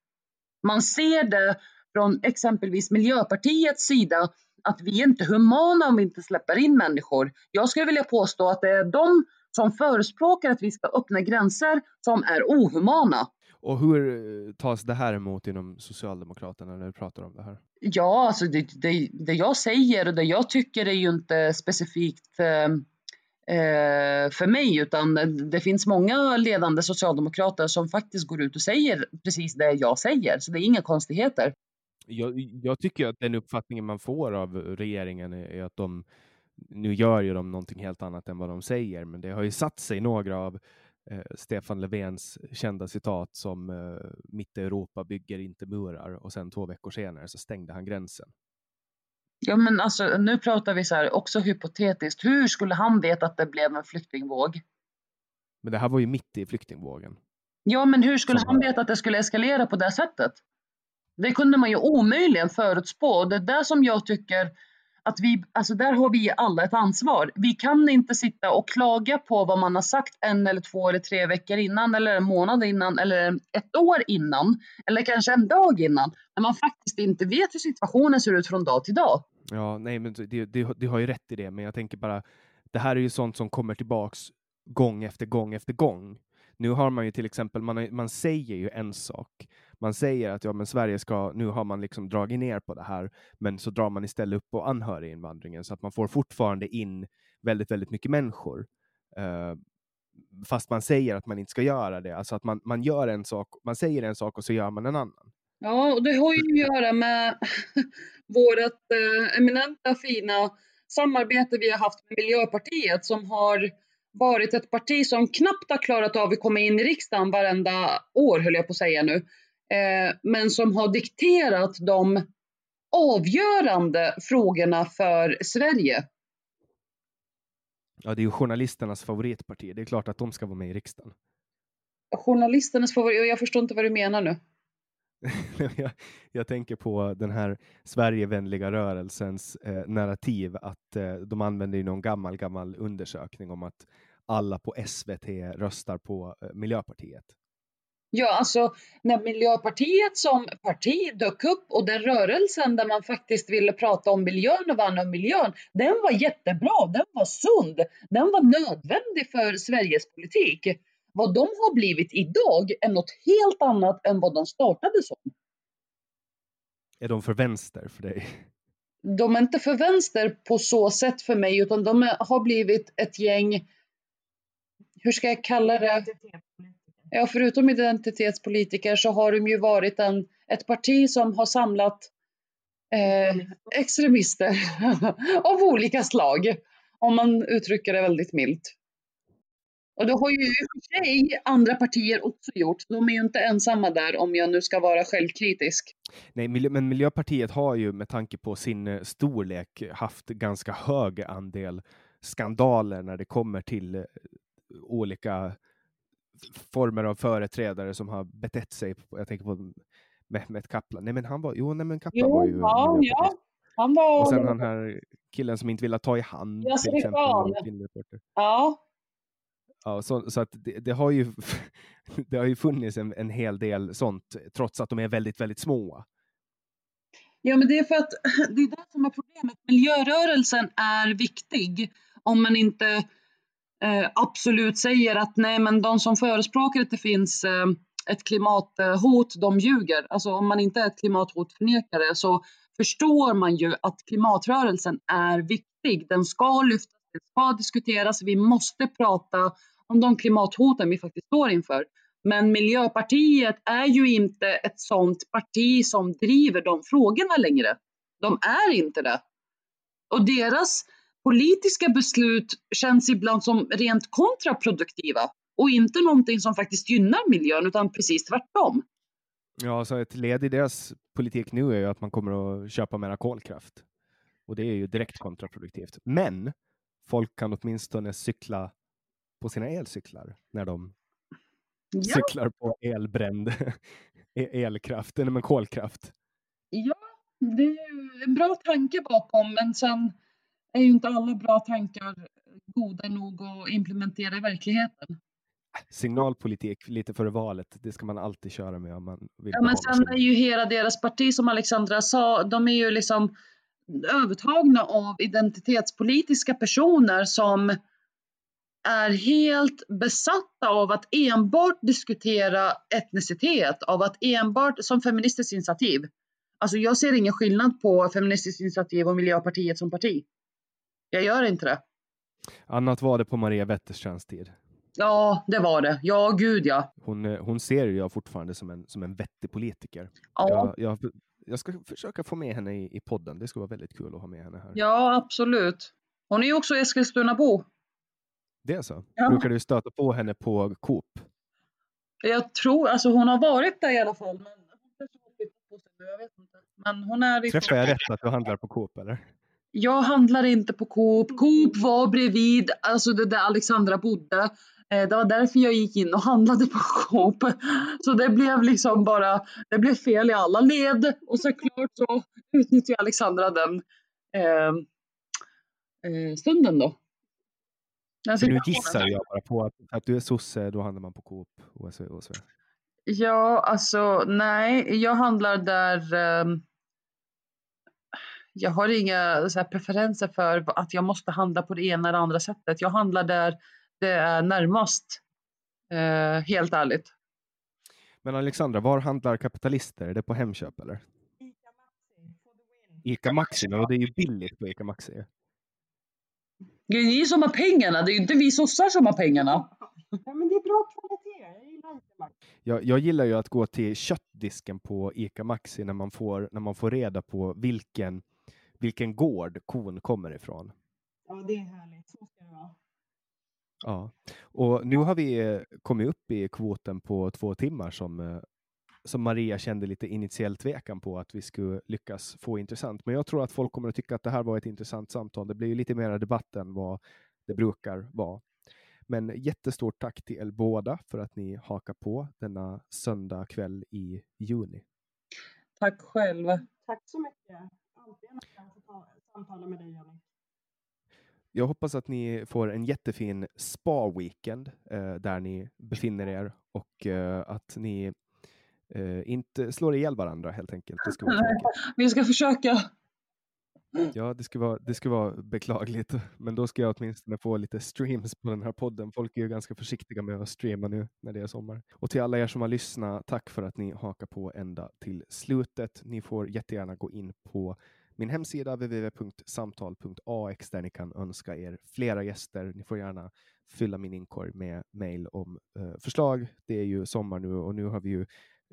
Man ser det från exempelvis Miljöpartiets sida att vi är inte humana om vi inte släpper in människor. Jag skulle vilja påstå att det är de som förespråkar att vi ska öppna gränser som är ohumana. Och hur eh, tas det här emot inom Socialdemokraterna när du pratar om det här? Ja, alltså det, det, det jag säger och det jag tycker är ju inte specifikt eh, eh, för mig, utan det finns många ledande socialdemokrater som faktiskt går ut och säger precis det jag säger, så det är inga konstigheter. Jag, jag tycker att den uppfattningen man får av regeringen är, är att de nu gör ju de någonting helt annat än vad de säger, men det har ju satt sig några av eh, Stefan Löfvens kända citat som eh, mitt Europa bygger inte murar och sen två veckor senare så stängde han gränsen. Ja, men alltså nu pratar vi så här också hypotetiskt. Hur skulle han veta att det blev en flyktingvåg? Men det här var ju mitt i flyktingvågen. Ja, men hur skulle som han veta att det skulle eskalera på det sättet? Det kunde man ju omöjligen förutspå. Det är där som jag tycker att vi, alltså där har vi alla ett ansvar. Vi kan inte sitta och klaga på vad man har sagt en eller två eller tre veckor innan eller en månad innan eller ett år innan eller kanske en dag innan när man faktiskt inte vet hur situationen ser ut från dag till dag. Ja, nej, men du, du, du har ju rätt i det, men jag tänker bara det här är ju sånt som kommer tillbaks gång efter gång efter gång. Nu har man ju till exempel, man, man säger ju en sak. Man säger att ja, men Sverige ska, nu har man liksom dragit ner på det här, men så drar man istället upp på anhöriginvandringen så att man får fortfarande in väldigt, väldigt mycket människor. Uh, fast man säger att man inte ska göra det. Alltså att man, man gör en sak, man säger en sak och så gör man en annan. Ja, och det har ju att göra med vårt eh, eminenta fina samarbete vi har haft med Miljöpartiet som har varit ett parti som knappt har klarat av att komma in i riksdagen varenda år, höll jag på att säga nu. Eh, men som har dikterat de avgörande frågorna för Sverige. Ja, det är ju journalisternas favoritparti. Det är klart att de ska vara med i riksdagen. Journalisternas favorit? Jag förstår inte vad du menar nu. jag, jag, tänker på den här Sverigevänliga rörelsens eh, narrativ att eh, de använder någon gammal, gammal undersökning om att alla på SVT röstar på eh, Miljöpartiet. Ja, alltså när Miljöpartiet som parti dök upp och den rörelsen där man faktiskt ville prata om miljön och värna om miljön, den var jättebra, den var sund, den var nödvändig för Sveriges politik. Vad de har blivit idag är något helt annat än vad de startade som. Är de för vänster för dig? De är inte för vänster på så sätt för mig, utan de är, har blivit ett gäng, hur ska jag kalla det? Ja, förutom identitetspolitiker så har de ju varit en, ett parti som har samlat eh, extremister av olika slag, om man uttrycker det väldigt milt. Och det har ju i och för sig andra partier också gjort. De är ju inte ensamma där om jag nu ska vara självkritisk. Nej, men Miljöpartiet har ju med tanke på sin eh, storlek haft ganska hög andel skandaler när det kommer till eh, olika former av företrädare som har betett sig. Jag tänker på Mehmet Kaplan. Nej, men han var, jo, nej, men Kaplan jo, var ju ja, ja. Han var... Och sen han här killen som inte ville ta i hand. Yassir till exempel. Ja. Ja, så, så att det, det, har ju, det har ju funnits en, en hel del sånt, trots att de är väldigt, väldigt små. Ja, men det är för att det är det som är problemet. Miljörörelsen är viktig om man inte Eh, absolut säger att nej, men de som förespråkar att det finns eh, ett klimathot, de ljuger. Alltså om man inte är ett klimathotförnekare så förstår man ju att klimatrörelsen är viktig. Den ska lyftas, den ska diskuteras. Vi måste prata om de klimathoten vi faktiskt står inför. Men Miljöpartiet är ju inte ett sådant parti som driver de frågorna längre. De är inte det. Och deras politiska beslut känns ibland som rent kontraproduktiva och inte någonting som faktiskt gynnar miljön utan precis tvärtom. Ja, så ett led i deras politik nu är ju att man kommer att köpa mera kolkraft. Och det är ju direkt kontraproduktivt. Men folk kan åtminstone cykla på sina elcyklar när de ja. cyklar på elbränd e-, elkraft, eller med kolkraft. Ja, det är ju en bra tanke bakom, men sen är ju inte alla bra tankar goda nog att implementera i verkligheten. Signalpolitik lite före valet, det ska man alltid köra med om man vill Ja, men sen är ju hela deras parti, som Alexandra sa, de är ju liksom övertagna av identitetspolitiska personer som är helt besatta av att enbart diskutera etnicitet, av att enbart som feministiskt initiativ. Alltså jag ser ingen skillnad på Feministiskt initiativ och Miljöpartiet som parti. Jag gör inte det. Annat var det på Maria Wetterstrands tid. Ja, det var det. Ja, gud ja. Hon, eh, hon ser jag fortfarande som en, som en vettig politiker. Ja. Jag, jag, jag ska försöka få med henne i, i podden. Det skulle vara väldigt kul att ha med henne här. Ja, absolut. Hon är ju också Eskilstunabo. Det är så? Ja. Brukar du stöta på henne på Coop? Jag tror, alltså hon har varit där i alla fall. Men vet inte. Men hon är liksom... Träffar jag rätt att du handlar på Coop eller? Jag handlar inte på Coop. Coop var bredvid, alltså det där Alexandra bodde. Eh, det var därför jag gick in och handlade på Coop. Så det blev liksom bara, det blev fel i alla led. Och såklart så utnyttjade Alexandra den eh, eh, stunden då. Alltså, nu gissar jag bara på att, att du är sosse, då handlar man på Coop och så, så. Ja, alltså nej, jag handlar där um, jag har inga så här, preferenser för att jag måste handla på det ena eller andra sättet. Jag handlar där det är närmast, uh, helt ärligt. Men Alexandra, var handlar kapitalister? Är det på Hemköp eller? Ica Maxi. Ica Maxi, men det är ju billigt på Ica Maxi. Det är ni som har pengarna, det är ju inte vi sossar som har pengarna. Ja, men det är bra kvalitet. Jag gillar Ica Maxi. Jag, jag gillar ju att gå till köttdisken på Ica Maxi när man får, när man får reda på vilken, vilken gård kon kommer ifrån. Ja, det är härligt. Så ska det vara. Ja, och nu har vi eh, kommit upp i kvoten på två timmar som eh, som Maria kände lite initiell tvekan på att vi skulle lyckas få intressant. Men jag tror att folk kommer att tycka att det här var ett intressant samtal. Det blir ju lite mer debatt än vad det brukar vara. Men jättestort tack till er båda för att ni hakar på denna söndag kväll i juni. Tack själv. Tack så mycket. Alltid en att samtala med dig, Jenny. jag hoppas att ni får en jättefin spa-weekend eh, där ni befinner er och eh, att ni eh, inte slår ihjäl varandra helt enkelt. Det ska vara Vi ska försöka. Ja, det ska, vara, det ska vara beklagligt, men då ska jag åtminstone få lite streams på den här podden. Folk är ju ganska försiktiga med att streama nu när det är sommar. Och till alla er som har lyssnat, tack för att ni hakar på ända till slutet. Ni får jättegärna gå in på min hemsida www.samtal.ax där ni kan önska er flera gäster. Ni får gärna fylla min inkorg med mejl om eh, förslag. Det är ju sommar nu och nu har vi ju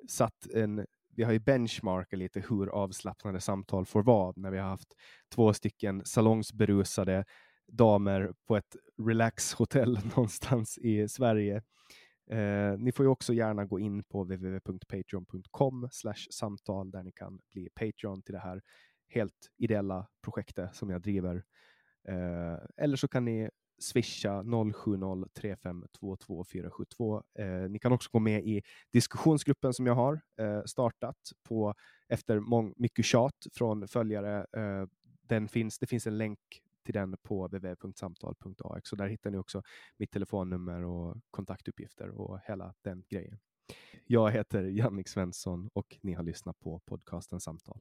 satt en vi har ju benchmarkat lite hur avslappnade samtal får vara när vi har haft två stycken salongsberusade damer på ett relaxhotell någonstans i Sverige. Eh, ni får ju också gärna gå in på www.patreon.com samtal där ni kan bli Patreon till det här helt ideella projektet som jag driver. Eh, eller så kan ni swisha 070 3522 472. Eh, ni kan också gå med i diskussionsgruppen som jag har eh, startat på efter mång, mycket tjat från följare. Eh, den finns, det finns en länk till den på www.samtal.ax så där hittar ni också mitt telefonnummer och kontaktuppgifter och hela den grejen. Jag heter Jannik Svensson och ni har lyssnat på podcasten Samtal.